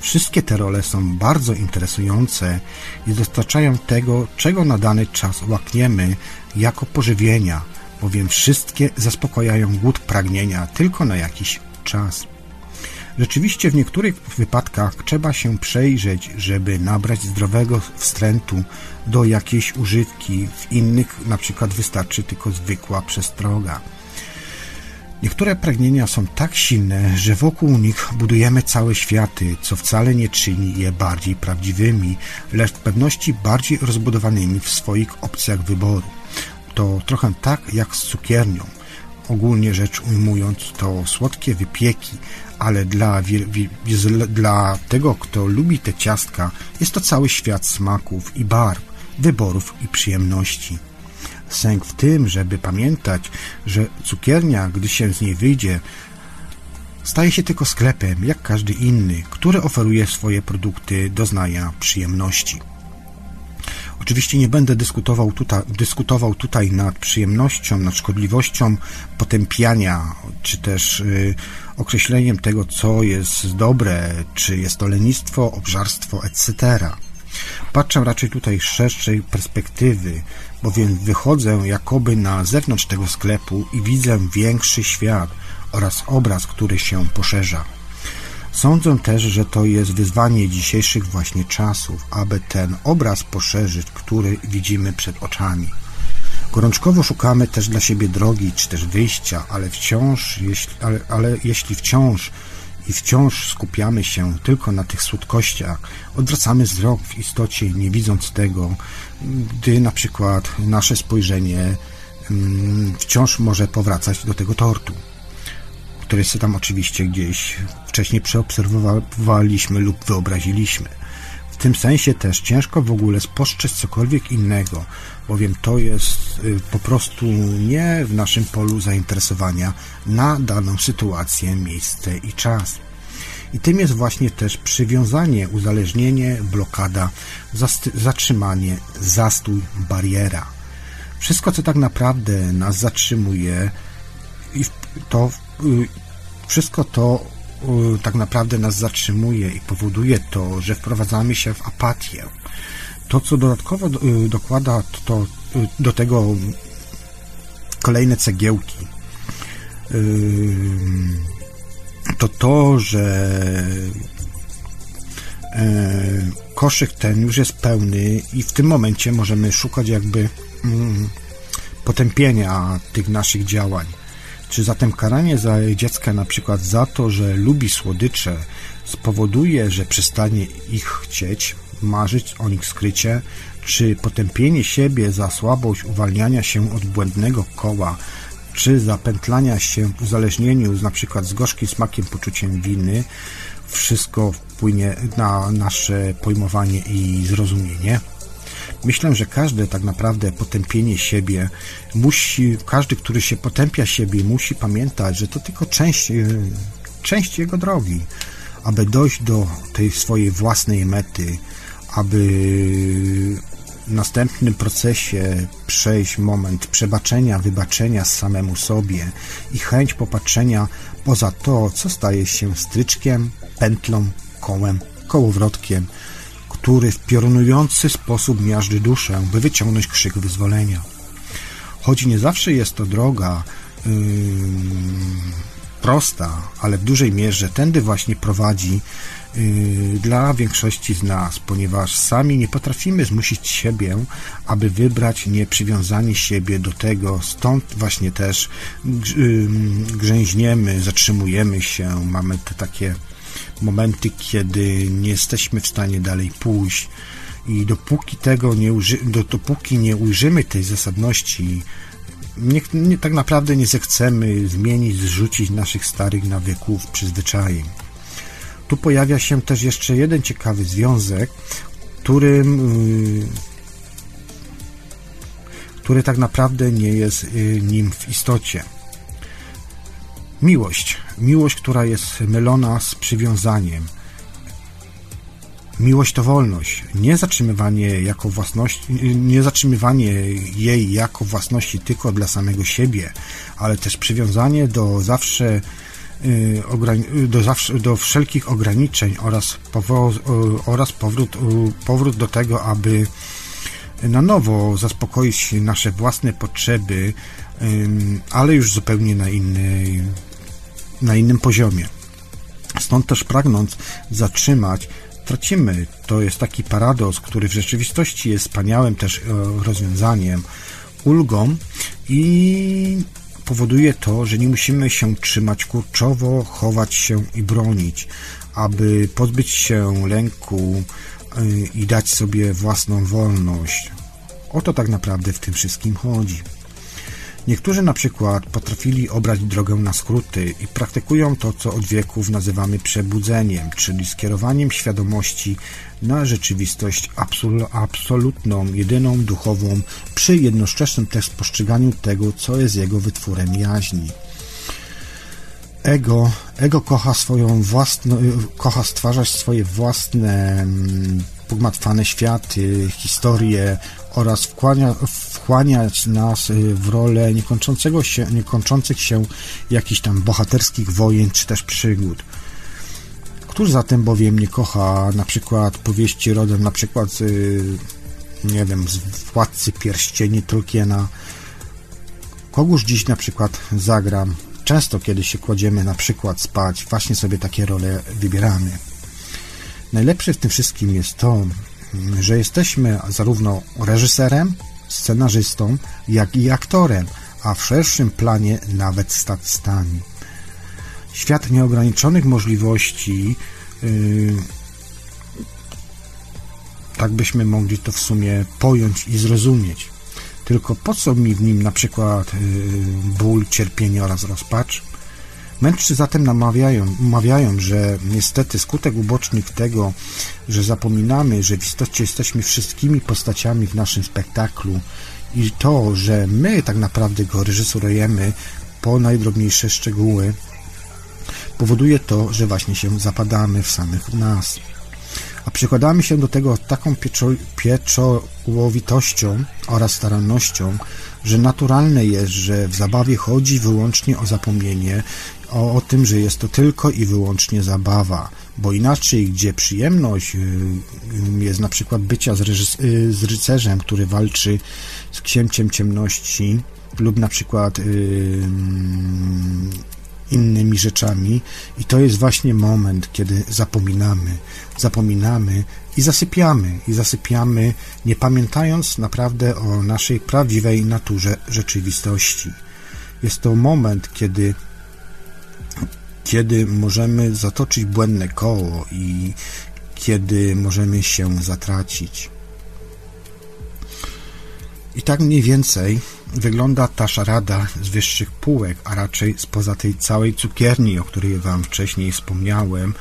Wszystkie te role są bardzo interesujące i dostarczają tego, czego na dany czas łakniemy jako pożywienia, bowiem wszystkie zaspokajają głód pragnienia tylko na jakiś czas. Rzeczywiście w niektórych wypadkach trzeba się przejrzeć, żeby nabrać zdrowego wstrętu do jakiejś używki, w innych na przykład wystarczy tylko zwykła przestroga. Niektóre pragnienia są tak silne, że wokół nich budujemy całe światy, co wcale nie czyni je bardziej prawdziwymi, lecz w pewności bardziej rozbudowanymi w swoich opcjach wyboru. To trochę tak jak z cukiernią. Ogólnie rzecz ujmując, to słodkie wypieki, ale dla, dla tego, kto lubi te ciastka, jest to cały świat smaków i barw, wyborów i przyjemności. Sęk w tym, żeby pamiętać, że cukiernia, gdy się z niej wyjdzie, staje się tylko sklepem, jak każdy inny, który oferuje swoje produkty doznania przyjemności. Oczywiście nie będę dyskutował tutaj, dyskutował tutaj nad przyjemnością, nad szkodliwością potępiania, czy też y, określeniem tego, co jest dobre, czy jest to lenistwo, obżarstwo, etc. Patrzę raczej tutaj z szerszej perspektywy, bowiem wychodzę jakoby na zewnątrz tego sklepu i widzę większy świat oraz obraz, który się poszerza. Sądzę też, że to jest wyzwanie dzisiejszych właśnie czasów, aby ten obraz poszerzyć, który widzimy przed oczami. Gorączkowo szukamy też dla siebie drogi, czy też wyjścia, ale wciąż, jeśli, ale, ale jeśli wciąż i wciąż skupiamy się tylko na tych słodkościach, odwracamy wzrok w istocie, nie widząc tego, gdy na przykład nasze spojrzenie mm, wciąż może powracać do tego tortu, który sobie tam oczywiście gdzieś wcześniej przeobserwowaliśmy lub wyobraziliśmy. W tym sensie też ciężko w ogóle spostrzec cokolwiek innego, bowiem to jest y, po prostu nie w naszym polu zainteresowania na daną sytuację, miejsce i czas. I tym jest właśnie też przywiązanie, uzależnienie, blokada, zatrzymanie, zastój, bariera. Wszystko, co tak naprawdę nas zatrzymuje, to y, wszystko to y, tak naprawdę nas zatrzymuje i powoduje to, że wprowadzamy się w apatię. To, co dodatkowo y, dokłada to, do tego kolejne cegiełki, to to, że e, koszyk ten już jest pełny i w tym momencie możemy szukać jakby mm, potępienia tych naszych działań. Czy zatem karanie za dziecka na przykład za to, że lubi słodycze spowoduje, że przestanie ich chcieć, marzyć o nich skrycie, czy potępienie siebie za słabość uwalniania się od błędnego koła czy zapętlania się w uzależnieniu z przykład z gorzkim smakiem, poczuciem winy, wszystko wpłynie na nasze pojmowanie i zrozumienie. Myślę, że każde tak naprawdę potępienie siebie musi, każdy, który się potępia siebie, musi pamiętać, że to tylko część, e, część jego drogi, aby dojść do tej swojej własnej mety, aby w następnym procesie przejść moment przebaczenia, wybaczenia samemu sobie i chęć popatrzenia poza to, co staje się stryczkiem, pętlą, kołem, kołowrotkiem, który w piorunujący sposób miażdży duszę, by wyciągnąć krzyk wyzwolenia. Choć nie zawsze jest to droga yy, prosta, ale w dużej mierze tędy właśnie prowadzi dla większości z nas, ponieważ sami nie potrafimy zmusić siebie, aby wybrać nieprzywiązanie siebie do tego, stąd właśnie też y, grzęźniemy, zatrzymujemy się, mamy te takie momenty, kiedy nie jesteśmy w stanie dalej pójść. I dopóki tego nie, uży, dopóki nie ujrzymy tej zasadności, nie, nie, tak naprawdę nie zechcemy zmienić, zrzucić naszych starych nawyków, przyzwyczajeń. Tu pojawia się też jeszcze jeden ciekawy związek, którym, yy, który tak naprawdę nie jest yy, nim w istocie. Miłość. Miłość, która jest mylona z przywiązaniem. Miłość to wolność, nie zatrzymywanie jako własności, nie zatrzymywanie jej jako własności tylko dla samego siebie, ale też przywiązanie do zawsze y, do, zawsze, do wszelkich ograniczeń oraz, powo, oraz powrót, powrót do tego, aby na nowo zaspokoić nasze własne potrzeby, ale już zupełnie na innej na innym poziomie. Stąd też pragnąc zatrzymać, tracimy. To jest taki paradoks, który w rzeczywistości jest wspaniałym też rozwiązaniem, ulgą i powoduje to, że nie musimy się trzymać kurczowo, chować się i bronić, aby pozbyć się lęku e, i dać sobie własną wolność. O to tak naprawdę w tym wszystkim chodzi. Niektórzy na przykład potrafili obrać drogę na skróty i praktykują to, co od wieków nazywamy przebudzeniem, czyli skierowaniem świadomości na rzeczywistość absolutną, jedyną, duchową, przy jednoczesnym też postrzeganiu tego, co jest jego wytwórem jaźni. Ego, ego kocha swoją własną, kocha stwarzać swoje własne mm, pogmatwane światy, historie oraz wchłania, wchłaniać nas y, w rolę niekończącego się, niekończących się jakichś tam bohaterskich wojen czy też przygód. Któż zatem bowiem nie kocha na przykład powieści rodem na przykład nie wiem, z Władcy Pierścieni Tolkiena? Kogoż dziś na przykład zagram? Często, kiedy się kładziemy na przykład spać, właśnie sobie takie role wybieramy. Najlepsze w tym wszystkim jest to, że jesteśmy zarówno reżyserem, scenarzystą, jak i aktorem, a w szerszym planie nawet statystami. Świat nieograniczonych możliwości, yy, tak byśmy mogli to w sumie pojąć i zrozumieć. Tylko po co mi w nim na przykład yy, ból, cierpienie oraz rozpacz? Mędrcy zatem namawiają, mawiają, że niestety skutek uboczny tego, że zapominamy, że w istocie jesteśmy wszystkimi postaciami w naszym spektaklu i to, że my tak naprawdę go reżyserujemy po najdrobniejsze szczegóły, powoduje to, że właśnie się zapadamy w samych nas. A przykładamy się do tego taką pieczo, pieczołowitością oraz starannością, że naturalne jest, że w zabawie chodzi wyłącznie o zapomnienie o, o tym, że jest to tylko i wyłącznie zabawa, bo inaczej, gdzie przyjemność y, y, jest na przykład bycia z, y, z rycerzem, który walczy z księciem ciemności, lub na przykład yy, innymi rzeczami, i to jest właśnie moment, kiedy zapominamy, zapominamy i zasypiamy, i zasypiamy, nie pamiętając naprawdę o naszej prawdziwej naturze rzeczywistości. Jest to moment, kiedy kiedy możemy zatoczyć błędne koło i kiedy możemy się zatracić. I tak mniej więcej wygląda ta szarada z wyższych półek, a raczej spoza tej całej cukierni, o której Wam wcześniej wspomniałem,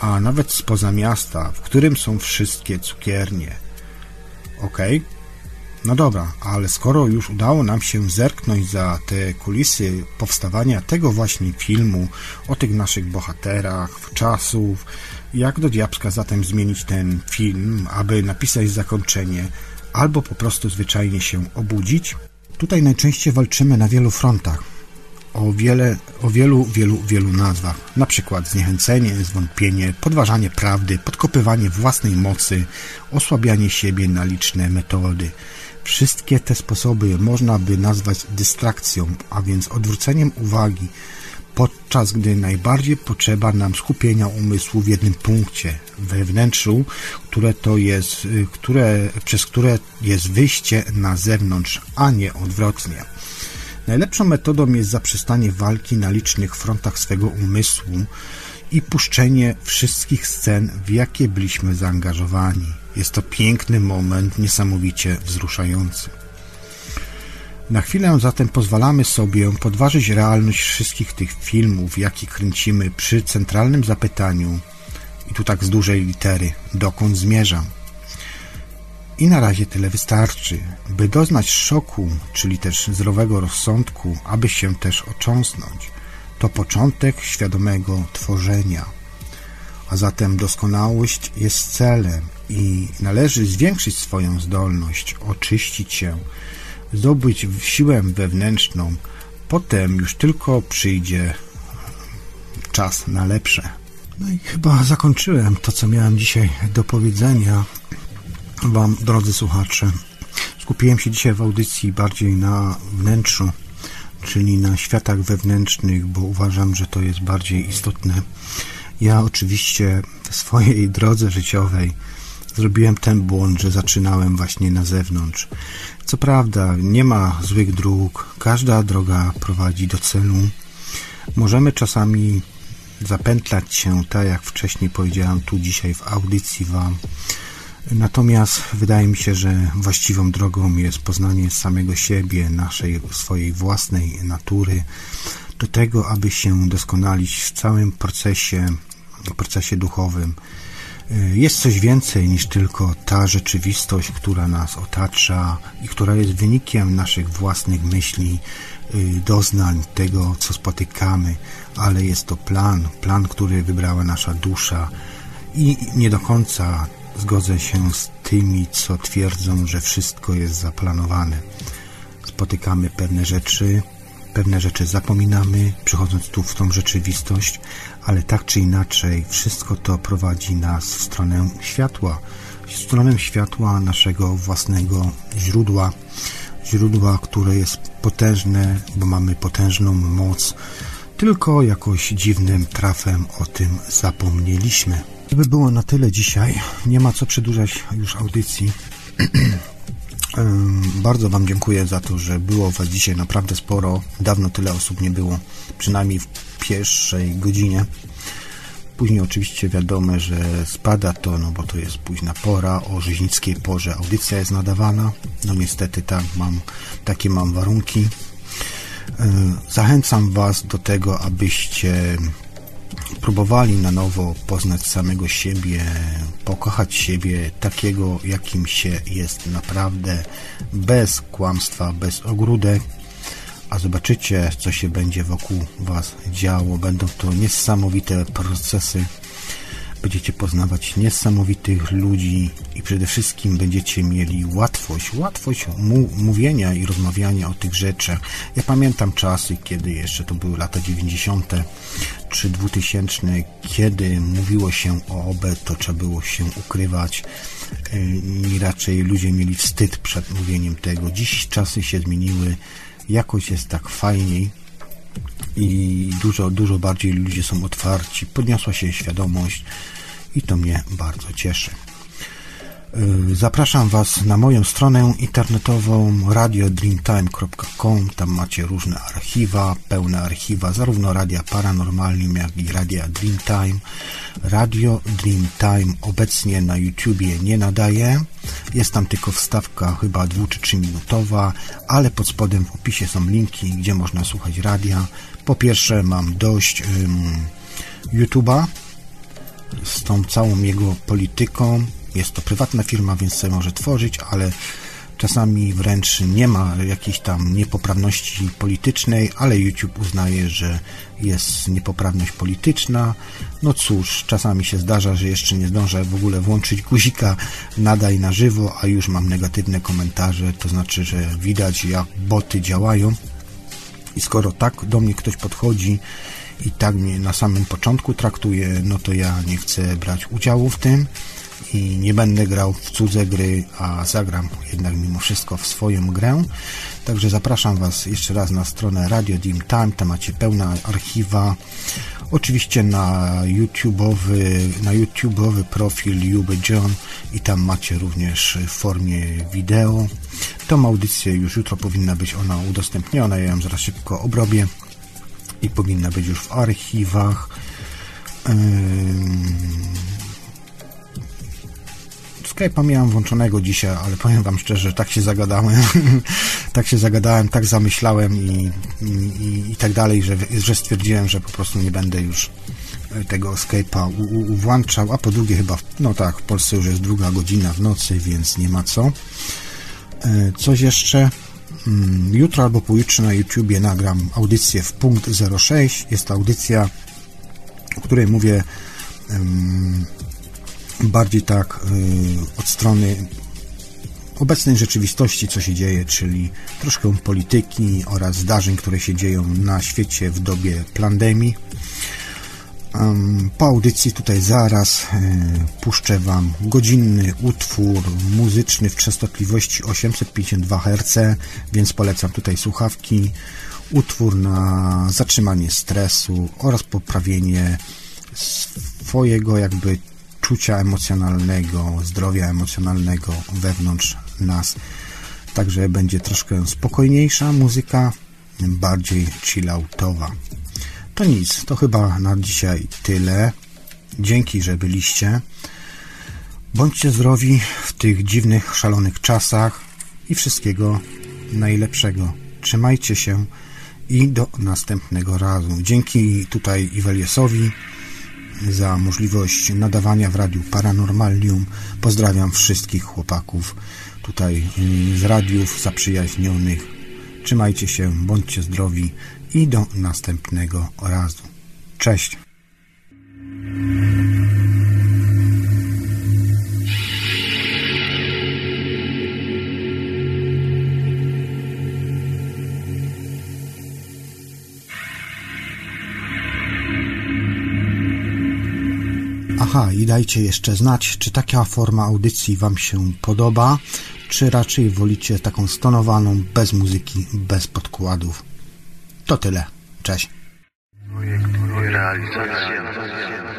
a nawet spoza miasta, w którym są wszystkie cukiernie. Ok? No dobra, ale skoro już udało nam się zerknąć za te kulisy powstawania tego właśnie filmu o tych naszych bohaterach, czasów, jak do diabska zatem zmienić ten film, aby napisać zakończenie, albo po prostu zwyczajnie się obudzić? Tutaj najczęściej walczymy na wielu frontach, o, wiele, o wielu, wielu, wielu nazwach. Na przykład zniechęcenie, zwątpienie, podważanie prawdy, podkopywanie własnej mocy, osłabianie siebie na liczne metody. Wszystkie te sposoby można by nazwać dystrakcją, a więc odwróceniem uwagi, podczas gdy najbardziej potrzeba nam skupienia umysłu w jednym punkcie, we wnętrzu, które to jest, y, które, przez które jest wyjście na zewnątrz, a nie odwrotnie. Najlepszą metodą jest zaprzestanie walki na licznych frontach swego umysłu i puszczenie wszystkich scen, w jakie byliśmy zaangażowani. Jest to piękny moment, niesamowicie wzruszający. Na chwilę zatem pozwalamy sobie podważyć realność wszystkich tych filmów, jakie kręcimy przy centralnym zapytaniu, i tu tak z dużej litery, dokąd zmierzam. I na razie tyle wystarczy, by doznać szoku, czyli też zdrowego rozsądku, aby się też ocząsnąć. To początek świadomego tworzenia. A zatem doskonałość jest celem i należy zwiększyć swoją zdolność, oczyścić się, zdobyć siłę wewnętrzną. Potem już tylko przyjdzie czas na lepsze. No i chyba zakończyłem to, co miałem dzisiaj do powiedzenia Wam, drodzy słuchacze. Skupiłem się dzisiaj w audycji bardziej na wnętrzu, czyli na światach wewnętrznych, bo uważam, że to jest bardziej istotne. Ja oczywiście w swojej drodze życiowej zrobiłem ten błąd, że zaczynałem właśnie na zewnątrz. Co prawda, nie ma złych dróg, każda droga prowadzi do celu. Możemy czasami zapętlać się, tak jak wcześniej powiedziałem tu dzisiaj w audycji Wam. Natomiast wydaje mi się, że właściwą drogą jest poznanie samego siebie, naszej, swojej własnej natury, do tego, aby się doskonalić w całym procesie, procesie duchowym. Jest coś więcej niż tylko ta rzeczywistość, która nas otacza i która jest wynikiem naszych własnych myśli, y, doznań, tego, co spotykamy, ale jest to plan, plan, który wybrała nasza dusza i nie do końca zgodzę się z tymi, co twierdzą, że wszystko jest zaplanowane. Spotykamy pewne rzeczy, pewne rzeczy zapominamy, przychodząc tu w tą rzeczywistość, ale tak czy inaczej wszystko to prowadzi nas w stronę światła, w stronę światła naszego własnego źródła, źródła, które jest potężne, bo mamy potężną moc, tylko jakoś dziwnym trafem o tym zapomnieliśmy. To by było na tyle dzisiaj. Nie ma co przedłużać już audycji. Bardzo Wam dziękuję za to, że było Was dzisiaj naprawdę sporo. Dawno tyle osób nie było, przynajmniej w pierwszej godzinie. Później oczywiście wiadomo, że spada to, no bo to jest późna pora, o rzeźnickiej porze audycja jest nadawana. No niestety tak mam, takie mam warunki. Zachęcam Was do tego, abyście próbowali na nowo poznać samego siebie, pokochać siebie takiego, jakim się jest naprawdę, bez kłamstwa, bez ogródek, a zobaczycie, co się będzie wokół Was działo. Będą to niesamowite procesy. Będziecie poznawać niesamowitych ludzi i przede wszystkim będziecie mieli łatwość, łatwość mówienia i rozmawiania o tych rzeczach. Ja pamiętam czasy, kiedy jeszcze to były lata 90 czy 2000, kiedy mówiło się o OB, to trzeba było się ukrywać y, i raczej ludzie mieli wstyd przed mówieniem tego. Dziś czasy się zmieniły, jakoś jest tak fajniej i dużo, dużo bardziej ludzie są otwarci, podniosła się świadomość i to mnie bardzo cieszy. Y, zapraszam Was na moją stronę internetową radiodreamtime.com. Tam macie różne archiwa, pełne archiwa, zarówno Radia Paranormalium, jak i Radia Dreamtime. Radio Dreamtime obecnie na YouTubie nie nadaje. Jest tam tylko wstawka chyba 2 czy 3 minutowa, ale pod spodem w opisie są linki, gdzie można słuchać radia. Po pierwsze mam dość um, YouTube'a z tą całą jego polityką, jest to prywatna firma, więc sobie może tworzyć, ale czasami wręcz nie ma jakiejś tam niepoprawności politycznej, ale YouTube uznaje, że jest niepoprawność polityczna. No cóż, czasami się zdarza, że jeszcze nie zdążę w ogóle włączyć guzika nadaj na żywo, a już mam negatywne komentarze, to znaczy, że widać jak boty działają. I skoro tak do mnie ktoś podchodzi i tak mnie na samym początku traktuje, no to ja nie chcę brać udziału w tym i nie będę grał w cudze gry, a zagram jednak mimo wszystko w swoją grę. Także zapraszam Was jeszcze raz na stronę Radio Dim Time, tam macie pełne archiwa. Oczywiście na YouTube'owy, na YouTube'owy profil Juby John i tam macie również w formie wideo. Tą audycję już jutro powinna być ona udostępniona, ja ją zaraz szybko obrobię i powinna być już w archiwach. Skype'a miałem włączonego dzisiaj, ale powiem Wam szczerze, tak się zagadałem, tak się zagadałem, tak zamyślałem i, i, i tak dalej, że, że stwierdziłem, że po prostu nie będę już tego Skype'a włączał, a po drugie chyba, no tak, w Polsce już jest druga godzina w nocy, więc nie ma co. E, coś jeszcze? Mm, jutro albo pojutrze na YouTubie nagram audycję w punkt 06. Jest to audycja, o której mówię bardziej tak um, od strony obecnej rzeczywistości, co się dzieje, czyli troszkę polityki oraz zdarzeń, które się dzieją na świecie w dobie pandemii. Po audycji tutaj zaraz e, puszczę Wam godzinny utwór muzyczny w częstotliwości 852 Hz, więc polecam tutaj słuchawki. Utwór na zatrzymanie stresu oraz poprawienie swojego jakby czucia emocjonalnego, zdrowia emocjonalnego wewnątrz nas. Także będzie troszkę spokojniejsza muzyka, bardziej chilloutowa. To nic, to chyba na dzisiaj tyle. Dzięki, że byliście. Bądźcie zdrowi w tych dziwnych, szalonych czasach i wszystkiego najlepszego. Trzymajcie się i do następnego razu. Dzięki tutaj Iweliesowi za możliwość nadawania w Radiu Paranormalium. Pozdrawiam wszystkich chłopaków tutaj z radiów zaprzyjaźnionych. Trzymajcie się, bądźcie zdrowi i do następnego razu. Cześć! Aha, i dajcie jeszcze znać, czy taka forma audycji Wam się podoba, czy raczej wolicie taką stonowaną, bez muzyki, bez podkładów. To tyle. Cześć. Realizacja.